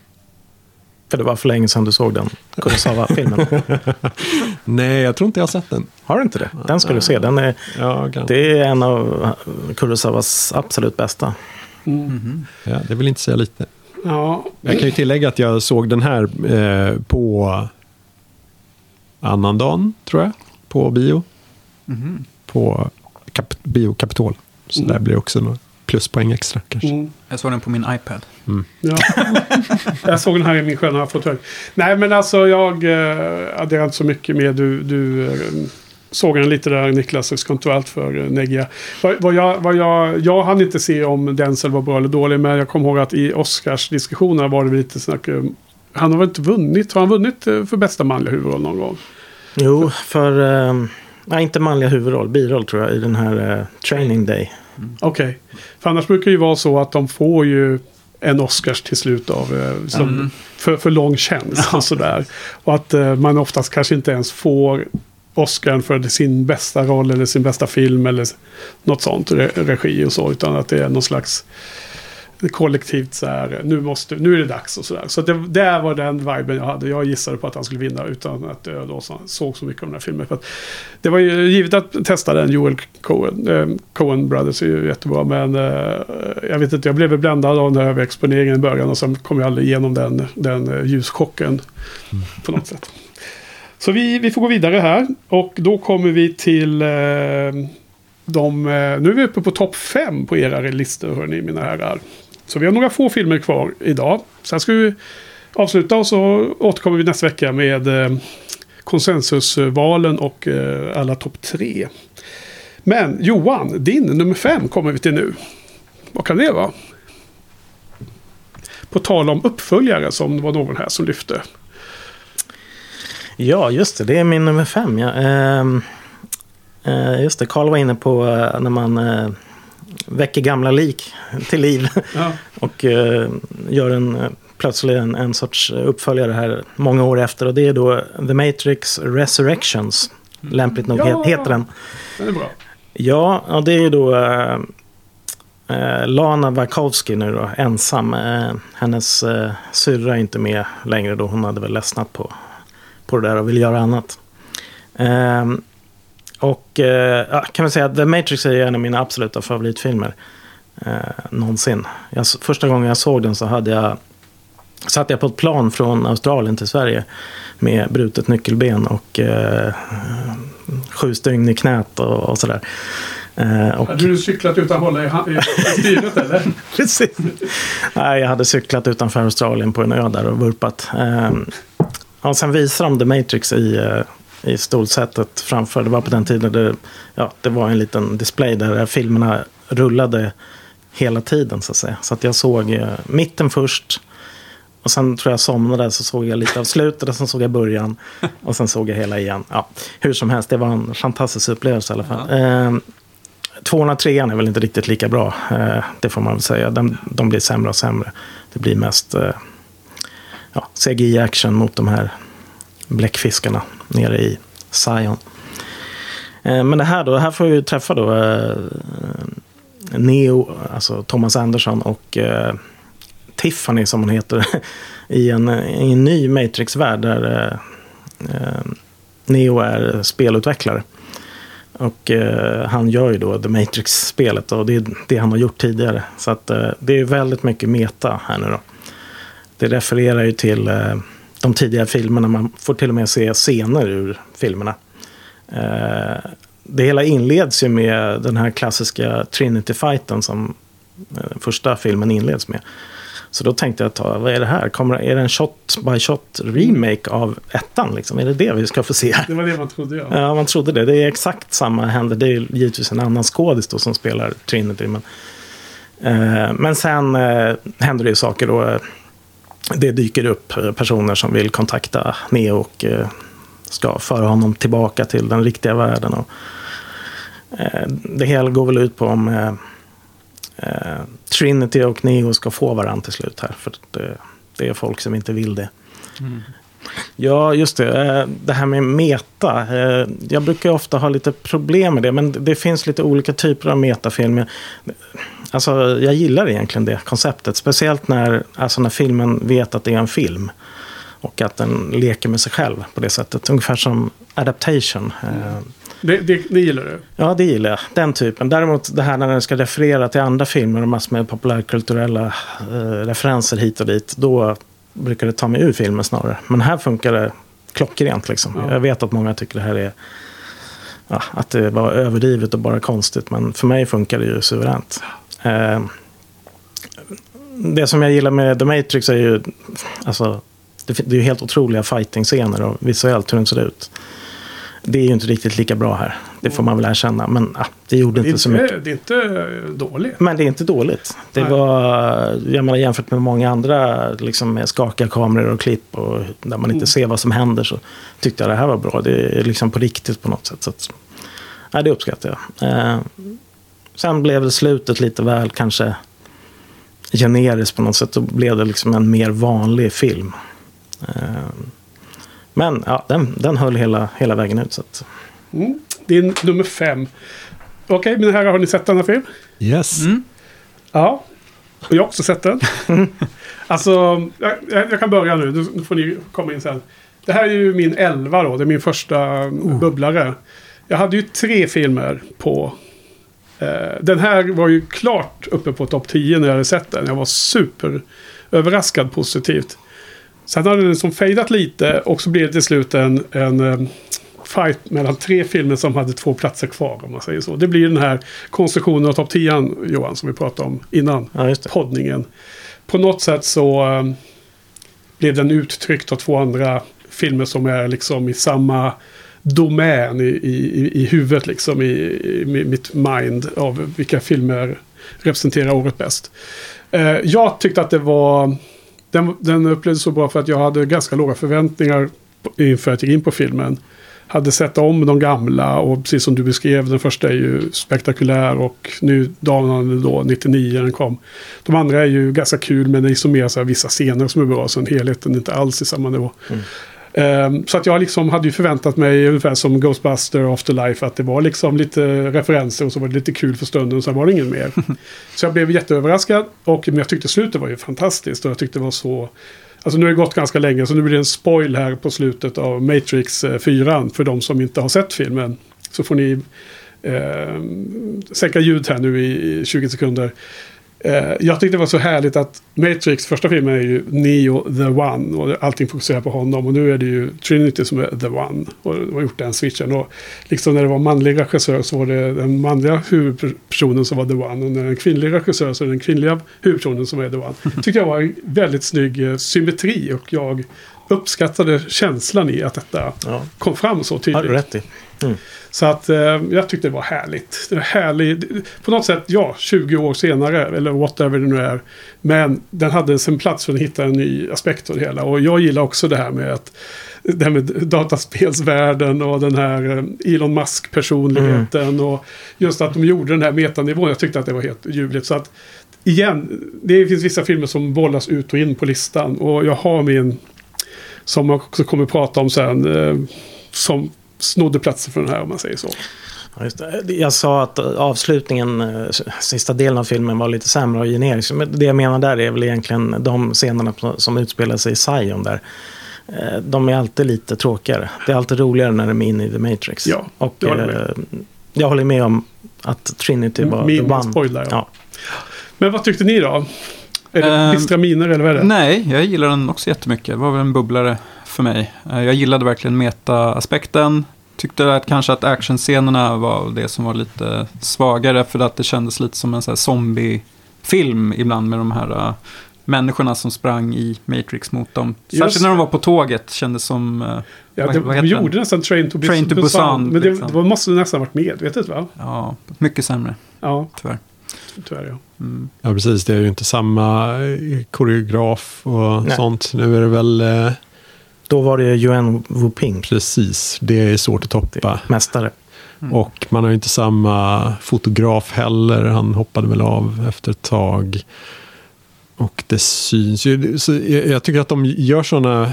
För det var för länge sedan du såg den Kurosawa-filmen. Nej, jag tror inte jag har sett den. Har du inte det? Den ska du se. Den är, Ja, det är en av Kurosawas absolut bästa. ja, det vill inte säga lite. Ja, Jag kan ju tillägga att jag såg den här eh, på annandagen, tror jag. På bio. Mhm. På kap- bio Kapitol. Så Mm. där blir det också några pluspoäng extra kanske. mm, Jag såg den på min iPad. ja. jag såg den här i min sköna fåtölj. Nej, men alltså jag eh, adderar inte så mycket med. Du, du eh, såg den lite där Niklas, jag ska inte vara allt för eh, neggiga. Vad, vad jag, vad jag, jag hann inte se om Denzel var bra eller dålig, men jag kommer ihåg att i Oscars-diskussionerna var det lite snack. Han har väl inte vunnit? Har han vunnit för bästa manliga huvudroll någon gång? Jo, för... Eh, nej, inte manliga huvudroll, biroll tror jag, i den här eh, Training Day. Okej. För annars brukar det ju vara så att de får ju en Oscars till slut av eh, som, Mm. för, för lång tjänst och sådär. Och att eh, man oftast kanske inte ens får Oscar för sin bästa roll eller sin bästa film eller något sånt, re, regi och så, utan att det är någon slags kollektivt så här, nu, måste, nu är det dags och sådär. Så det, det var den viben jag hade. Jag gissade på att han skulle vinna utan att jag då så, såg så mycket av den här filmen. För det var ju givet att testa den, Joel Coen, eh, Coen Brothers är ju jättebra, men eh, jag vet inte, jag blev bländad av den här överexponeringen i början och sen kom jag aldrig igenom den, den eh, ljuschocken på något sätt. Så vi, vi får gå vidare här och då kommer vi till eh, de, eh, nu är vi uppe på topp fem på era listor, hörni, mina herrar. Så vi har några få filmer kvar idag. Sen ska vi avsluta och så återkommer vi nästa vecka med eh, konsensusvalen och eh, alla topp tre. Men Johan, din nummer fem kommer vi till nu. Vad kan det vara? På tal om uppföljare som det var någon här som lyfte. Ja, just det. Det är min nummer fem. Ja. Ehm, eh, just det, Karl var inne på eh, när man eh, väcker gamla lik till liv. Ja. och eh, gör en, eh, plötsligt en, en sorts uppföljare här många år efter. Och det är då The Matrix Resurrections. Lämpligt nog Ja. he- heter den. Den är bra. Ja, ja det är ju då eh, eh, Lana Wachowski nu då, ensam. Hennes eh, syrra är inte med längre då. Hon hade väl ledsnat på, på det där och vill göra annat. Och eh, kan man säga att The Matrix är en av mina absoluta favoritfilmer. Eh, någonsin. Jag, första gången jag såg den så hade jag satt jag på ett plan från Australien till Sverige med brutet nyckelben och eh, sju stygn i knät och, och sådär. Eh, och, Hade du cyklat utan att hålla i, i, styret eller? Precis. Nej, jag hade cyklat utanför Australien på en ö där och vurpat. Eh, och sen visar de The Matrix i, eh, i stolsättet framför. Det var på den tiden det, ja, det var en liten display där filmerna rullade hela tiden så att säga. Så att jag såg eh, mitten först. Och sen tror jag somnade så såg jag lite av slutet och sen såg jag början. Och sen såg jag hela igen. Ja, hur som helst, det var en fantastisk upplevelse i alla fall. Eh, 203 är väl inte riktigt lika bra. Eh, det får man väl säga. De, de blir sämre och sämre. Det blir mest eh, ja, CGI-action mot de här bläckfiskarna nere i Zion. Eh, men det här då, här får vi träffa då eh, Neo, alltså Thomas Anderson och eh, Tiffany som hon heter. I en, i en ny Matrix-värld där Neo är spelutvecklare. Och eh, han gör ju då The Matrix-spelet och det är det han har gjort tidigare. Så att eh, det är väldigt mycket meta här nu då. Det refererar ju till eh, de tidigare filmerna. Man får till och med se scener ur filmerna. Eh, det hela inleds ju med den här klassiska Trinity-fighten som eh, första filmen inleds med. Så då tänkte jag, ta, vad är det här? Kommer, är det en shot by shot remake av ettan? Liksom? Är det det vi ska få se? Det var det man trodde ja. Ja, man trodde det. Det är exakt samma händer. Det är givetvis en annan skådis som spelar Trinity. Men, eh, men sen eh, händer det ju saker då. Det dyker upp personer som vill kontakta Neo och eh, ska föra honom tillbaka till den riktiga världen. Och, eh, det hela går väl ut på om eh, Trinity och Neo ska få varandra till slut här. För eh, det är folk som inte vill det. Ja, just det. Det här med meta. Jag brukar ofta ha lite problem med det. Men det finns lite olika typer av metafilmer. Alltså, jag gillar egentligen det konceptet. Speciellt när, alltså när filmen vet att det är en film. Och att den leker med sig själv på det sättet. Ungefär som adaptation. Eh, Det, det, det gillar du? Ja, det gillar jag. Den typen. Däremot det här när den ska referera till andra filmer och massor med populärkulturella eh, referenser hit och dit. Då brukar det ta mig ur filmen snarare. Men här funkar det klockrent liksom. Ja. Jag vet att många tycker det här är... Ja, att det var överdrivet och bara konstigt. Men för mig funkar det ju suveränt. Eh, det som jag gillar med The Matrix är ju... Alltså, det, är ju helt otroliga fighting-scener och visuellt hur den ser ut. Det är ju inte riktigt lika bra här. Det får man väl erkänna. Men ah, det gjorde Det inte så mycket. det är inte dåligt. Men det är inte dåligt. Det Nej. var, jag menar jämfört med många andra liksom med skakiga kameror och klipp och där man inte Mm. ser vad som händer så tyckte jag det här var bra. Det är liksom på riktigt på något sätt. Så att, ja, det uppskattar jag. Eh, sen blev det slutet lite väl kanske generiskt på något sätt. Då blev det liksom en mer vanlig film. Eh, men ja, den, den höll hela, hela vägen ut. Så att, Mm. Det är nummer fem. Okej, men här har ni sett denna film? Yes. Mm. Ja. Och jag har också sett den. alltså, jag, jag kan börja nu. Nu får ni komma in sen. Det här är ju min elva då. Det är min första bubblare. Jag hade ju tre filmer på... Eh, den här var ju klart uppe på topp 10 när jag hade sett den. Jag var super överraskad positivt. Sen hade den som fejdat lite och så blev det till slut en, en eh, fight mellan tre filmer som hade två platser kvar om man säger så. Det blir den här konstruktionen av topp 10 Johan som vi pratade om innan ja, poddningen. På något sätt så eh, blev den uttryckt av två andra filmer som är liksom i samma domän i, i, i huvudet liksom i, i mitt mind av vilka filmer representerar året bäst. Eh, jag tyckte att det var den, den upplevdes så bra för att jag hade ganska låga förväntningar inför att jag gick in på filmen. Hade sett om de gamla och precis som du beskrev, den första är ju spektakulär och nu danande då, 99 den kom. De andra är ju ganska kul men det är så mer så här vissa scener som är bra sen helheten är inte alls i samma nivå. Mm så att jag liksom hade ju förväntat mig ungefär som Ghostbuster Afterlife att det var liksom lite referenser och så var det lite kul för stunden och sen var det ingen mer. så jag blev jätteöverraskad och men jag tyckte slutet var ju fantastiskt och jag tyckte det var så Alltså nu har det gått ganska länge så nu blir det en spoil här på slutet av Matrix eh, 4 för de som inte har sett filmen. Så får ni eh, sänka ljud här nu i 20 sekunder. Eh, jag tyckte det var så härligt att Matrix, första filmen är ju Neo the One och allting fokuserar på honom och nu är det ju Trinity som är the One och har gjort den switchen. Och liksom när det var manlig regissör så var det den manliga huvudpersonen som var the One och när det är en kvinnlig regissör så är det den kvinnliga huvudpersonen som är the One. tyckte jag var en väldigt snygg eh, symmetri och jag uppskattade känslan i att detta Ja, kom fram så har du tydligt. rätt i. Så att eh, jag tyckte det var härligt. Det var härligt. På något sätt, ja, 20 år senare, eller whatever det nu är. Men den hade sin plats för att hitta en ny aspekt av det hela. Och jag gillar också det här med att det här med dataspelsvärlden och den här eh, Elon Musk-personligheten. Och just att de gjorde den här metanivån. Jag tyckte att det var helt ljuvligt. Så att igen, det finns vissa filmer som bollas ut och in på listan. Och jag har min, som jag också kommer prata om sen, eh, som snodde platsen för den här om man säger så. Jag sa att avslutningen, eh, sista delen av filmen var lite sämre och generisk. Men det jag menar där är väl egentligen de scenerna som utspelar sig i Zion där. Eh, De är alltid lite tråkigare. Det är alltid roligare när de är inne i The Matrix. Ja, och det håller jag med. eh, jag håller med om att Trinity var Min the one. spoiler, ja. Ja. Men vad tyckte ni då? Är det Ehm, bistra miner eller vad är det? Nej, jag gillar den också jättemycket. Det var väl en bubblare för mig. Eh, Jag gillade verkligen meta-aspekten. Tyckte att kanske att actionscenerna var det som var lite svagare för att det kändes lite som en så här zombie-film ibland med de här uh, människorna som sprang i Matrix mot dem. Just Särskilt när de var på tåget kändes som... eh, ja, vad- det, vad de heter den? gjorde nästan Train to, Train to Busan. Busan, Men det, liksom. det måste nästan varit medvetet va? Ja, mycket sämre Ja, tyvärr. tyvärr ja. Mm. Ja, precis. Det är ju inte samma eh, koreograf och Nej. sånt. Nu är det väl eh, Då var det Yuan Wu Ping, precis. Det är svårt att toppa. mästare. Mm. Och man har ju inte samma fotograf heller. Han hoppade väl av efter ett tag. Och det syns ju. Så jag, jag tycker att de gör sådana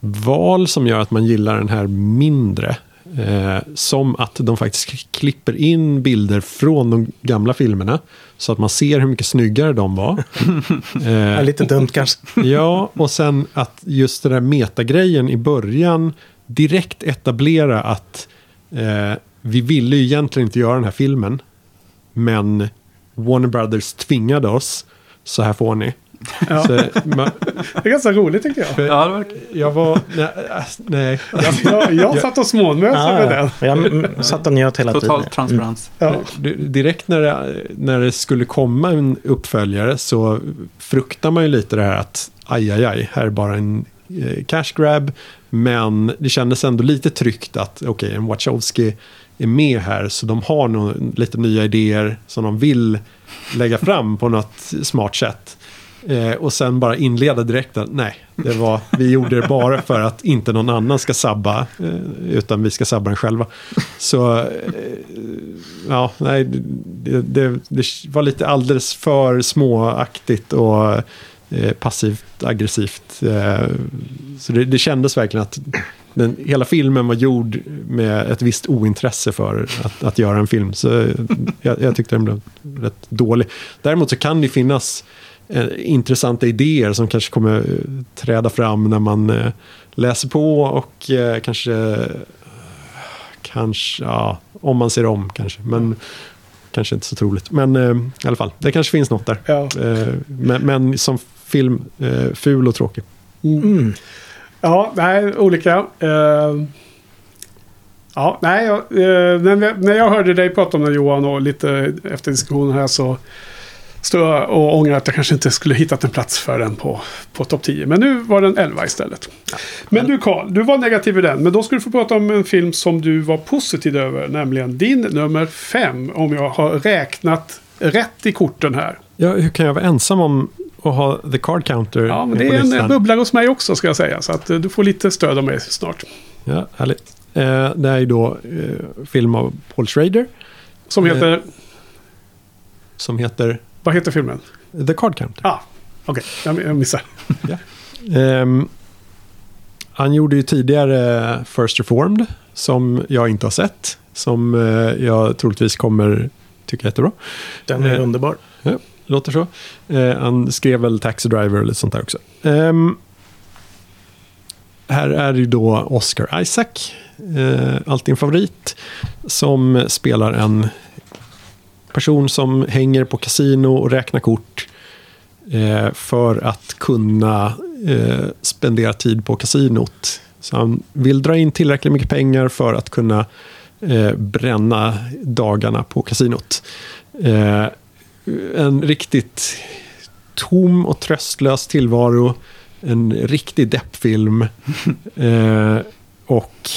val som gör att man gillar den här mindre. Eh, som att de faktiskt klipper in bilder från de gamla filmerna. Så att man ser hur mycket snyggare de var. Eh, lite dumt kanske. Ja, och sen att just den där metagrejen i början direkt etablera att eh, vi ville ju egentligen inte göra den här filmen. Men Warner Brothers tvingade oss. Så här får ni. Ja. Så, ma, Det är ganska roligt tycker jag. Ja, det var... jag var... Nej. ass- nej. Jag, jag, jag satt och smånmös Ja, med ja. den. Jag mm, satt och njöt hela Total tiden. transparens. Ja. D- Direkt när det, när det skulle komma en uppföljare så fruktar man ju lite det här att aj, aj, aj, här är bara en eh, cash grab. Men det kändes ändå lite tryggt att okej, en Wachowski är med här. Så de har nog lite nya idéer som de vill lägga fram på något smart sätt. Eh, och sen bara inleda direkt att nej, det var, vi gjorde det bara för att inte någon annan ska sabba, eh, utan vi ska sabba den själva. Så, eh, ja, nej, det, det, det var lite alldeles för småaktigt och eh, passivt aggressivt. Eh, så det, det kändes verkligen att den, hela filmen var gjord med ett visst ointresse för att, att göra en film. Så jag, jag tyckte den blev rätt dålig. Däremot så kan det finnas intressanta idéer som kanske kommer eh, träda fram när man eh, läser på och eh, kanske, eh, kanske, ja, om man ser om kanske. Men kanske inte så troligt. Men eh, i alla fall, det kanske finns något där. Ja. Eh, men, men som film, eh, ful och tråkig. Mm. Ja, nej, olika. Eh, ja, nej, jag, eh, när jag hörde dig prata om det Johan och lite efter diskussionen här så stod och ångrade att jag kanske inte skulle hittat en plats för den på, på topp 10. Men nu var den 11 istället. Men du Karl, du var negativ i den. Men då ska du få prata om en film som du var positiv över. Nämligen din nummer 5. Om jag har räknat rätt i korten här. Ja, hur kan jag vara ensam om att ha The Card Counter Ja, men det är en eh, bubblare hos mig också ska jag säga. Så att eh, du får lite stöd av mig snart. Ja, härligt. Eh, det är då eh, film av Paul Schrader Som Eh. heter... som heter Vad heter filmen? The Card Counter. Ah, okej. Jag, jag missar. Ehm, han gjorde ju tidigare First Reformed som jag inte har sett. Som eh, jag troligtvis kommer tycka är jättebra. Den är Eh. underbar. Ja, låter så. Eh, han skrev väl Taxi Driver och lite sånt där också. Ehm, här är ju då Oscar Isaac, eh, alltid en favorit, som spelar en person som hänger på kasino och räknar kort eh, för att kunna eh, spendera tid på kasinot. Så han vill dra in tillräckligt mycket pengar för att kunna eh, bränna dagarna på kasinot. Eh, en riktigt tom och tröstlös tillvaro. En riktig deppfilm. eh, och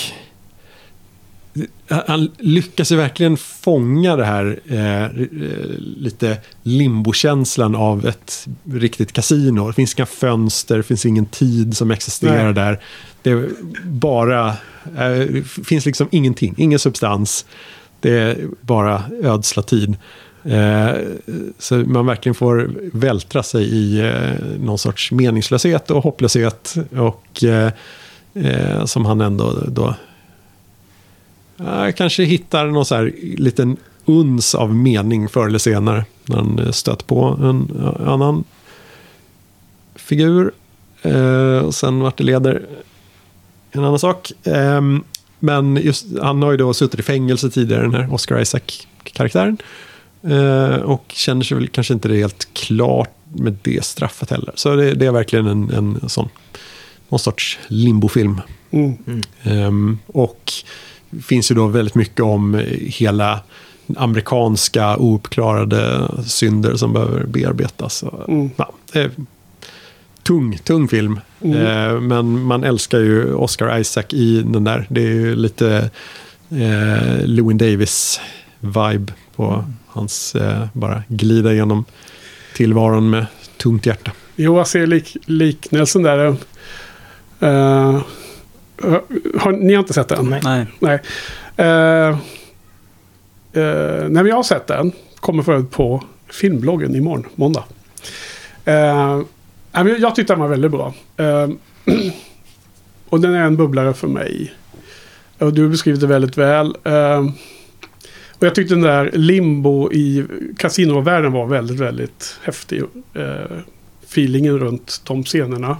han lyckas ju verkligen fånga det här eh, eh, lite limbokänslan av ett riktigt kasino. Det finns inga fönster, det finns ingen tid som existerar Nej. där. Det är bara, eh, det finns liksom ingenting, ingen substans. Det är bara ödsla tid. Eh, så man verkligen får vältra sig i eh, någon sorts meningslöshet och hopplöshet. Och eh, eh, som han ändå då eh, kanske hittar någon så här liten uns av mening förr eller senare. När han eh, stött på en eh, annan figur. Eh, och sen vart det leder en annan sak. Ehm, men just, han har ju då suttit i fängelse tidigare, den här Oscar Isaac-karaktären. Eh, och känner sig väl kanske inte helt klart med det straffet heller. Så det, det är verkligen en, en sån, någon sorts limbofilm. Mm. Ehm, och finns ju då väldigt mycket om hela amerikanska ouppklarade synder som behöver bearbetas. Mm. ja, tung, tung film. Mm. Eh, men man älskar ju Oscar Isaac i den där. Det är ju lite eh, Lewin Davis-vibe på hans eh, bara glida igenom tillvaron med tungt hjärta. Jo, jag ser lik, liknelsen där. Eh, har, ni har inte sett den? Nej. Nej. Uh, uh, när jag har sett den, kommer förut på filmbloggen imorgon, måndag. Uh, jag tyckte den var väldigt bra. Eh, och den är en bubblare för mig. Och du har beskrivit det väldigt väl. Eh, och jag tyckte den där limbo i kasinovärlden var väldigt, väldigt häftig. Uh, feelingen runt de scenerna.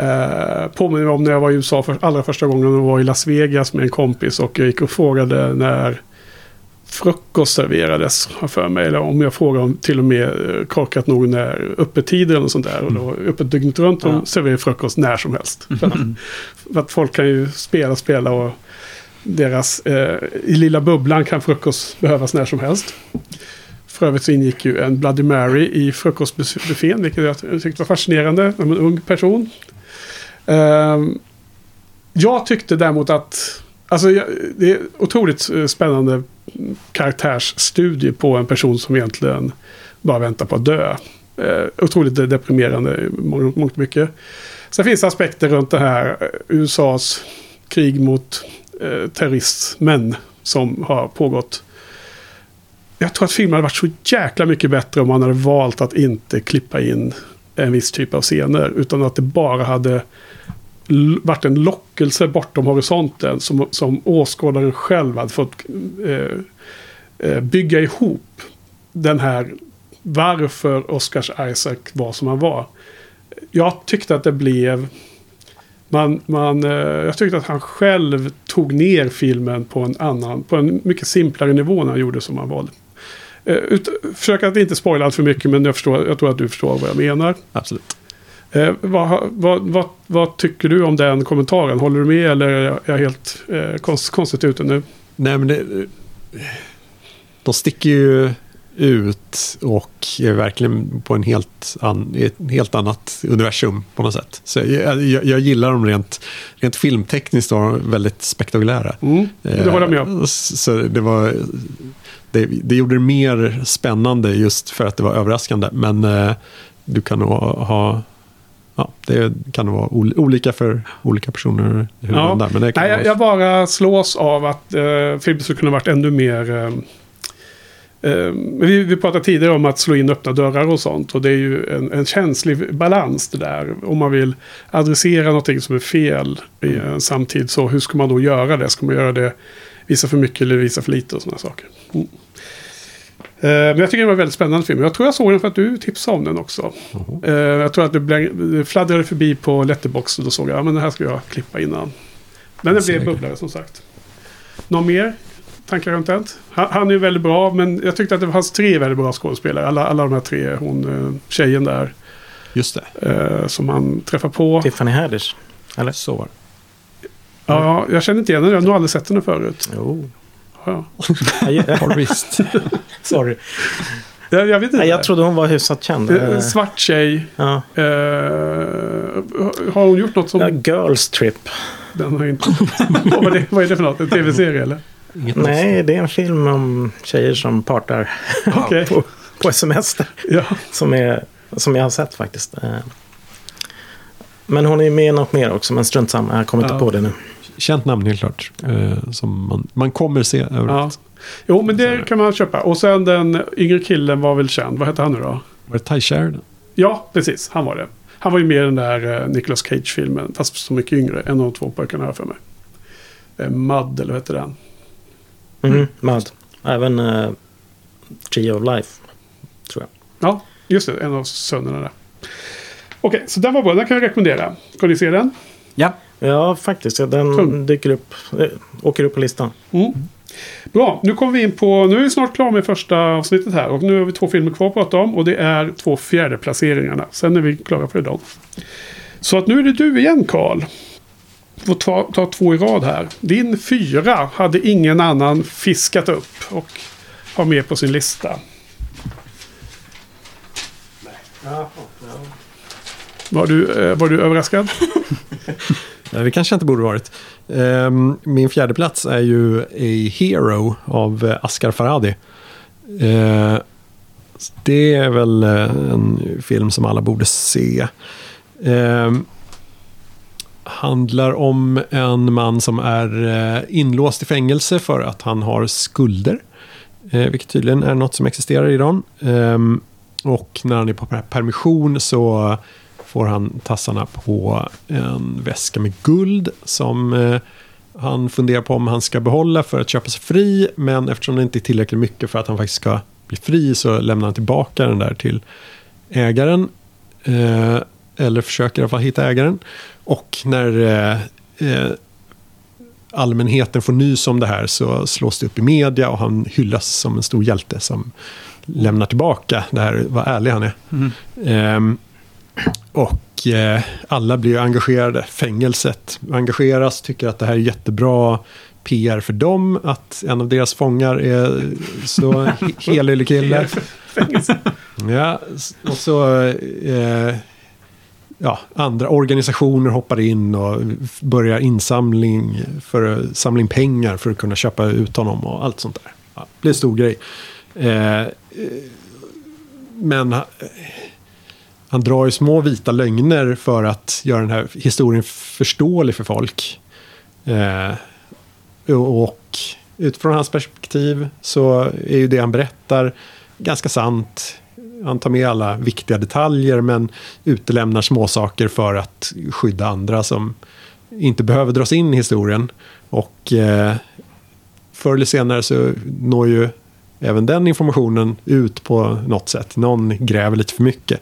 Uh, påminner om när jag var i USA för allra första gången och var i Las Vegas med en kompis och jag gick och frågade när frukost serverades har för mig. Eller om jag frågade om till och med eh, korkat nog när öppettider och sånt där. Och då öppet dygnet runt och Ja. serverar frukost när som helst. För, att, för att folk kan ju spela, spela och deras, eh, i lilla bubblan kan frukost behövas när som helst. För övrigt så ingick ju en Bloody Mary i frukostbuffén, vilket jag tyckte var fascinerande. En ung person. Ehm, jag tyckte däremot att... Alltså det är otroligt eh, spännande karaktärsstudie på en person som egentligen bara väntar på att dö. Eh, otroligt deprimerande i mångt mycket. Sen finns det aspekter runt det här eh, USAs krig mot eh, terroristmän som har pågått. Jag tror att filmen hade varit så jäkla mycket bättre om man hade valt att inte klippa in en viss typ av scener. Utan att det bara hade varit en lockelse bortom horisonten som, som åskådaren själv hade fått eh, eh, bygga ihop den här varför Oscars Isaac var som han var. Jag tyckte att det blev... Man, man, eh, jag tyckte att han själv tog ner filmen på en annan, på en mycket simplare nivå när han gjorde som han valde. Eh, ut, försök att inte spoila allt för mycket men jag, förstår, jag tror att du förstår vad jag menar. Absolut. Eh, vad, vad, vad, vad tycker du om den kommentaren? Håller du med eller är jag helt eh, konst, konstigt ute nu? Nej, men det, de sticker ju ut och är verkligen på en helt, an, ett helt annat universum på något sätt. Så jag, jag, jag gillar dem rent, rent filmtekniskt och väldigt spektakulära. Mm, det håller jag med om. Eh, Så det var... Det, det gjorde det mer spännande just för att det var överraskande. Men eh, du kan nog ha... Ja, det kan vara ol, olika för olika personer. Hur Ja. där, men det kan Nej, jag, vara- jag bara slås av att eh, filmen skulle kunna varit ännu mer... Eh, eh, vi, vi pratade tidigare om att slå in öppna dörrar och sånt. Och det är ju en, en känslig balans det där. Om man vill adressera någonting som är fel i en samtid. Så hur ska man då göra det? Ska man göra det, visa för mycket eller visa för lite och sådana saker. Mm. Eh, Men jag tycker det var en väldigt spännande film. Jag tror jag såg den för att du tipsade om den också. Eh, Jag tror att du fladdrade förbi på Letterboxd och då såg jag att ja, den här ska jag klippa innan. Men den blev bubblare som sagt. Någon mer tankar runt det? Han, han är ju väldigt bra men jag tyckte att det fanns tre väldigt bra skådespelare. Alla, alla de här tre. Hon, eh, tjejen där Just det. som han träffar på. Tiffany Haddish. Eller? Så var det. Ja, jag känner inte igen henne. Jag har nog aldrig sett henne förut. Jo. Ja. Har visst. Sorry. Jag, jag vet inte. Jag trodde hon var hyfsat känd. Eh, Eh, Svart tjej. Ja. Eh, har hon gjort något som... Ja, Girls Trip. Den har inte... vad, är det, vad är det för något? En tv-serie eller? Inget Nej, det är en film om tjejer som partar Okej. på, på semester. Ja. Som, är, som jag har sett faktiskt. Men hon är med i något mer också, men strunt samma. Jag kommer Ja. inte på det nu. Känt namn helt klart. Eh, som man, man kommer se ja. överallt. Jo, men det kan man köpa. Och sen den yngre killen var väl känd. Vad hette han nu då? Var det Ty Sheridan? Ja, precis. Han var det. Han var ju med i den där uh, Nicolas Cage-filmen. Fast så mycket yngre. En av de två pojkarna här för mig. Uh, Mud, eller vad hette den? Mm. Mad. Även uh, Tree of Life. Tror jag. Ja, just det. En av sönerna där. Okej, så den var bra. Den kan jag rekommendera. Ska ni se den? Ja, Ja, faktiskt. Ja, den dyker upp. eh, åker upp på listan. Mm. Bra, nu kommer vi in på... Nu är vi snart klara med första avsnittet här. Och nu har vi två filmer kvar att prata om. Och det är två fjärde placeringarna. Sen är vi klara för idag. Så att nu är det du igen Karl. Får ta, ta två i rad här. Din fyra hade ingen annan fiskat upp. Och har med på sin lista. Var du, eh, var du överraskad? Nej, det kanske inte borde varit. Ehm, min fjärde plats är ju A Hero av eh, Asghar Farhadi. Eh, det är väl eh, en film som alla borde se. Ehm, handlar om en man som är inlåst i fängelse för att han har skulder. Vilket tydligen är något som existerar i Iran. Ehm, och när han är på permission så får han tassarna på en väska med guld som eh, han funderar på om han ska behålla för att köpa sig fri. Men eftersom det inte är tillräckligt mycket för att han faktiskt ska bli fri så lämnar han tillbaka den där till ägaren. Eh, eller försöker i alla fall hitta ägaren. Och när eh, allmänheten får nys om det här så slås det upp i media och han hyllas som en stor hjälte som lämnar tillbaka det här, vad ärlig han är. Ehm, och eh, alla blir ju engagerade. Fängelset engageras, tycker att det här är jättebra PR för dem. Att en av deras fångar är så he- helylle kille. Ja, och så eh, ja, andra organisationer hoppar in och börjar insamling för att samla in pengar för att kunna köpa ut honom och allt sånt där. Ja, det är en stor grej. Eh, eh, men han drar ju små vita lögner för att göra den här historien förståelig för folk. Eh, och utifrån hans perspektiv så är ju det han berättar ganska sant. Han tar med alla viktiga detaljer men utelämnar småsaker för att skydda andra som inte behöver dras in i historien. Och eh, förr eller senare så når ju även den informationen ut på något sätt. Någon gräver lite för mycket.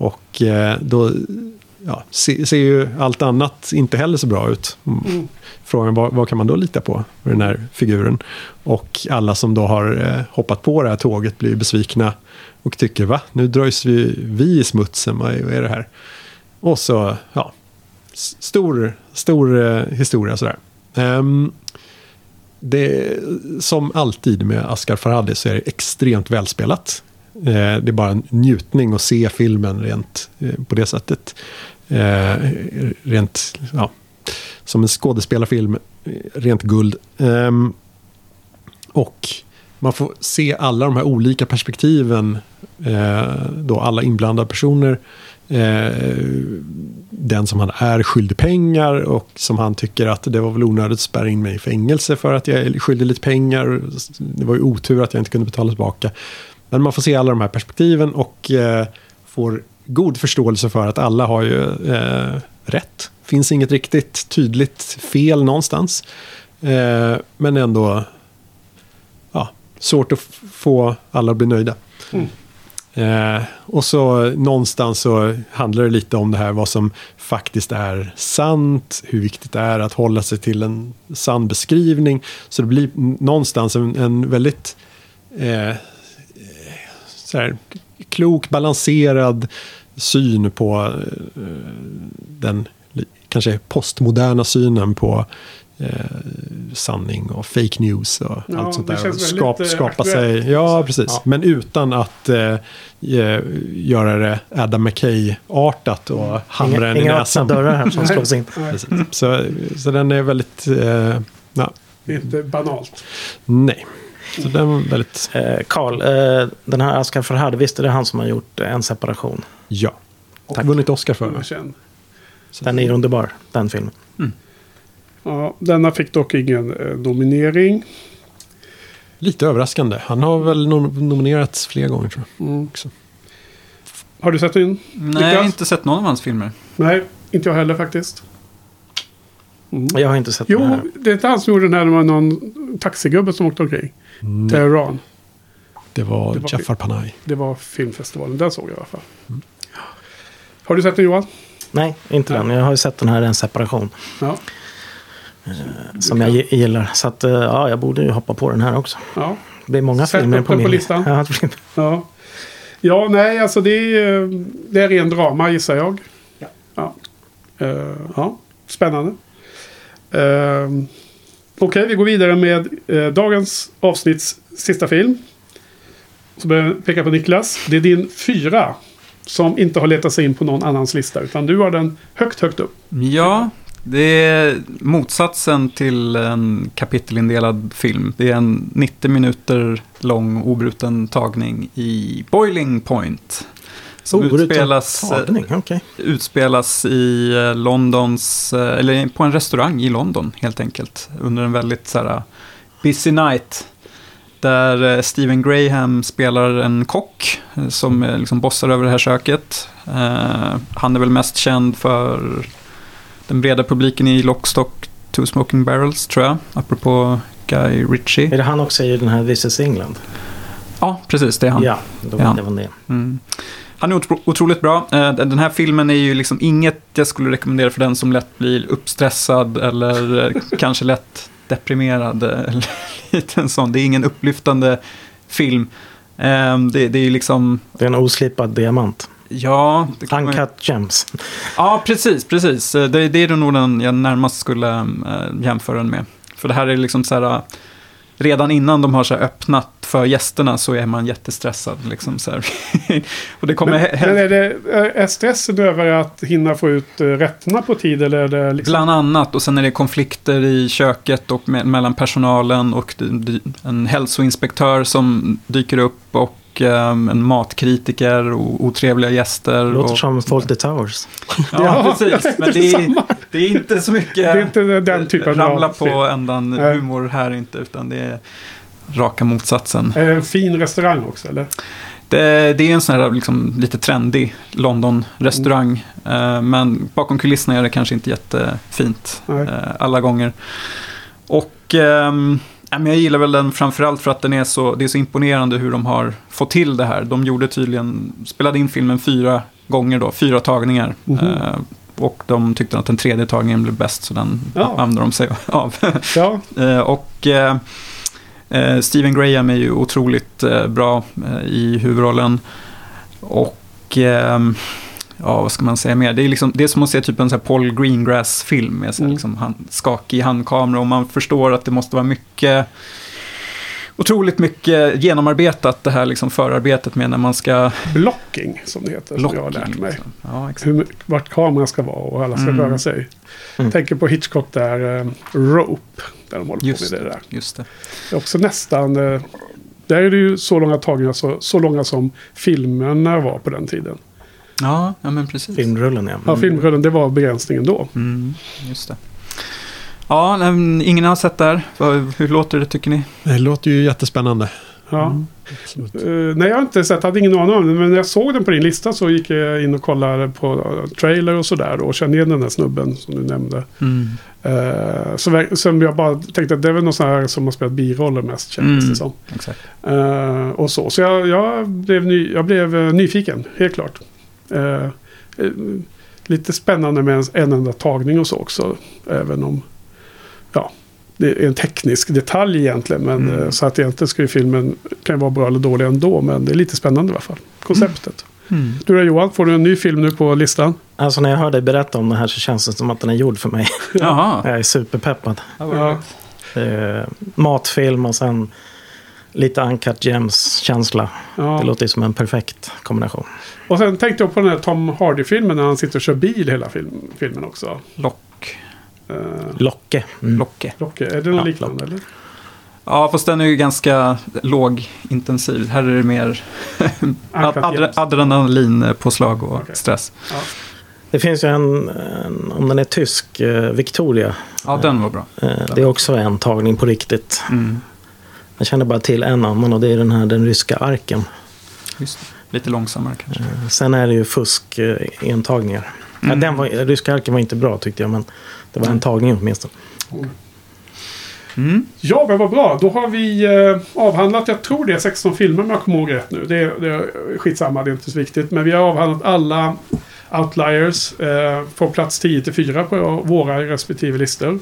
Och eh, då ja, se, ser ju allt annat inte heller så bra ut. Mm. Frågan vad, vad kan man då lita på med den här figuren? Och alla som då har eh, hoppat på det här tåget blir besvikna och tycker va, nu dras vi, vi i smutsen, vad är, det här? Och så, ja, stor, stor eh, historia sådär. Ehm, det, som alltid med Asghar Farhadi så är det extremt välspelat. Eh, det är bara en njutning att se filmen rent eh, på det sättet. Eh, rent, ja, som en skådespelarfilm, eh, rent guld. Ehm, och man får se alla de här olika perspektiven, eh, då alla inblandade personer. Eh, den som han är skyldig pengar och som han tycker att det var väl onödigt att spärra in mig i fängelse för att jag är skyldig lite pengar. Det var ju otur att jag inte kunde betala tillbaka. Men man får se alla de här perspektiven och eh, får god förståelse för att alla har ju eh, rätt. Finns inget riktigt tydligt fel någonstans. Eh, men ändå ja, svårt att få alla att bli nöjda. Eh, och så någonstans så handlar det lite om det här vad som faktiskt är sant, hur viktigt det är att hålla sig till en sann beskrivning. Så det blir någonstans en, en väldigt eh, så här, klok, balanserad syn på eh, den kanske postmoderna synen på eh, sanning och fake news och Ja, allt sånt där. skapa, eh, skapa aktuellt. sig, ja precis. Ja. Men utan att eh, göra det Adam McKay-artat och hamra Inga, den i inga näsan. dörrar här som slås in. Så, så den är väldigt, eh, ja, det är inte banalt. nej. Så den var väldigt, Eh, Carl, eh, den här Asghar Farhadi, visst är det han som har gjort eh, En separation? ja. Och Tack. vunnit Oscar för. Känner. Den är underbar, den filmen. Ja, denna fick dock ingen eh, nominering. Lite överraskande. Han har väl nom- nominerats flera gånger tror jag. Mm. Också. Har du sett den? Nej, jag har inte sett någon av hans filmer. Nej, inte jag heller faktiskt. Mm. Jag har inte sett den Jo, här. det är inte han som gjorde den här när det var någon taxigubbe som åkte omkring. Nej, Teheran. det var, det var Jafar Panahi. Det var filmfestivalen. Den såg jag i alla fall. Har du sett den Johan? Nej, inte den. Jag har ju sett den här En separation. Ja. Som jag gi- gillar. Så att, eh, ja, jag borde ju hoppa på den här också. Ja. Det blir många Sätt filmer på på min listan. Ja, Ja, ja nej, alltså det är, eh, det är ren drama gissar jag. Ja. Ja, Eh, ja spännande. Uh, Okej, vi går vidare med eh, dagens avsnitts sista film. Så börjar jag peka på Niklas. Det är din fyra. Som inte har letat sig in på någon annans lista. Utan du har den högt, högt upp. Ja, det är motsatsen till en kapitelindelad film. Det är en 90 minuter lång obruten tagning i Boiling Point. Som Obruten utspelas, Tagning, okej. utspelas i eh, Londons, eh, eller på en restaurang i London helt enkelt. Under en väldigt så här, busy night. Där eh, Stephen Graham spelar en kock eh, som eh, liksom bossar över det här köket. Eh, Han är väl mest känd för den breda publiken i Lockstock, Two Smoking Barrels tror jag. Apropå Guy Ritchie. Är det han också i den här This is England? Ja, precis det är han. Ja, då vet jag vem det är. Mm. Han är otro otroligt bra. Eh, Den här filmen är ju liksom inget jag skulle rekommendera för den som lätt blir uppstressad eller eh, kanske lätt deprimerad. eh, Eller lite en sån. Det är ingen upplyftande film. Eh, Det, det är ju liksom, Det är en oslipad diamant. ja... det man Uncut gems. Ja, precis, precis. Det, det är nog den jag närmast skulle jämföra den med. För det här är liksom så här, redan innan de har så öppnat för gästerna så är man jättestressad. Liksom, så här. och det kommer Men, men är, det, är stressen över att hinna få ut eh, rätterna på tid eller är det liksom... Bland annat, och sen är det konflikter i köket och me- mellan personalen och en hälsoinspektör som dyker upp och ehm, en matkritiker och otrevliga gäster. Låter och, som Fawlty Towers. Ja, Ja, precis. Men det är, det är inte så mycket Det är inte den typen ramla av på ändan humor här inte, utan det är raka motsatsen. Är det en fin restaurang också eller? Det, det är en sån här liksom, lite trendig London-restaurang. eh, men bakom kulisserna är det kanske inte jättefint Nej. eh, alla gånger. Och ehm, men jag gillar väl den framförallt för att den är så, det är så imponerande hur de har fått till det här. De gjorde tydligen, spelade in filmen fyra gånger då, fyra tagningar. Mhm. Eh, och de tyckte att den tredje tagningen blev bäst, så den Ja. använde de sig av. Ja, Eh, och eh, eh, Stephen Graham är ju otroligt eh, bra eh, i huvudrollen. Och ehm, ja, vad ska man säga mer? Det är, liksom, det är som att se typ en så här Paul Greengrass-film med så här, Mm. liksom, hand, skakig handkamera och man förstår att det måste vara mycket Otroligt mycket genomarbetat det här liksom förarbetet med när man ska blocking som det heter. Som jag har lärt mig. liksom. Ja, exakt. Hur, vart kameran ska vara och alla ska Mm. röra sig. Mm. Tänker på Hitchcock där, eh, Rope. Där de håller Just på med det det, där. just det. Det är också nästan... eh, Där är det ju så långa tagningar, så, så långa som filmerna var på den tiden. Ja, ja men precis. Filmrullen, ja. Ja, filmrullen, det var begränsningen då. Mm, just det. Ja, ingen har sett det här. Hur låter det tycker ni? Det låter ju jättespännande. Ja. Mm. Eh, nej, jag har inte sett, hade ingen aning om det. Men när jag såg den på din lista så gick jag in och kollade på eh, trailer och sådär. Och kände igen den där snubben som du nämnde. Mm. Uh, så som jag bara tänkte att det är väl någon sån här som har spelat biroller mest kändes Mm. det som. Exakt. Eh, och så. Så jag, jag blev, ny, jag blev eh, nyfiken, helt klart. Lite spännande med en, en enda tagning och så också. Även om, ja, det är en teknisk detalj egentligen. Men, Mm. så att egentligen ju filmen kan vara bra eller dålig ändå. Men det är lite spännande i alla fall. Konceptet. Mm. Du då Johan, får du en ny film nu på listan? Alltså när jag hör dig berätta om det här så känns det som att den är gjord för mig. Jaha. Jag är superpeppad. Ja. Det är matfilm och sen lite Uncut Gems-känsla. Det Ja. låter ju som en perfekt kombination. Och sen tänkte jag på den här Tom Hardy-filmen när han sitter och kör bil hela film, filmen också. Lock. Uh, Locke. Mm. Locke. Locke, är det något Ja, liknande eller? Ja, fast den är ju ganska lågintensiv. Här är det mer adre- adrenalinpåslag och Okej. stress. Det finns ju en, en, om den är tysk, eh, Victoria. Ja, den var bra. Eh, det är också en tagning på riktigt. Mm. Jag känner bara till en annan och det är den här den ryska arken. Just det. Lite långsammare kanske. Eh, Sen är det ju fusk eh, entagningar. Ja, Mm. den var, ryska arken var inte bra tyckte jag, men det var en tagning åtminstone. Mm. Mm. Ja, men vad bra. Då har vi eh, avhandlat, jag tror det är 16 filmer om jag kommer ihåg rätt nu. Det är, det är skitsamma, det är inte så viktigt. Men vi har avhandlat alla outliers eh, från plats 10 till 4 på våra respektive listor.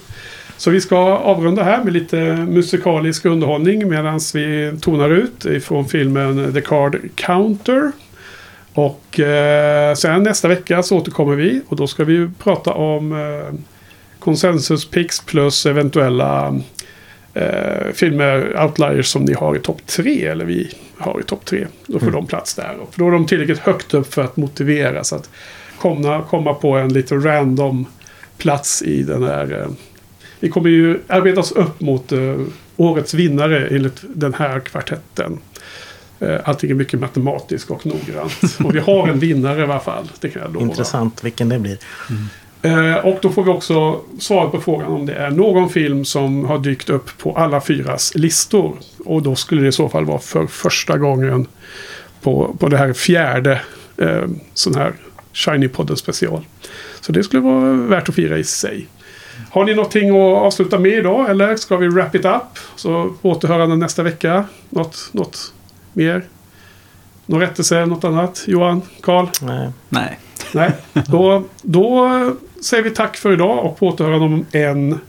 Så vi ska avrunda här med lite musikalisk underhållning medan vi tonar ut ifrån filmen The Card Counter. Och eh, sen nästa vecka så återkommer vi och då ska vi prata om eh, konsensus picks plus eventuella eh, filmer, outliers som ni har i topp tre eller vi har i topp tre. Då får de plats där. Och då är de tillräckligt högt upp för att motivera så att komma, komma på en lite random plats i den här. Eh, vi kommer ju arbeta oss upp mot eh, årets vinnare enligt den här kvartetten. Eh, allting är mycket matematiskt och noggrant. och vi har en vinnare i alla fall. Det kan jag lova. Intressant vilken det blir. Eh, och då får vi också svar på frågan om det är någon film som har dykt upp på alla fyras listor. Och då skulle det i så fall vara för första gången på, på det här fjärde eh, sån här Shiny-podden special. Så det skulle vara värt att fira i sig. Har ni någonting att avsluta med idag eller ska vi wrap it up? Så återhörande nästa vecka. Något, något mer? Någon rättelse, något annat? Johan, Karl? Nej. Nej. Nej, då, då säger vi tack för idag och på återhörande om en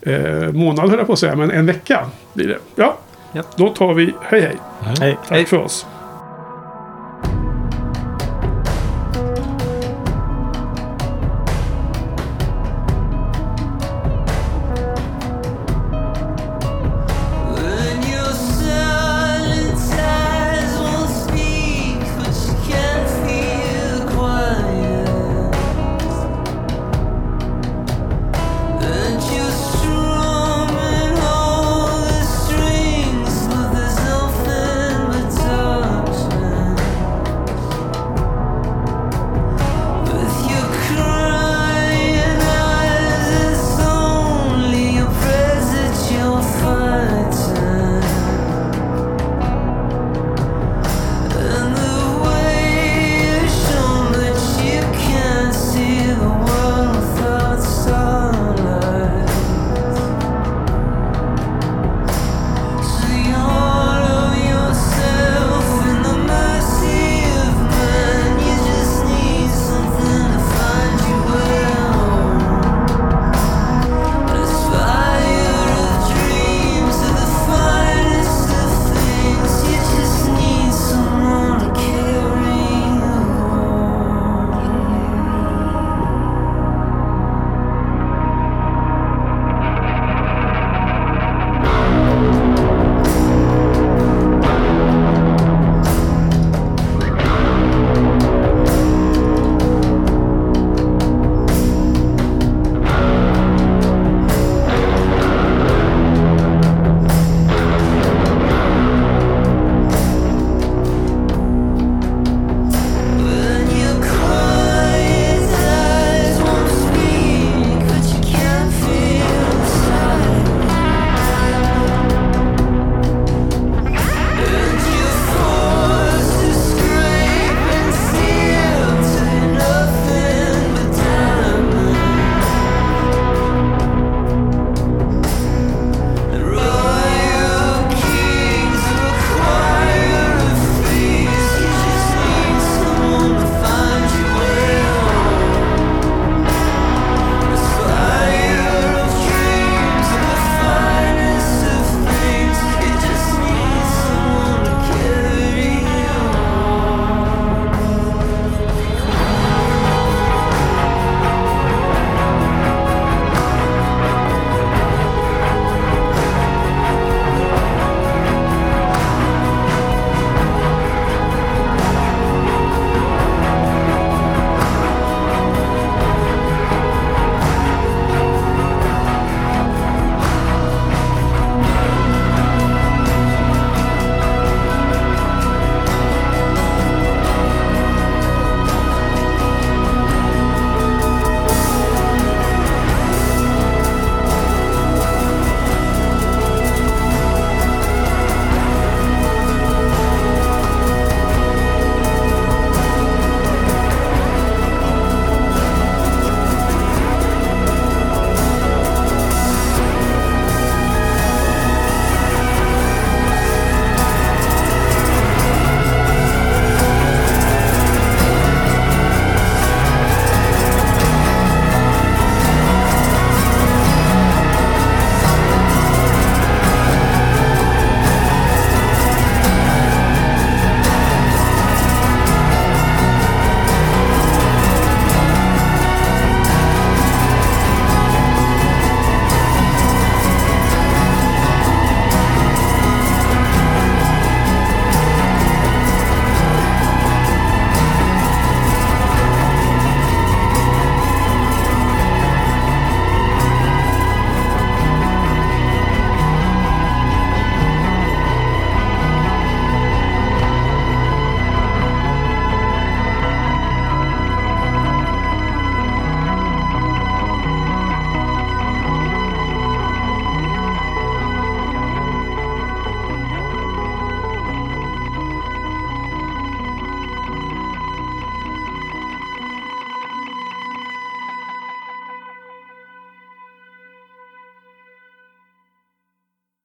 eh, månad höll jag på att säga, men en vecka blir det. Ja, Ja. då tar vi hej hej. Hej. Tack för oss.